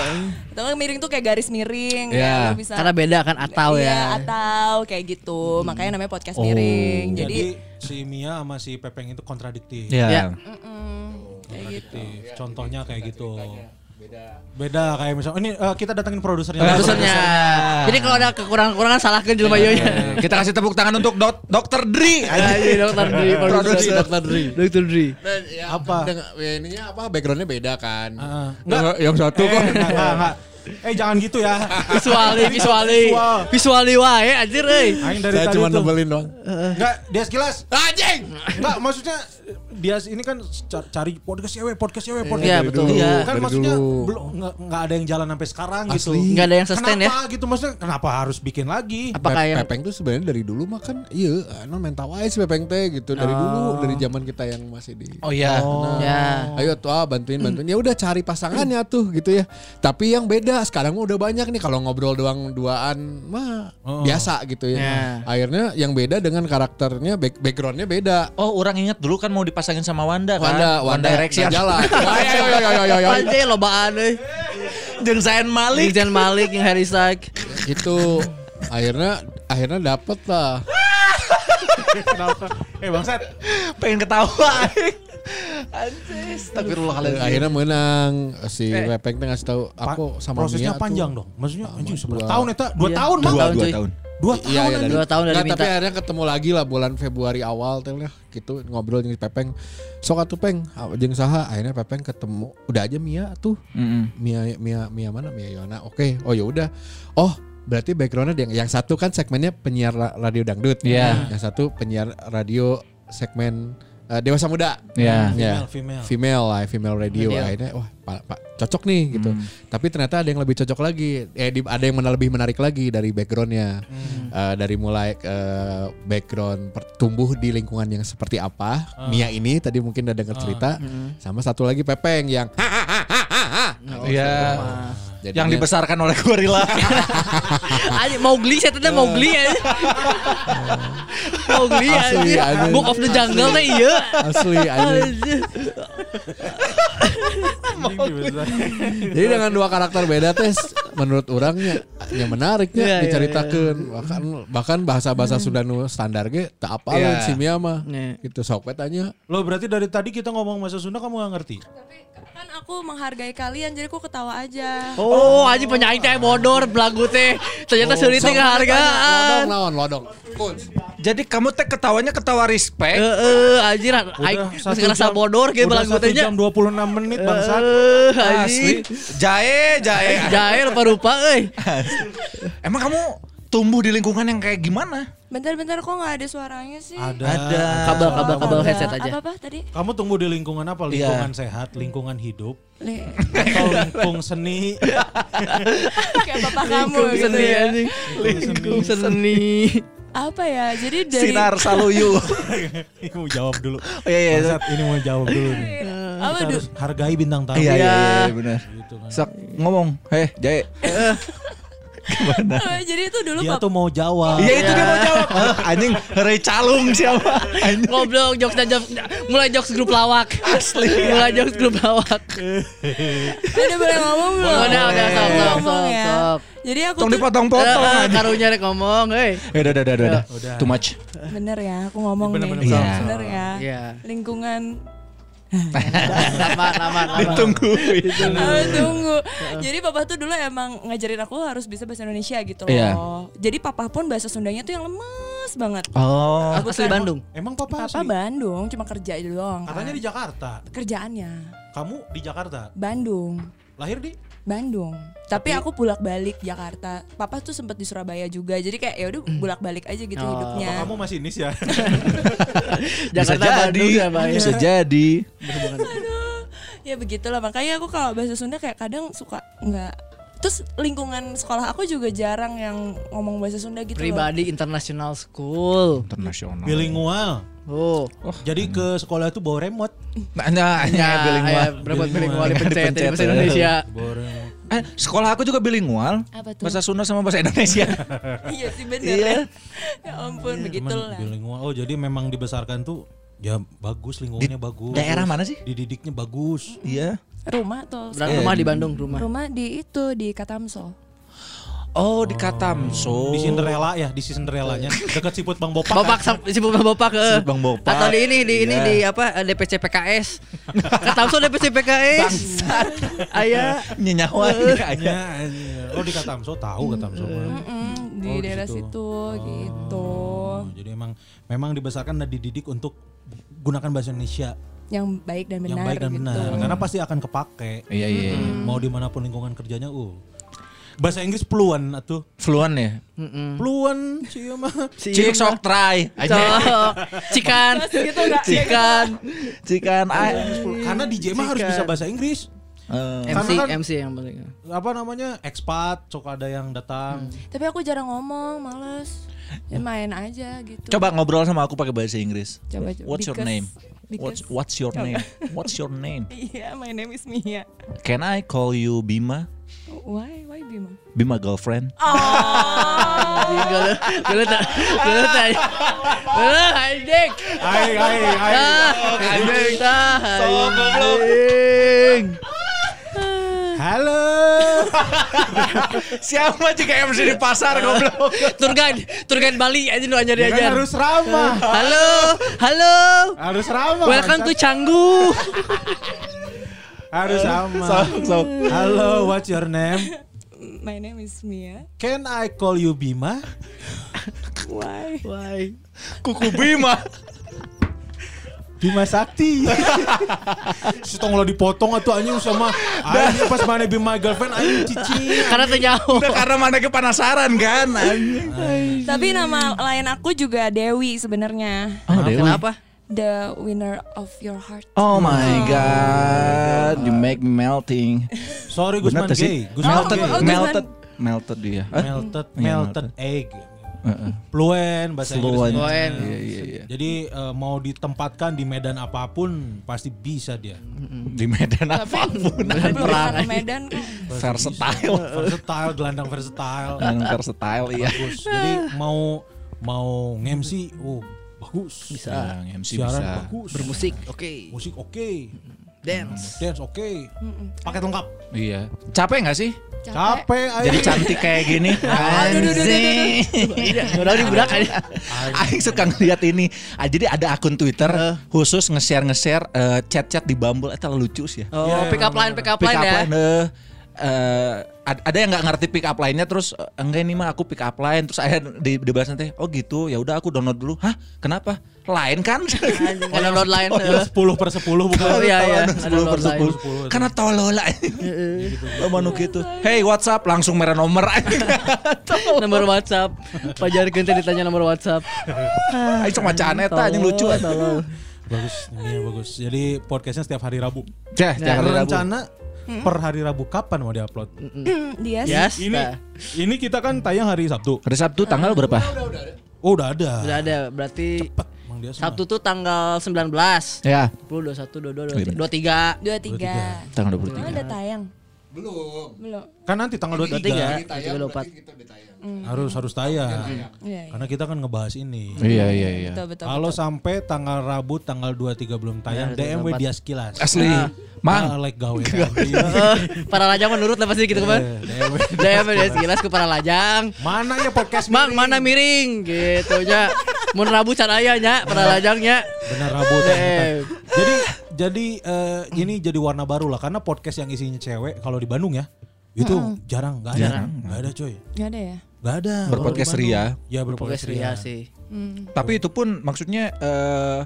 Atau nggak miring tuh kayak garis miring Iya. ya, bisa Karena beda kan atau Iya, ya. atau kayak gitu. Makanya namanya podcast Oh. miring. Jadi Jadi, si Mia sama si Pepeng itu kontradiktif. Ya. Ya. mm, kayak gitu. Kontradiktif. Contohnya kayak gitu. Beda kayak misalnya ini eh, kita datengin produsernya. Produsernya. Jadi kalau ada kekurangan-kekurangan salahkan jelema Iya, yonya. Kita kasih tepuk tangan untuk dok Dokter Dri. Anjing dokter Dri, produser dokter Dri. Dokter Dri. Dan ya, Apa? dengan- ya, ininya apa backgroundnya beda kan. Heeh. Yang, yang satu Eh, kok. enggak, enggak, enggak. Eh jangan gitu ya. Visuali, visuali. Visual. Visuali wae anjir euy. Aing dari Saya tadi cuma nebelin doang. Enggak, dia sekilas. Anjing! Enggak, maksudnya dia ini kan ca- cari podcast cewek, podcast cewek, podcast Iya, betul. Kan Iya, Dari maksudnya belum enggak, enggak ada yang jalan sampai sekarang gitu. Asli. Enggak ada yang sustain ya. Kenapa gitu maksudnya kenapa harus bikin lagi? Apakah Pe- yang Pepeng tuh sebenarnya dari dulu mah kan iya non mental wae si Pepeng teh gitu dari dulu dari zaman kita yang masih di Oh iya. ya. Ayo tuh ah, bantuin bantuin ya udah cari pasangannya tuh gitu ya. Tapi yang beda sekarang mah udah banyak nih kalau ngobrol doang duaan mah Oh. biasa gitu ya. Ya. Akhirnya yang beda dengan karakternya back, backgroundnya beda. Oh, orang ingat dulu kan mau dipasangin sama Wanda kan. Wanda, Wanda, Direction. nggak jalan. Ayo ayo ayo ayo ayo. ayo. Anjir lobaan euy. Jeung Malik. Malik yang Harry Styles. Gitu. Akhirnya akhirnya dapet lah. Kenapa? Eh bangsat, pengen ketawa. Anjir, astagfirullahaladzim. Akhirnya menang si Eh. Pepeng teh ngasih tahu aku sama prosesnya Mia panjang tuh. dong. Maksudnya anjing dua- seberapa tahun eta? 2 Iya. tahun mah. Dua Dua, tahun, dua tahun. 2 Iya, tahun. iya, dari- Dua tahun dari minta. tapi akhirnya ketemu lagi lah bulan Februari awal teh lah gitu ngobrol dengan Pepeng. Sok atuh Peng, ah, jeung saha akhirnya Pepeng ketemu. Udah aja Mia tuh. Mm-mm. Mia Mia Mia mana? Mia Yona. Oke. Oh ya udah. Oh, berarti backgroundnya yang yang satu kan segmennya penyiar ra- radio dangdut. Iya. Yang satu penyiar radio segmen eh, dewasa muda. Ya. Ya. Female, female. Female lah, female radio. Radio. Akhirnya wah, Pak, Pak, cocok nih gitu. Tapi ternyata ada yang lebih cocok lagi. Eh di- ada yang mana- lebih menarik lagi dari backgroundnya. Eh, dari mulai eh, background per- tumbuh di lingkungan yang seperti apa. Mia ini tadi mungkin udah dengar cerita. Sama satu lagi Pepeng yang Iya. Jadinya- Yang dibesarkan oleh gorila. Anjir Mowgli saya tadi Mowgli aja. Mowgli Asli, anjir. Book of the Jungle teh iya. asli dibesar. Jadi dengan dua karakter beda tes menurut orangnya yang menariknya Iya, iya, diceritakan bahkan bahkan bahasa-bahasa Sunda nu standar ge tak apa Iya. si Mia mah. Iya. Gitu sok tanya. Lo berarti dari tadi kita ngomong bahasa Sunda kamu gak ngerti? Tapi aku menghargai kalian jadi aku ketawa aja. Oh, anjing penyanyi teh bodor belagu teh. Ternyata seulit teh Sok we tanya, Lodong lodong. Jadi kamu teh ketawanya ketawa respect. Heeh, anjir aing masih ngerasa bodor ge belagu teh nya. jam 26 menit bangsat. Eh, Asli. anjing. Jae, jae. Jahe rupa-rupa euy. Emang kamu tumbuh di lingkungan yang kayak gimana? Bentar-bentar kok nggak ada suaranya sih? Ada. Ada. Kabel kabel kabel Ada. headset aja. Apa-apa tadi? Kamu tumbuh di lingkungan apa? Iya. Lingkungan sehat, lingkungan hidup, Le- atau lingkung seni? Kayak bapak kamu Lingkung gitu seni ya. anjing. Lingkung seni. Apa ya? Jadi dari Sinar Saluyu. Ini mau jawab dulu. Oh iya iya. Bangsat, ini mau jawab dulu nih. apa Kita du- harus hargai bintang tamu. Iya iya Iya. iya benar. Gitu kan. Sok ngomong, heh Jae. apa, jadi itu dulu Dia pap- tuh mau jawab. Iya itu dia mau jawab. Anjing Rey Calung siapa? Anjing. Goblok jokes dan jokes mulai jokes grup lawak. Asli. mulai jokes grup lawak. udah boleh ngomong belum? Udah udah sok sok sok sok. Jadi aku Tong tuh dipotong-potong Eh, eh, karunya rek ngomong, hei. Eh udah udah udah udah. Udah. Too much. bener ya, aku ngomong nih. Bener-bener Iya. Bener ya. Iya. Lingkungan Lama lama lama. Ditunggu. Tunggu. Jadi papa tuh dulu emang ngajarin aku harus bisa bahasa Indonesia gitu loh. Iya. Jadi papa pun bahasa Sundanya tuh yang lemes banget. Oh. Aku asli Bandung. Emang papa, Papa asli? Bandung cuma kerja doang. kan. Katanya di Jakarta. kerjaannya Kamu di Jakarta. Bandung. Lahir di? Bandung. Tapi, aku bolak-balik Jakarta. Papa tuh sempet di Surabaya juga. Jadi kayak ya udah bolak-balik aja gitu Oh. hidupnya. Apa kamu masih nis ya? Bisa jadi. Bisa jadi. ya begitulah makanya aku kalau bahasa Sunda kayak kadang suka nggak terus lingkungan sekolah aku juga jarang yang ngomong bahasa Sunda gitu loh. Pribadi international school. Internasional. bilingual. Oh. Jadi ke sekolah itu bawa remote. Nah, hanya Ya, bilingual. berapa bilingual dipencet Dipencet, di bahasa. Indonesia. Bawa remote. Eh, sekolah aku juga bilingual. Apa tuh? Bahasa Sunda sama bahasa Indonesia. iya sih bener Iya. ya. ya ampun Cuman begitulah. bilingual. Oh, jadi memang dibesarkan tuh ya bagus lingkungannya bagus. daerah mana sih? Dididiknya bagus. Iya. Rumah tuh. Dan rumah di Bandung, rumah. Rumah di itu di Katamso. Oh, di Katamso. Di Cinderella ya, di Cinderellanya dekat Siput Bang Bopak. Bopak sam- si Bang Bopak ke. Si Bang Bopak. Atau di ini di ini Iya. di apa eh, DPC PKS. Katamso DPC PKS. Aya nyenyawa Ya, anjir. oh di Katamso tahu Katamso. mah. Mm, di Oh, di daerah situ. situ gitu. Oh, jadi emang memang dibesarkan dan dididik untuk gunakan bahasa Indonesia Yang baik dan benar yang baik dan gitu. benar. Karena pasti akan kepake. Iya iya. Mau di mana pun lingkungan kerjanya, uh. Bahasa Inggris fluent atuh. Fluent ya. Fluent sih mah. Cik sok try. Cok. Cikan. gitu enggak? Cikan. Cikan. Karena DJ mah harus bisa bahasa Inggris. Eh, MC kan- MC yang paling. Apa namanya? Expat, sok ada yang datang. Tapi aku jarang ngomong, males. Ya main aja gitu. Coba ngobrol sama aku pakai bahasa Inggris. Coba, coba. What's your Because- name? Because- What's What's your name? What's your name? Iya, my name is Mia. Can I call you Bima? Why? Why Bima? Bima girlfriend. Oh. Gila. Gila tak. Gila tak. Gila anjing. Hai, hai. Ah, Anjing tah. Anjing. Halo. Siapa jika MC di pasar goblok? Tour guide, tour guide Bali aja lu ajar kan ajar. harus ramah. Halo, halo. Harus ramah. Welcome to. Canggu. harus ramah. Sok sok. Halo, what's your name? My name is Mia. Can I call you Bima? Why? Why? Kuku Bima. Bima Sakti. si tong lo dipotong atau anjing sama anjing pas mana Bima girlfriend anjing cici. Karena terjauh. Udah karena mana ke penasaran kan anjing. Tapi nama lain aku juga Dewi sebenarnya. Oh, Dewi. Kenapa? The winner of your heart. Oh my god, you make me melting. Sorry Gusman gay. Gusman Melted, Oh, Gusman. melted, melted dia. Melted, Iya, melted melted. egg. Heeh. Fluent bahasa. Inggrisnya. Fluent. Iya iya iya. Jadi eh, mau ditempatkan di medan apa pun pasti bisa dia. Di Medan apa pun. Belum perang. Medan. Versatile. versatile, gelandang versatile. Yang versatile iya. Bagus. Jadi mau mau nge-MC, oh bagus. Bisa. Ya, MC Siaran bisa. bagus. Bermusik, oke. Musik oke. Dance. Dance oke. Paket lengkap. Iya. Capek gak sih? Capek aja. Jadi cantik kayak gini. Anjing. Udah di budak aja. Aing suka ngeliat ini. Ah, jadi ada akun Twitter khusus nge-share nge-share eh, chat-chat di Bumble. Itu lucu sih ya. Oh, pick up line, pick up pick line up ya. line eh, eh, ad- ada yang nggak ngerti pick up line-nya terus eh, enggak ini mah aku pick up line terus akhirnya di dibahas nanti oh gitu ya udah aku download dulu hah kenapa lain kan Anjing, Ada download line. Oh, ya 10 per 10 bukan. Oh iya iya, Ada ada download line. 10. karena tolol lah lo mau gitu hey WhatsApp langsung merah nomor Nomor WhatsApp. Pajar ganti ditanya nomor WhatsApp. Ayo sama caneta yang lucu Tolol. Bagus, iya bagus. Jadi podcastnya setiap hari Rabu. Cah, jangan Rencana per hari Rabu kapan mau diupload? Dia sih. Yes. Ini ini kita kan tayang hari Sabtu. Hari Sabtu tanggal berapa? Oh udah ada. Udah ada berarti Cepet. Sabtu tuh tanggal 19. Ya, 10, 21, 22, Oh, iya 23. Dua tiga. tanggal Emang 23. udah tayang? Belum. Belum. Kan nanti tanggal 23. 23. Tayang 24. berarti kita udah tayang. Harus harus tayang. Iya. iya. Karena kita kan ngebahas ini. Iya, iya, iya. Betul betul. Kalau betul. sampai tanggal Rabu tanggal 23 belum tayang, Ya, DM we 24. dia sekilas. Asli. Ah, Mang, like gawe. para lajang menurut lah pasti gitu kan. DM. DM dia sekilas ke para lajang. Mana ya podcast Mang miring? mana miring gitu nya. Mun Rabu can aya nya para lajangnya. Bener Rabu. DM. jadi jadi eh, ini jadi warna baru lah karena podcast yang isinya cewek kalau di Bandung ya itu jarang nggak ada nggak ada coy Nggak ada ya? nggak ada Berpodcast ria. Ya berpodcast Podcast ria ria sih. Hmm. tapi itu pun maksudnya eh,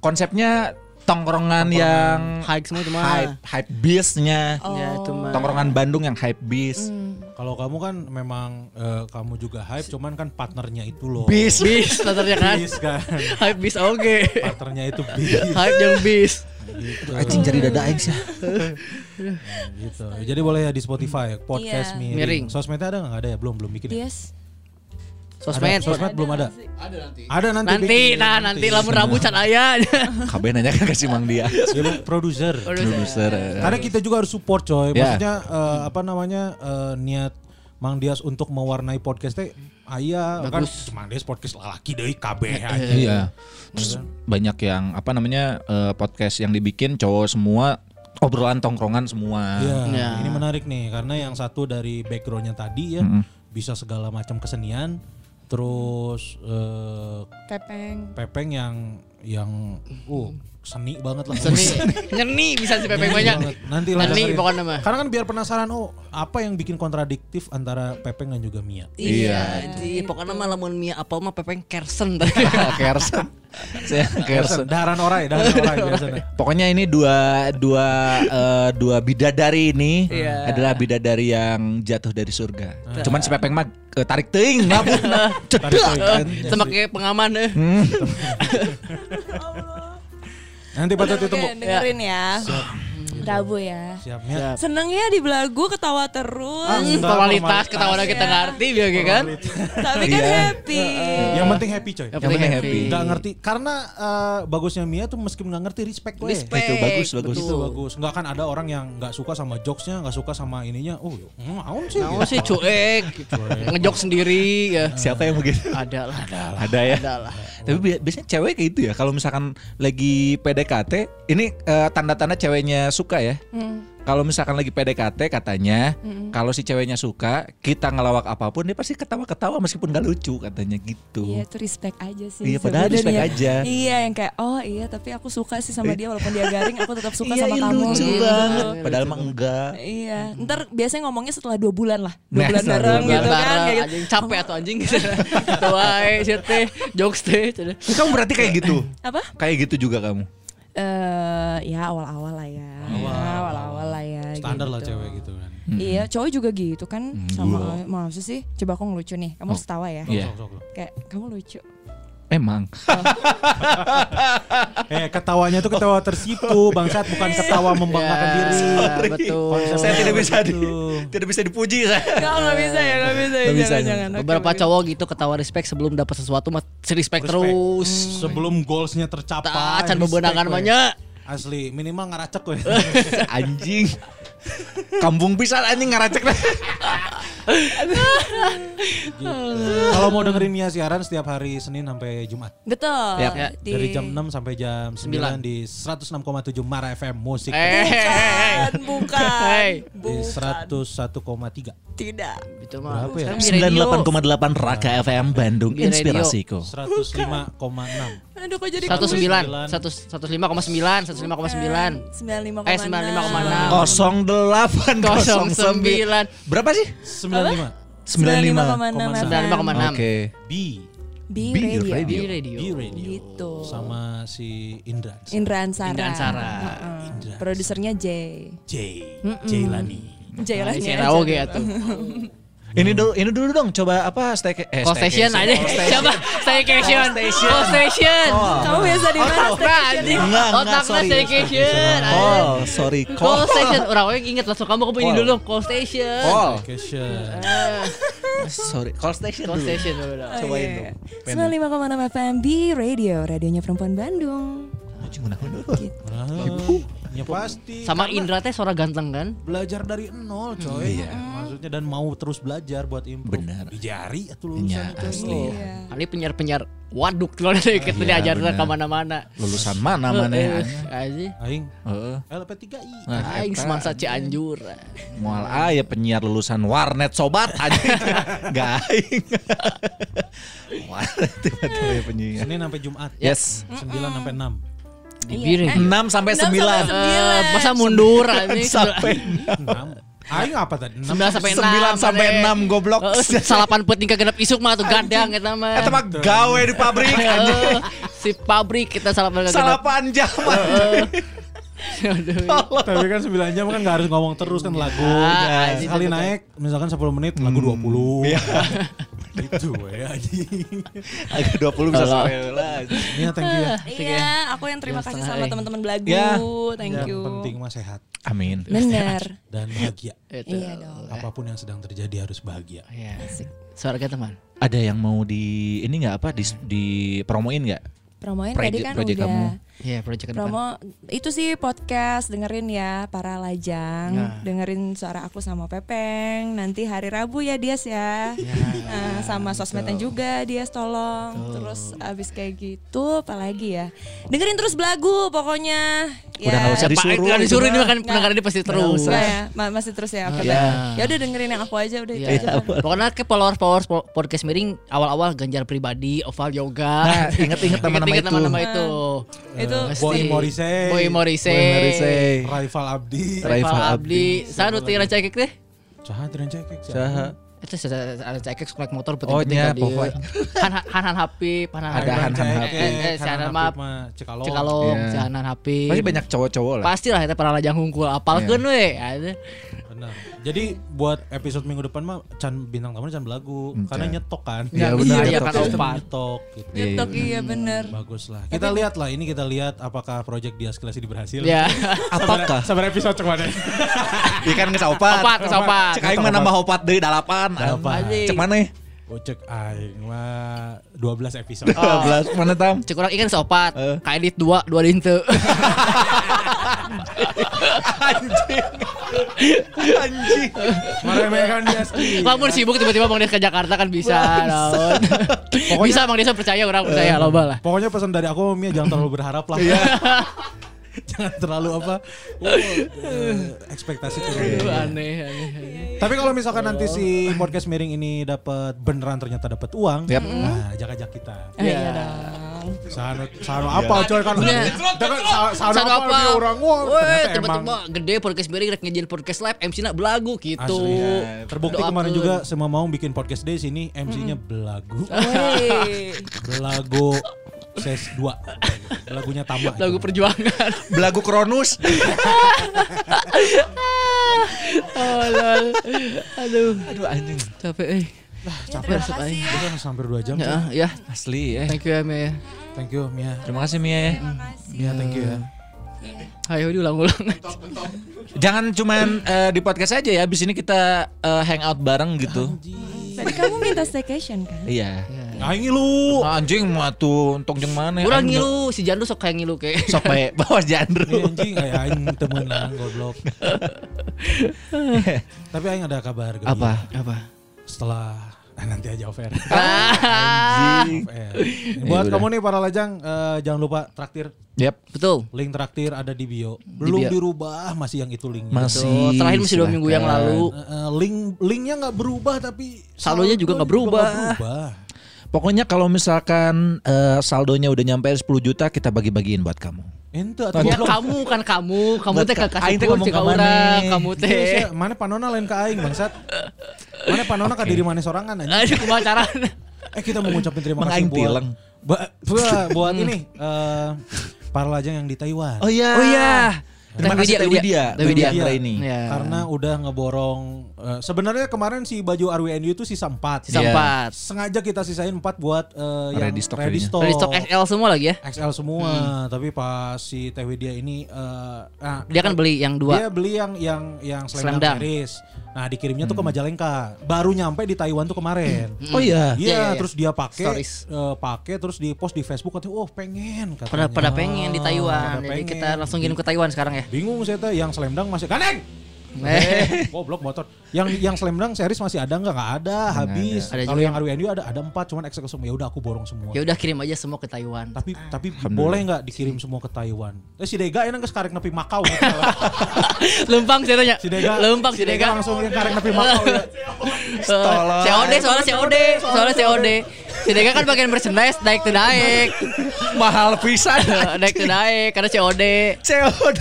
konsepnya tongkrongan yang Hike semua itu mah. hype hype beast-nya. Oh. Ya itu mah. Tongkrongan Bandung yang hype beast. Kalau kamu kan memang eh, kamu juga hype cuman kan partnernya itu loh Beast. Bis sebenarnya kan. bis kan Hype bis oke. partnernya itu bis Hype yang bis. gitu. Anjing jadi dada aing sih. gitu jadi boleh ya di Spotify podcast Iya. miring. Miring. sosmednya ada nggak ada ya belum belum bikin ya? Sosmed. Ada, sosmed belum ada Ada nanti. ada nanti Nanti bikin. nah nanti lamun Rabu can aya. KB nanya kan kasih Mang dia. Ya, Bu, produser Produser. eh. Karena kita juga harus support coy. Ya. Maksudnya eh, apa namanya eh, niat Mang Dias untuk mewarnai podcast teh aya kan Mang Dias podcast lalaki deui kabeh aja. Iya. Terus banyak yang apa namanya eh, podcast yang dibikin cowok semua obrolan tongkrongan semua. Iya, Ya. ini menarik nih karena yang satu dari backgroundnya tadi ya bisa segala macam kesenian, terus eh, Pepeng. Pepeng yang yang uh seni banget lah. Seni. Nyeni bisa si Pepeng Seni banyak. Nanti lah Nyeni dengerin. pokoknya mah. Karena kan biar penasaran oh apa yang bikin kontradiktif antara Pepeng dan juga Mia. Iya. Iya, pokoknya mah lamun Mia apa mah Pepeng Kersen. Kersen. Saya Kersen. Daharan orai, daharan orai biasanya. Pokoknya ini dua dua eh, dua bidadari ini Iya. adalah bidadari yang jatuh dari surga. Cuman si Pepeng mah eh, tarik teuing ngabung. Cedek. Sama kayak pengaman eh. Nanti patut ditunggu. dengerin ya. Rabu ya. Siap Mia. Seneng ya di belagu ketawa terus. Ah, Formalitas formalitas. ketawa kita ngerti biar kan. Tapi kan happy. Yang penting happy coy. Yang penting happy. Nggak ngerti karena eh, bagusnya Mia tuh meskipun nggak ngerti respect gue. Respect. Itu bagus, bagus. Itu bagus. Nggak kan ada orang yang nggak suka sama jokesnya, nggak suka sama ininya. Oh, naon sih? Nah, sih cuek, ngejok sendiri ya. Siapa yang begitu? Ada lah. Ada ya. Ada lah. Tapi bi- biasanya cewek kayak gitu ya. Kalau misalkan lagi PDKT, ini eh, tanda-tanda ceweknya suka ya. Kalau misalkan lagi PDKT katanya, kalau si ceweknya suka, kita ngelawak apa pun dia pasti ketawa-ketawa meskipun gak lucu katanya gitu. Iya itu respect aja sih. Iya, padahal respect sebenarnya. aja. Iya yang kayak oh iya tapi aku suka sih sama dia walaupun dia garing aku tetap suka Iya, sama iya, kamu. lucu gitu. banget. Padahal mah enggak. Iya, ntar biasanya ngomongnya setelah dua bulan lah, dua Nah, bulan bareng gitu Bareng, kan. Kayak gitu. anjing capek atau anjing gitu. Gitu wae sih teh, jokes teh. Ini kamu berarti kayak gitu. Apa? Kayak gitu juga kamu. Eh ya awal-awal lah ya, awal-awal lah ya. Standar lah gitu. cewek gitu kan. Iya, cowok juga gitu kan sama maksud sih. Coba aku ngelucu nih, kamu harus tawa ya. Iya. Sok. Kayak kamu lucu. Emang. Eh ketawanya tuh ketawa tersipu, bangsat bukan ketawa membanggakan Ya, diri. Betul. Konsep Saya tidak bisa di, Gitu. tidak bisa dipuji saya. Enggak, enggak bisa ya, enggak bisa ya. Nggak bisa, Jangan, ya. jangan. Beberapa cowok gitu ketawa respect sebelum dapat sesuatu mah respect, Respect. terus. Sebelum goalsnya tercapai. Bebenangan we. banyak. Asli, minimal ngaracek we. anjing. Kampung pisan anjing ngaracek dah. Kalau mau dengerin Mia siaran setiap hari Senin sampai Jumat. Betul. Ya, ya. Di- Dari jam 6 sampai jam 9 Sembilan. di 106,7 Mara FM Musik. Eh, Bukan, bukan. Hey. Di Bukan. 101,3. Tidak. itu mah. Berapa ya? Sekarang di radio. 98,8 Raka FM Bandung Di inspirasiku. 105,6. Aduh kok jadi Satu kamu? sembilan, satu satu lima koma sembilan, satu lima koma sembilan, 95,6. eh sembilan lima koma enam, 08 kosong sembilan, Berapa sih? 95. 95,6. 95,6 Oke. B. B B Radio. Radio. di radio. B Radio. Gitu. Sama si Indra. Indra Ansara. Indra Ansara. Heeh. Indra. Produsernya J. J. Jailani. J lah Nah, ini si aja. Rawo gitu. Ini dulu ini dulu dong coba apa stay eh, Call station aja. Siapa? Staycation. Call station. Kamu biasa di mana? Otak enggak, Otaknya sorry. staycation. Oh, sorry. Call station. Orang orang inget langsung kamu kamu ini dulu dong. Call station. Call. Vacation. Eh, Sorry, call station Call dulu. station dulu dong. Cobain Iya. dong. Pen. 95,6 FM B Radio, radionya perempuan Bandung. Anjing mana mana. Ya pasti. Sama Indra teh suara ganteng kan? belajar dari nol coy. Maksudnya dan mau terus belajar buat improve. Benar. Di jari atau Iya, lulusan itu. asli. Iya. Ini penyiar-penyiar waduk loh dari kita Iya, diajarin benar. ke mana-mana. Lulusan mana mana Eh, ya? Aja. Aing Heeh. LP3I. Nah, Aing eta. semansa Cianjur. Mual aya penyiar lulusan warnet sobat anjing. Gak aing. Warnet tiba-tiba penyiar. Senin sampai Jumat. Yes. 9 sampai 6. Iya. 6 sampai 9. Eh, masa mundur anjing. Sampai 6. Aing apa tadi? 6 9 sampai 6. 9 sampai 6 goblok. Heeh, salapan penting kagenep isuk mah tuh gadang eta mah. Eta mah gawe di pabrik anjing. Si pabrik kita salapan kagenep. Salapan jam. Tapi kan 9 jam kan gak harus ngomong terus kan lagu. Ah, Ya, anjing, Sekali naik misalkan 10 menit lagu 20. Iya. Gitu ya anjing. Agak 20 bisa sampai lah. Iya thank you ya. Iya, aku yang terima kasih sama teman-teman belagu. Ya. Thank Yang you. penting mah sehat Amin. Bener. dan bahagia. Itu. Iya dong. Apa pun yang sedang terjadi harus bahagia. Iya. Suara teman. Ada yang mau di ini nggak apa di di promoin nggak? Promoin tadi kan project udah. kamu. Iya, project ke depan. Promo itu sih podcast dengerin ya para lajang, Ya. dengerin suara aku sama Pepeng. Nanti hari Rabu ya Dias ya. Nah, sama sosmednya juga Dias tolong. Terus abis kayak gitu apalagi ya. Dengerin terus belagu pokoknya. Udah nggak usah disuruh. disuruh ini makan pendengar ini pasti terus. Enggak ya, ma- masih terus ya. Oke, Ya. Ya udah dengerin yang aku aja udah itu Iya. aja. Pokoknya ke followers followers po- podcast miring awal-awal Ganjar pribadi, Oval Yoga. Nah, inget-inget nama-nama Itu. nama-nama itu. Itu Pasti. Boy Morrissey. Boy Morrissey. Morrissey. Rival Abdi. Rival Abdi. Abdi. Saya nu teu cekek teh. Caha tiran cekek. Saha? Itu ada cekek naik motor Oh, nya, penting-penting pokoknya. Han Han Han Habib, Han Han Ada. Han Han Eh, Habib. si Han maaf. Cikalong. Cikalong, Iya. si Han Han Habib. Pasti banyak cowok-cowok lah. Pasti lah kita para lajang hungkul apalkeun Iya. we. Ada. Benar. Jadi buat episode minggu depan mah Chan bintang tamunya Chan belagu Hmm, karena nyetok kan. Iya, Iya, benar, iya, nyetok. kan Sistem opan. nyetok gitu. Iya, TikTok iya bener. Bagus lah. Kita lihat lah ini kita lihat apakah project Dias Kelas ini berhasil. Ya. Apakah? Sabar episode cek mana? Ikan geus opat. Opat, geus opat. Cek aing mah nambah opat deui dalapan. Dalapan. Anjing. Cek mana? Oh cek aing mah 12 episode. 12 mana tam? Cek urang ikan seopat. Eh. Ka edit 2, 2 di henteu. Anjing. Meremehkan Dias. Lamun sibuk tiba-tiba Bang Des ke Jakarta kan bisa. naon. Bisa Bang Des percaya orang percaya loba lah. Pokoknya pesan dari aku Mia jangan terlalu berharap lah. jangan terlalu apa? Oh, eh, ekspektasi turun. Aduh, aneh, aneh, aneh. Tapi kalau misalkan nanti si podcast miring ini dapat beneran ternyata dapat uang, Yap. nah jaga-jaga kita. Iya dong. Sano, sano apa coy kan? Iya. Sano, apa, dia orang wah. Tiba-tiba gede podcast miring rek ngejil podcast live MC na belagu gitu. asli. ya. Terbukti kemarin juga semua mau bikin podcast day sini MC-nya belagu. Belagu ses 2. Belagunya Tama. Lagu itu. perjuangan. Belagu Kronus. oh, lol. Aduh, Aduh anjing. capek eh. Capek Resep aing. Itu kan hampir 2 jam. Ya, Chan. ya. Asli ya. Thank you ya, Mia. Thank you Mia. Terima kasih Mia ya. Mia thank you ya. Ayo diulang-ulang. Jangan cuman eh, di podcast aja ya. Abis ini kita eh, hangout bareng gitu. Tadi kamu minta staycation kan? Iya. Aing lu. Anjing mah tuh untung jeung mana Urang Anjing. ngilu, si Jandu sok kayak ngilu kayak. Sok bae bawa jandru. Ini anjing kayak aing temenan goblok. Tapi aing ada kabar gembira. Apa? Apa? Setelah ah, nanti aja off air. Anjing. Buat Ya kamu nih para lajang eh, jangan lupa traktir. Yap. Betul. Link traktir ada di bio. Belum bio. dirubah masih yang itu linknya. Masih. Tuh, terakhir masih dua minggu yang lalu. Eh, link linknya nggak berubah tapi Saldonya juga nggak berubah. berubah. Pokoknya kalau misalkan eh, saldonya udah nyampe 10 juta kita bagi-bagiin buat kamu. Ente atau Ya kamu kan kamu, kamu teh ka- kasih aing teh ngomong ka urang, maneh. kamu Iya, teh. sia. mana panona lain ke aing bangsat. Mana panona ka diri mana sorangan aja. Aduh, kumaha carana? Eh kita mau ngucapin terima kasih buat buat, buat ini eh para lajang yang di Taiwan. iya. Oh iya. Terima kasih Teh Widya, Widya. Teh Widya. Ini. Karena udah ngeborong Eh, sebenarnya kemarin si baju RWNU itu sisa 4. Sisa Iya. empat. Sengaja kita sisain 4 buat eh, yang Ready stock ready stock. Dari stok XL semua lagi ya. XL semua, tapi pas si Teh Widya ini eh, nah, Dia kan beli yang dua. Dia beli yang yang yang Slam Dunk. Paris. Nah, dikirimnya tuh ke Majalengka. Baru nyampe di Taiwan tuh kemarin. Oh iya. Iya, Iya, iya, iya. terus dia pakai eh, pakai terus di post di Facebook katanya, "Oh, pengen." Pada katanya. pada pengen di Taiwan. pada Jadi pengen. kita langsung kirim ke Taiwan sekarang ya. Bingung saya teh yang Slam Dunk masih Ganeng. Eh. Goblok motor. Yang yang Slam Dunk series masih ada nggak? Nggak ada, habis. Ada Kalau juga yang RWNU ada ada 4 cuman semua. Ya udah aku borong semua. Ya udah kirim aja semua ke Taiwan. Tapi tapi boleh nggak dikirim semua ke Taiwan? Eh si Dega enak geus karek nepi Makau. Lempang saya tanya. si Dega. Lempang si Dega. langsung yang karek nepi Makau ya. Eh, COD soalnya COD, soalnya COD. Si Dega kan bagian merchandise naik tuh naik. Mahal pisan. naik tuh naik karena COD. COD.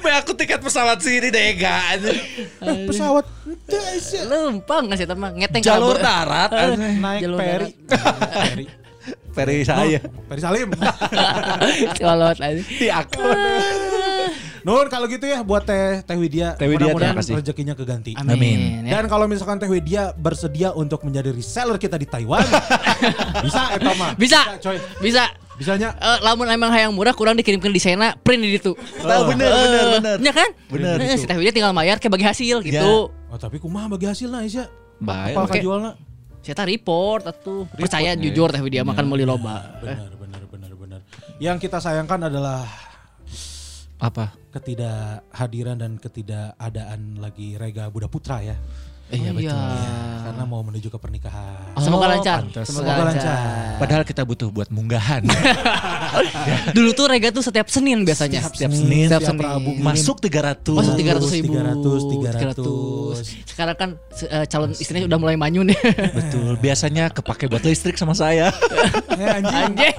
Be aku tiket pesawat sini dega. Pesawat Lempang nggak sih teman ngeteng Jalur kabur. darat. Naik Jalur peri. Peri. Peri saya. Peri Salim. Colot aja. Di akun. Nun kalau gitu ya buat Teh Teh Widya. Teh Widya, mudah-mudahan rezekinya keganti. Amin. ya. Dan kalau misalkan Teh Widya bersedia untuk menjadi reseller kita di Taiwan, bisa eta mah. Bisa. coy. Bisa. Bisanya Eh, lamun emang hayang murah kurang dikirimkan desainnya print di situ. Tahu bener bener bener. Ya kan? Bener. Eh, Si Teh Widya tinggal bayar ke bagi hasil gitu. Oh tapi kumaha bagi hasilnya Isya? Baik. Apa oke. kajualna? Saya tak report atuh. Percaya jujur Teh Widya makan meuli loba. Benar, benar, benar, benar. Yang kita sayangkan adalah Apa? Ketidakhadiran dan ketidakadaan lagi Rega Buddha Putra ya. Iya betul. Karena mau menuju ke pernikahan. Semoga Oh, lancar. pantes. Semoga Semoga lancar. lancar. Padahal kita butuh buat munggahan. Dulu tuh Rega tuh setiap Senin biasanya. Setiap Senin, Setiap setiap Senin. Rabu. Masuk 300. Masuk 300 ribu. 300, 300. Sekarang kan eh, calon istrinya udah mulai manyun ya. Betul. Biasanya kepake buat listrik sama saya. Eh anjing. Anjing.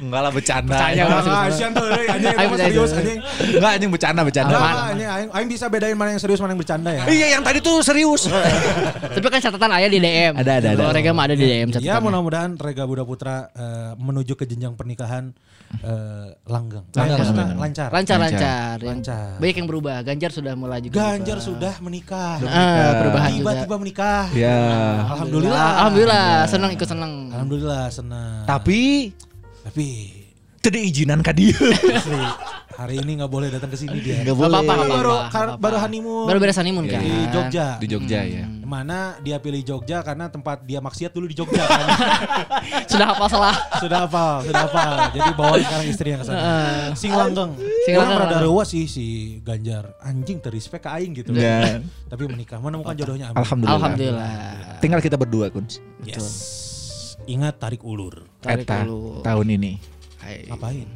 Enggak lah bercanda. Ah, Asian tuh, eh, anjing, Ayo, serius anjing. Enggak anjing bercanda bercanda. Anjing, aing, aing bisa bedain mana yang serius mana yang bercanda ya. Iya yang tadi tuh serius. Tapi kan catatan ayah di DM. Ada, ada, ada. Kalau Rega mah ada di DM Ya catatan. mudah-mudahan Rega Buddha Putra eh, menuju ke jenjang pernikahan eh, langgeng. Langgeng, Eh, langgeng. lancar. lancar Lancar. lancar. Yang Lancar. Banyak yang berubah. Ganjar sudah mulai juga. Ganjar berubah. sudah menikah. Ah, perubahan juga. Tiba-tiba menikah. Ya. Alhamdulillah. Alhamdulillah, senang ikut senang. Alhamdulillah senang. Tapi Tapi tadi izinan ka dia. asli, hari ini nggak boleh datang ke sini dia. Enggak Gak apa-apa, gak baru apa-apa, kar- gak baru honeymoon. Baru beres honeymoon kan. di Jogja. Di Jogja ya. Mana dia pilih Jogja karena tempat dia maksiat dulu di Jogja kan. Sudah hafal salah. sudah hafal, sudah hafal. Jadi bawa sekarang istri yang ke sana. Sing langgeng. Sing Orang langgeng, rada langgeng. rewa sih si Ganjar. Anjing terrespek ke aing gitu. Dan Tapi menikah menemukan jodohnya amin. alhamdulillah. Alhamdulillah. Tinggal kita berdua, Kun. Yes. Ingat tarik ulur. Tarik Eta, dulu. tahun ini. Hai. Ngapain?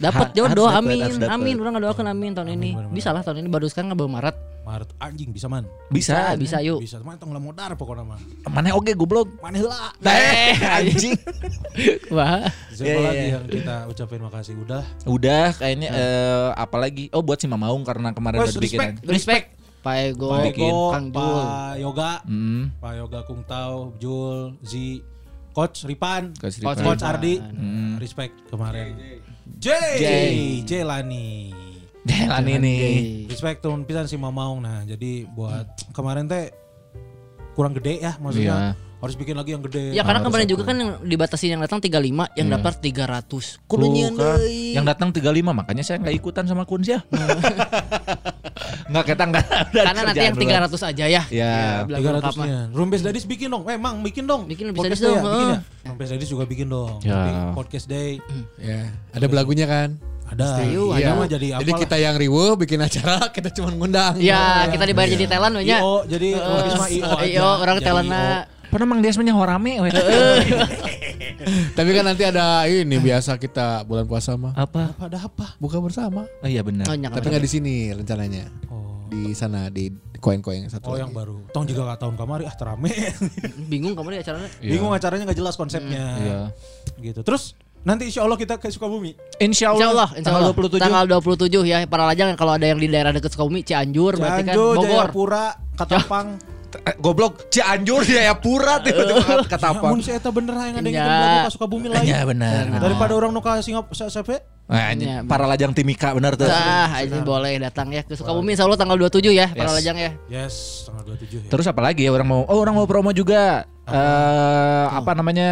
Dapat jodoh, harus dapet, amin, dapet. amin. Orang ngedoakan amin tahun ini. bener-bener. Bisa lah tahun ini baru sekarang nggak Maret. Maret anjing bisa man. Bisa, bisa yuk. Bisa teman tong modar pokoknya mah. Mana oke goblok. Mana heula. Eh, anjing. Wah. Siapa iya, lagi iya. yang kita ucapin makasih udah. Udah kayaknya eh apalagi oh buat si Mamaung karena kemarin udah bikinan. respect. Respect. Pak Ego, Pak bikin. Ego, Kang Jul. Pak Yoga, Hmm. Pak Yoga Kung Tau, Jul, Zi, Coach Ripan, Coach Coach Ripan. Coach Ardi, Hmm. respect kemarin. J, J. J Lani. Jalan ini. Respect turun pisan si Mamaung. Nah, jadi buat kemarin teh kurang gede ya maksudnya. Harus bikin lagi yang gede. Ya karena Harus kemarin aku. juga kan yang dibatasi yang datang 35, yang Iya. daftar 300. Tuh Kudu nyieun kan. deui. Yang datang 35 makanya saya nggak ikutan sama Kun ya. Nggak kita nggak ada Karena nanti yang kerjaan 300 aja ya. Ya. bilang Tiga ratusnya. Rumpes Dadis bikin dong. Eh, Mang bikin dong. Bikin Rumpes Podcast Dadis Day dong, ya, bikin ya. heeh. Rumpes Dadis juga bikin dong. Ya. Podcast day Ya, ada belagunya kan. ada. Iya Iya. mah jadi apa? Jadi kita yang riweuh bikin acara, kita cuma ngundang. Ya, kita dibayar jadi talent. IO jadi mah IO orang Jadi talentna. Pernah Mang Dias mah rame we. Tapi kan nanti ada ini biasa kita bulan puasa mah Apa? Apa ada apa? buka bersama. Oh iya benar. Oh, Tapi nggak di sini rencananya. Oh. Di sana di koin-koin yang satu Oh lagi. yang baru. Tong juga gak tahun kemari ah terame. Bingung kamu di acaranya. Iya. Bingung acaranya gak jelas konsepnya. Iya. Gitu. Terus nanti insya Allah kita ke Sukabumi. Insya Insya Allah, Allah, insya tanggal Allah. 27. Tanggal 27 ya. Para lajang kalau ada yang di daerah dekat Sukabumi, Cianjur, berarti kan Cianjur, Bogor. Jayapura, Katapang. Eh, goblok Cianjur ya pura tiba-tiba kata apa? Mun si eta bener yang ada yang Ya. lagu ka Sukabumi lain. Ya benar. Daripada orang nu ka Singapura sampai Nah, Ya, anjing, para lajang timika benar tuh. Sah, ini boleh datang ya ke Sukabumi insya Allah tanggal 27 ya para Yes. lajang ya. yes tanggal 27 ya. Terus apa lagi ya orang mau? Oh orang mau promo juga. eh apa namanya?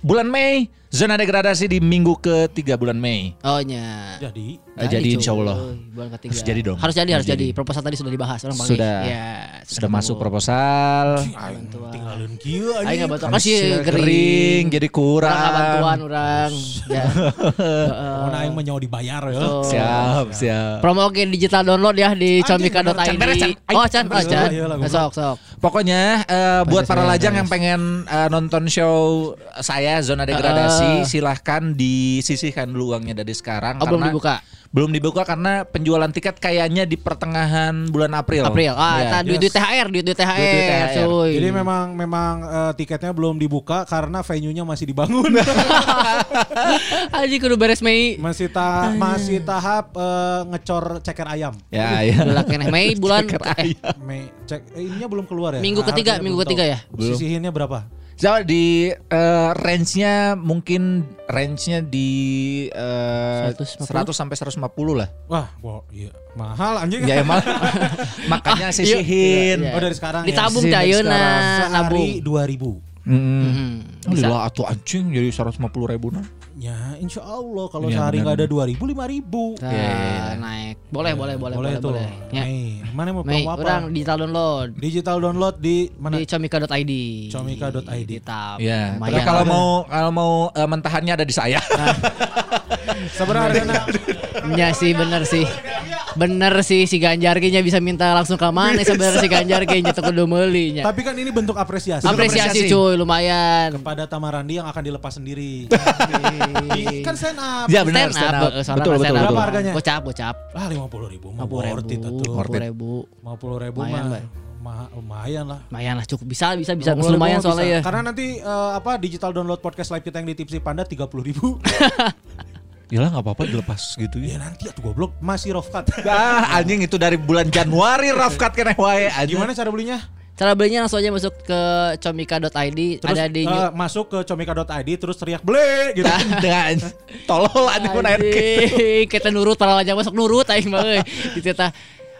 Bulan Mei zona degradasi di minggu ketiga bulan Mei. Oh nya. Jadi Eh, jadi cuy. insya Allah. Bulan ketiga. Harus jadi dong. Harus jadi, harus Harus jadi. jadi. Proposal tadi sudah dibahas orang. Sudah. Ya, Sudah masuk ketemu. proposal. Bantuan. tinggalin kieu Ayo anjing. nggak bantu kan sih Masih gering. jadi Kurang kurang. nggak bantuan orang. ya. Pokoknya aing nyawa dibayar ya. Siap, siap. Promo oke digital download ya di comika.id. Oh, Can, oh. Iya lah, Nah, Sok, sok. Pokoknya eh, buat para lajang yang pengen eh, nonton show saya zona degradasi silahkan disisihkan dulu uangnya dari sekarang Oh, belum karena dibuka. belum dibuka karena penjualan tiket kayaknya di pertengahan bulan April. April. Ah, Iya. duit-duit THR, duit-duit THR, Duit-duit THR. cuy. Jadi memang memang eh, tiketnya belum dibuka karena venue-nya masih dibangun. Aji kudu beres Mei. masih ta masih tahap eh, ngecor ceker ayam. Ya, ya. Mei bulan Ceker eh, Mei cek eh, ininya belum keluar ya. Minggu Ah, ketiga, minggu belum ketiga tahu. ya? Belum. Sisihinnya berapa? So, di eh, range-nya mungkin range-nya di eh, 150? 100 sampai 150 lah. Wah, wow, iya. mahal anjing. Ya emang makanya sisihin. iya. Oh dari sekarang Ditabung Sini dari cayeuna, ya. nabung. Sehari 2000. Mm. Hmm, bisa. Lila atuh anjing jadi 150 ribu nah. Ya, insya Allah kalau Iya, sehari nggak ada 2000 5000. Nah, Iya, iya, iya. naik. Boleh, boleh, boleh, boleh, tuh. boleh. Ya. Mei, mana mau Mei, promo apa? orang digital download Digital download di mana? di comika.id. Comika.id. Tetap. Ya, lumayan tapi kalau mau kalau mau eh, mentahannya ada di saya. Sebenarnya Ya sih bener sih. Bener sih si Ganjar kayaknya bisa minta langsung ke mana sebenarnya si Ganjar kayaknya tuh kudu meuli nya. tapi kan ini bentuk apresiasi Apresiasi apresiasi. cuy lumayan. kepada Tamarandi yang akan dilepas sendiri. kan stand up. Ya benar, stand stand up. up. Betul, betul, stand up. betul. Berapa harganya? Gocap, gocap. Ah lima puluh ribu, mah 50 worth it ribu, atuh. 50 ribu. Lima puluh ribu Lumayan, mah, lumayan lah. Lumayan lah cukup bisa bisa bisa 50.000 lumayan soalnya bisa. ya. Karena nanti eh, apa digital download podcast live kita yang di Tipsy Panda tiga puluh ribu. Ya lah nggak apa-apa dilepas gitu ya ya. nanti atuh goblok masih rough cut. Ah, anjing itu dari bulan Januari Rafkat kena wae anjing. Gimana cara belinya? Cara belinya langsung aja masuk ke comika.id Terus ada di eh, masuk ke comika.id terus teriak beli gitu. Dengan tolol anjing pun air Anjing, kita nurut para lajang masuk nurut aing mah euy. Gitu tah.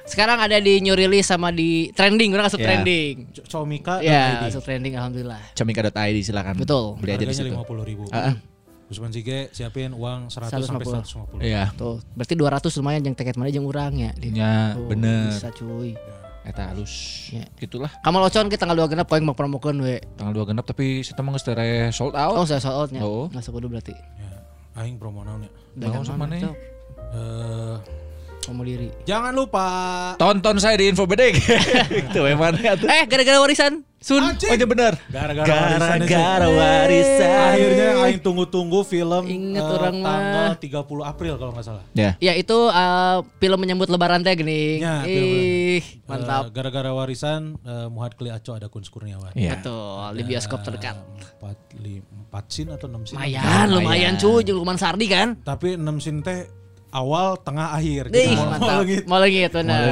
Sekarang ada di new release sama di trending, orang masuk Ya. trending. Co- Comika.id. Ya, masuk trending alhamdulillah. Comika.id silakan. Betul. Beli aja di situ. lima puluh ribu. Ah, ah. Usman Sige siapin uang 100 sampai 150. 150. Iya. Tuh, berarti 200 lumayan yang tiket mana jeung urang ya. Di- Ya, Tuh, bener. Bisa cuy. Eta halus. Ya. Gitulah. Kamal Ocon kita tanggal 2 genap poin mau promokeun we. Tanggal 2 genap tapi kita mah geus sold out. Oh, saya sold out nya. Oh. Nggak kudu berarti. Ya, aing promo naon ya. Dagang sama mana? nih? Cok? Eh, Promo diri. jangan lupa Tonton saya di info bedek. Itu emang tuh. Eh, gara-gara warisan. Sun. Anjing. Oh iya bener. gara-gara warisan. Gara-gara warisan. Akhirnya yang aing tunggu-tunggu film Ingat eh, orang mah. tanggal 30 April kalau nggak salah. Ya. Ya itu eh, film menyambut lebaran teh gini. Ya, film- Ih, Eh, mantap. gara-gara warisan eh, Muhad Kli Aco ada Kun Kurniawan. Iya. Betul, di bioskop terdekat. Empat, lim, empat scene atau enam scene? Lumayan, lumayan cuy, Lukman Sardi kan. Tapi enam scene teh awal, tengah, akhir. Dih, Kita mau- lengit. Mau lengit benar.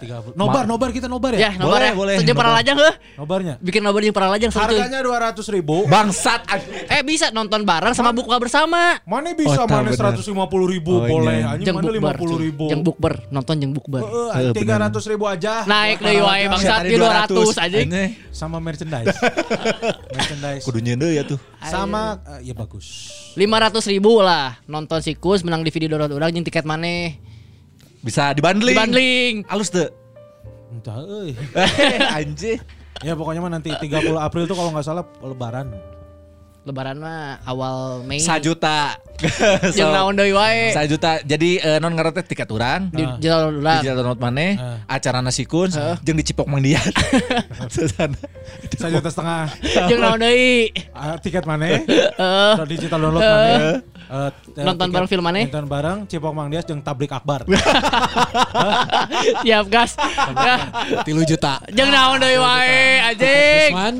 Tiga puluh. Nobar, nobar kita nobar ya? Ya, nobar ya. boleh, Jeung para lajang heuh. Nobarnya. Bikin nobar jeung para lajang. Harganya dua ratus ribu. Bangsat. anjing. Eh bisa nonton bareng sama buka bersama. Mana bisa Oh, mana bener. seratus lima puluh ribu Oh, boleh, iya. anjing Jeung mana lima bukber. puluh cuy. ribu. Jeung bukber, nonton jeung bukber. Eh, Tiga ratus ribu aja. Naik deui wae bangsat di 200 anjing. Anjing. Sama merchandise. merchandise. Kudu nyende ya tuh. Sama eh, ya bagus. 500 ribu lah nonton sikus menang di video download urang jeung tiket maneh. Bisa dibandling. Dibanding. Halus tuh. Entah euy. Anjing. Ya pokoknya mah nanti 30 April tuh kalau nggak salah lebaran. Lebaran mah awal Mei. Sajuta. Jeung naon deui wae. Sajuta. Jadi eh, non ngerti tiket urang. Di jalan Di urang. jalan download maneh, acara nasi kun, jeung dicipok mang dia. Susana. Satu juta setengah. Jeung naon deui. Ah, tiket mana? Heeh. digital download mana? T- Nonton tiket- bareng film maneh? Nonton bareng Cipok Mang Dias jeung Tablik Akbar. Siap gas. Ya. Tilu juta. Jeung naon deui wae anjing. Usman,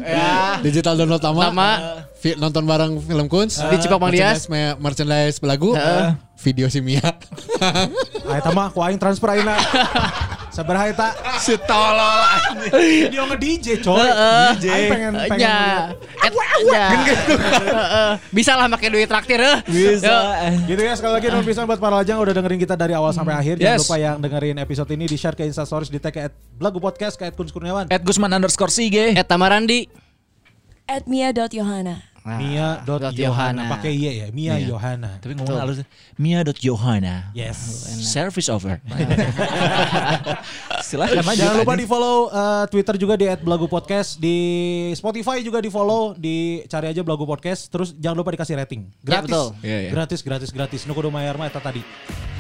digital download lama. Lama. Nonton bareng film Kunz Di Cipok Mang Dias. merchandise, me- merchandise belagu video si Mia Ah eta mah ku aing transfer ayeuna. Sabaraha eta Si tolol dia nge DJ coy. Heeh. Aing pengen pengen Ya. ya. Bisa lah pakai duit traktir eh. Bisa Gitu ya sekali lagi non pisan buat para lajang udah dengerin kita dari awal sampai akhir. Jangan Yes. lupa yang dengerin episode ini di share ke Instastories di tag ke Blagu Podcast ke Kun Kurniawan. At Gusman underscore Sige Et Tamarandi. At mia.yohana. Mia dot dot Yohana Yohana. pakai y ya Mia Iya. Yohana. Tapi ngomong halus Mia.Johanna Yes. Service over Silahkan lanjut Jangan lupa di follow uh, Twitter juga di @blagu podcast di Spotify juga di follow di cari aja Blagu Podcast terus jangan lupa dikasih rating. Ya, gratis. betul. Iya, iya. gratis gratis gratis. Nu kudu mayar mah eta tadi.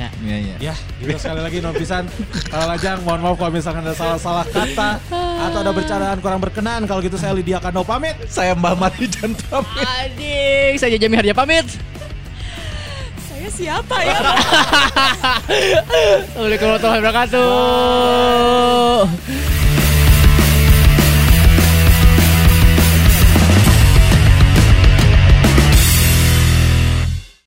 Ya. Iya iya. Ya gitu sekali lagi non pisan kalau lajang mohon maaf kalau misalkan ada salah-salah kata atau ada bercandaan kurang berkenan. Kalau gitu saya Lydia Kando pamit. Saya Mbah Mati Jantam Adik, saya Jami Harja pamit. Siapa ya? Assalamualaikum warahmatullahi wabarakatuh.